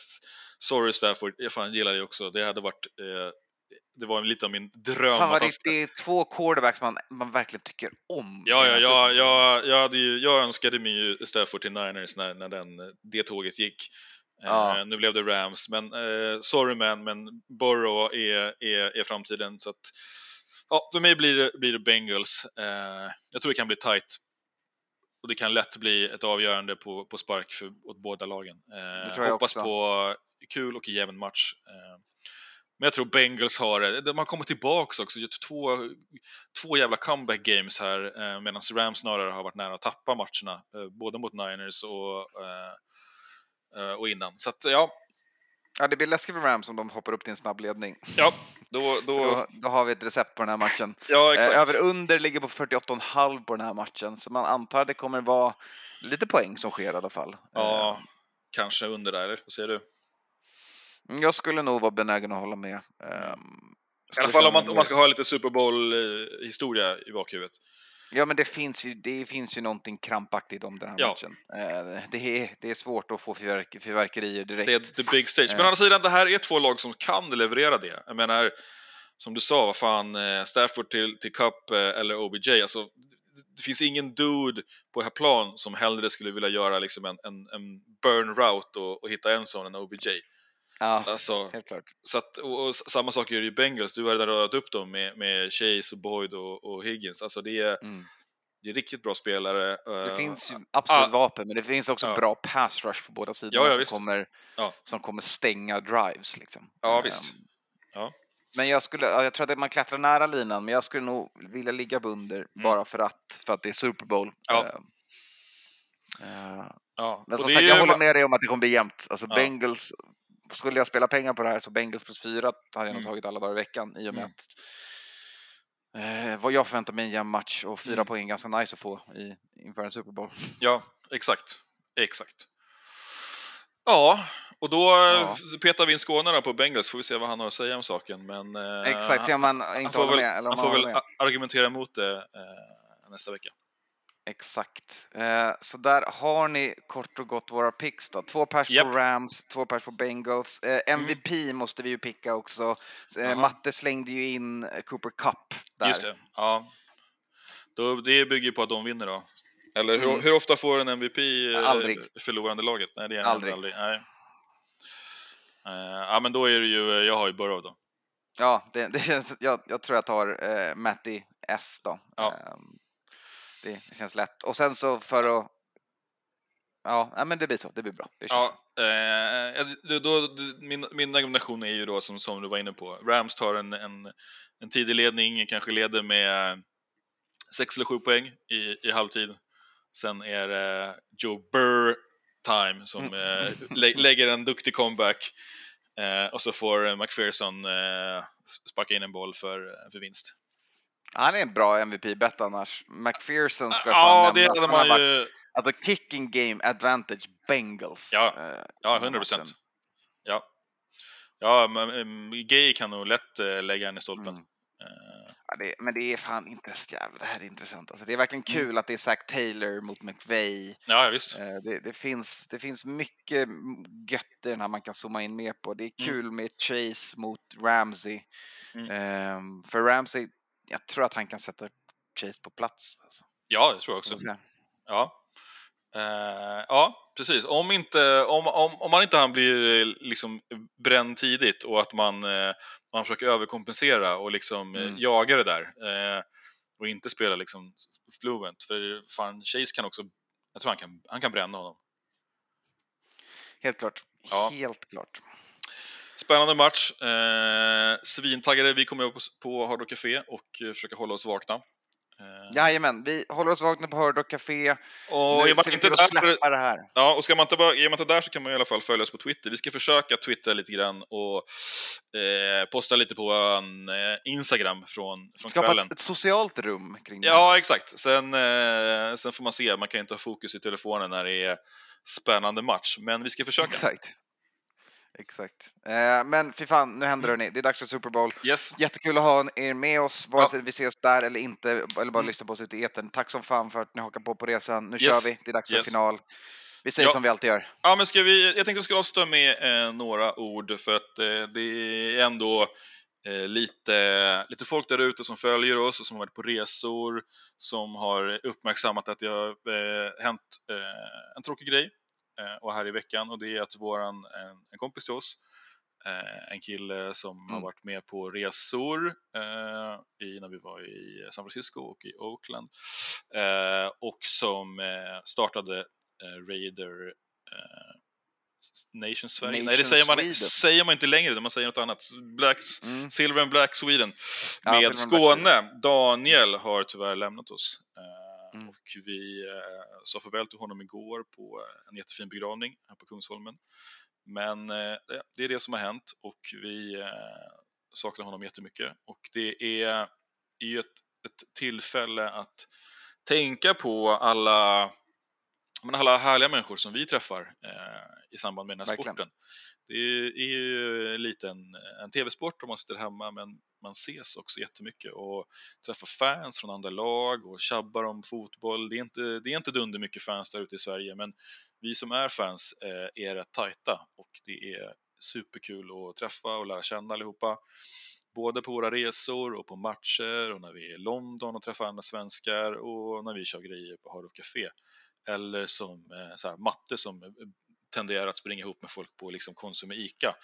sorry Stafford, jag fan gillar det också. Det hade varit, eh, det var lite av min dröm. Fan att han det, ska- det är två quarterbacks man, man verkligen tycker om. Ja, ja, ja, jag, jag, hade ju, jag önskade mig ju Stafford till Niners när, när den, det tåget gick. Ja. Eh, nu blev det Rams, men eh, sorry man, men Burrow är, är, är framtiden. Så att, ja, för mig blir det, blir det Bengals. Eh, jag tror det kan bli tight. Och det kan lätt bli ett avgörande på, på spark för, åt båda lagen. Eh, hoppas också. på kul och jämn match. Eh, men jag tror Bengals har det. De har kommit tillbaks också. Gjort två, två jävla comeback games här. Eh, Medan Rams snarare har varit nära att tappa matcherna. Eh, både mot Niners och, eh, eh, och innan. Så att ja, Ja, det blir läskigt för Rams om de hoppar upp till en snabb ledning. ja då, då, Då, då har vi ett recept på den här matchen. ja Eh, exakt. över under ligger på 48,5 på den här matchen, så man antar att det kommer vara lite poäng som sker i alla fall. Ja, kanske under där, eller? Vad säger du? Eh, Jag skulle nog vara benägen att hålla med. Eh, I alla fall om man, om man ska ha lite Super Bowl-historia i bakhuvudet. Ja, men det finns ju, det finns ju någonting krampaktigt om den här Ja. matchen. Eh, Det är, det är svårt att få fyrverk, fyrverkerier direkt. Det är the big stage. Men Eh. å andra sidan, det här är två lag som kan leverera det. Jag menar, som du sa, vad fan, eh, Stafford till, till Cup eh, eller OBJ, alltså det finns ingen dude på det här plan som hellre skulle vilja göra liksom en, en, en burn route och, och hitta en sån än OBJ. Ja, Alltså, helt klart. så att, och, och samma sak är det ju Bengals, du har redan radat upp dem med, med Chase och Boyd och, och Higgins. Alltså det är, Mm. det är riktigt bra spelare. Det eh, finns ju absolut ah. vapen, men det finns också Ja. bra pass rush på båda sidorna Ja, ja, som, visst. kommer, som kommer stänga drives. Liksom. Ja, Ehm, visst. Ja. Men jag, skulle, ja, jag tror att man klättrar nära linan, men jag skulle nog vilja ligga under bara för att, för att det är Super Bowl. Mm. Ja. Eh, Ja. men som sagt, jag håller med dig om att det kommer bli jämnt. Alltså Ja. Bengals, skulle jag spela pengar på det här så Bengals plus fyra hade jag nog Mm. tagit alla dagar i veckan i och med Mm. att eh, vad jag förväntar mig en jämn match och fyra Mm. poäng ganska nice att få i, inför en Super Bowl. Ja, exakt. Exakt. Ja, och då Ja. ja. petar vi in Skåne då på Bengals, får vi se vad han har att säga om saken. Men, eh, Exakt, se om han inte får håller väl, med eller han får väl argumentera emot det eh, nästa vecka. Exakt. Eh, så där har ni kort och gott våra picks då. Två pers Japp. på Rams, två pers på Bengals. Eh, MVP måste vi ju picka också. Eh. Matte slängde ju in eh, Cooper Cup där. Just det. Ja. Då, det bygger ju på att de vinner då. Eller hur, Mm. hur ofta får en MVP eh, Aldrig. förlorande laget? Nej, det är Aldrig. aldrig. Nej. Eh, ja, men då är det ju, jag har ju Burrow då. Ja, det, det känns, jag, jag tror jag tar Matty S då. Ja. Det känns lätt. Och sen så för att... Ja, men det blir så. Det blir bra. Det Ja, eh, då, då, min, min argumentation är ju då som, som du var inne på. Rams tar en, en, en tidig ledning, kanske leder med 6 eller 7 poäng i, i halvtid. Sen är det Joe Burr time som Mm. eh, lä, lägger en duktig comeback. Eh, och så får McPherson eh, sparka in en boll för, för vinst. Han är en bra MVP-bet annars. McPherson ska Ja, fan det hade man varit- ju... Alltså kicking game advantage Bengals. Ja, eh, Ja, den här 100 procent. Ja. Ja, men um, Gay kan nog lätt eh, lägga en i stolpen. Mm. Eh, Ja, det, men det är fan inte så jävla, det här är intressant. Alltså, det är verkligen Mm. kul att det är Zach Taylor mot McVeigh. ja, visst. Eh, Det, det, finns, det finns mycket gött i den här man kan zooma in mer på. Det är Mm. kul med Chase mot Ramsey. Mm. Ehm, för Ramsey, jag tror att han kan sätta Chase på plats. Alltså. Ja, det tror jag också. Ja. Eh, ja, precis. Om, inte, om, om, om man inte han blir eh, liksom bränd tidigt och att man, eh, man försöker överkompensera och liksom Mm. jaga det där eh, och inte spela liksom fluent. För fan, Chase kan också, jag tror han kan, han kan bränna honom. Helt klart. Ja. Helt klart. Spännande match. Eh, svintaggade. Vi kommer upp på Hard Rock Café och eh, försöka hålla oss vakna. Eh, Jajamän, vi håller oss vakna på Hard Rock Café. och nu är man ser vi inte till att släppa det här. Ja, och ska man inte vara, är man inte där så kan man i alla fall följa oss på Twitter. Vi ska försöka twittra lite grann och eh, posta lite på vår eh, Instagram från, från Skapa kvällen. ett, ett socialt rum kring det. Ja, exakt. Sen, eh, sen får man se, man kan inte ha fokus i telefonen när det är spännande match, men vi ska försöka. Exakt. Exakt. Eh, men fy fan, nu händer det. Det är dags för Super Bowl. Yes. Jättekul att ha er med oss, vare Ja. sig vi ses där eller inte, eller bara Mm. lyssna på oss ute i etern. Tack som fan för att ni hakar på på resan. Nu Yes. kör vi, det är dags för Yes. final. Vi säger Ja. som vi alltid gör. Ja, men ska vi, jag tänkte att jag skulle avsluta med eh, några ord för att eh, det är ändå eh, lite, lite folk där ute som följer oss och som har varit på resor, som har uppmärksammat att det har eh, hänt eh, en tråkig grej och här i veckan och det är att våran, en, en kompis till oss, eh, en kille som har Mm. varit med på resor eh, i, när vi var i San Francisco och i Oakland eh, och som eh, startade eh, Raider eh, Nation Sverige. Nej, det Nation säger man, Sweden. säger man inte längre, man säger något annat. Black, Mm. Silver and Black Sweden. Ja, Med and Skåne. Daniel har tyvärr lämnat oss. Eh, Mm. Och vi eh, sa farväl till honom igår på en jättefin begravning här på Kungsholmen. Men eh, det- är det som har hänt och vi eh, saknar honom jättemycket. Och det är ju ett, ett tillfälle att tänka på alla, men alla härliga människor som vi träffar eh, i samband med den här Verkligen. sporten. Det är, är ju lite en, en tv-sport om man sitter hemma, men man ses också jättemycket och träffar fans från andra lag och tjabbar om fotboll. Det är inte, det är inte dunder mycket fans där ute i Sverige, men vi som är fans eh, är rätt tajta och det är superkul att träffa och lära känna allihopa. Både på våra resor och på matcher och när vi är i London och träffar andra svenskar och när vi kör grejer på Hard Café. Eller som eh, så här, Matte som tenderar att springa ihop med folk på liksom Konsum i Ica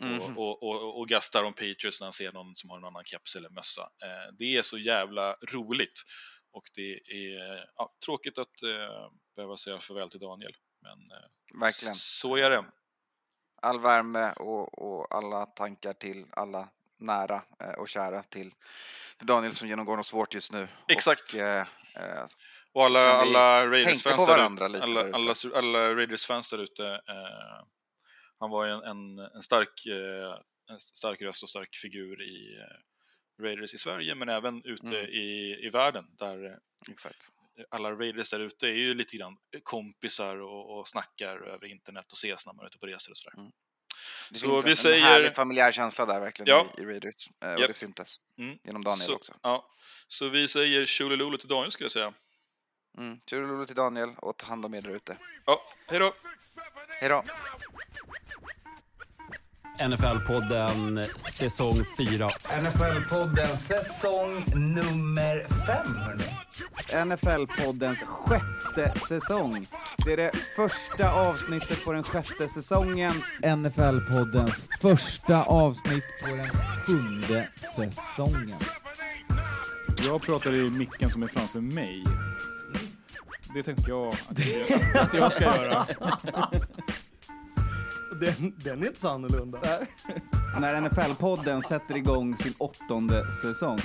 Mhm. och, och, och, och gastar om Patriots när han ser någon som har en annan keps eller mössa. Eh, det är så jävla roligt och det är ja, tråkigt att eh, behöva säga farväl till Daniel. Men eh, Verkligen. så är det. All värme och, och alla tankar till alla nära eh, och kära till, till Daniel som genomgår något svårt just nu. Exakt. Och, eh, eh, Och alla, alla Raiders-fans där alla, alla, alla Raiders-fans där ute, eh, han var ju en, en, en, stark, eh, en stark röst och stark figur i eh, Raiders i Sverige, men även ute Mm. i, i världen, där eh, exakt. alla Raiders där ute är ju lite grann kompisar och, och snackar över internet och ses när man är ute på resor och sådär. Det Så finns vi en, säger- en härlig familjär känsla där verkligen Ja. i, i Raiders. Eh, och Japp. det syntes Mm. genom Daniel så, också. Ja, så vi säger tjolilolo till Daniel skulle jag säga. Mm. Tjurululu till Daniel och ta hand om er där ute. Ja, hej då! Hej då! NFL-podden säsong 4. NFL-podden säsong nummer fem, hörni. NFL-poddens sjätte säsong. Det är det första avsnittet på den sjätte säsongen. NFL-poddens första avsnitt på den sjunde säsongen. Jag pratar i micken som är framför mig. Det tänkte jag att jag, att jag ska göra. Den, den är inte så annorlunda. När NFL-podden sätter igång sin åttonde säsong.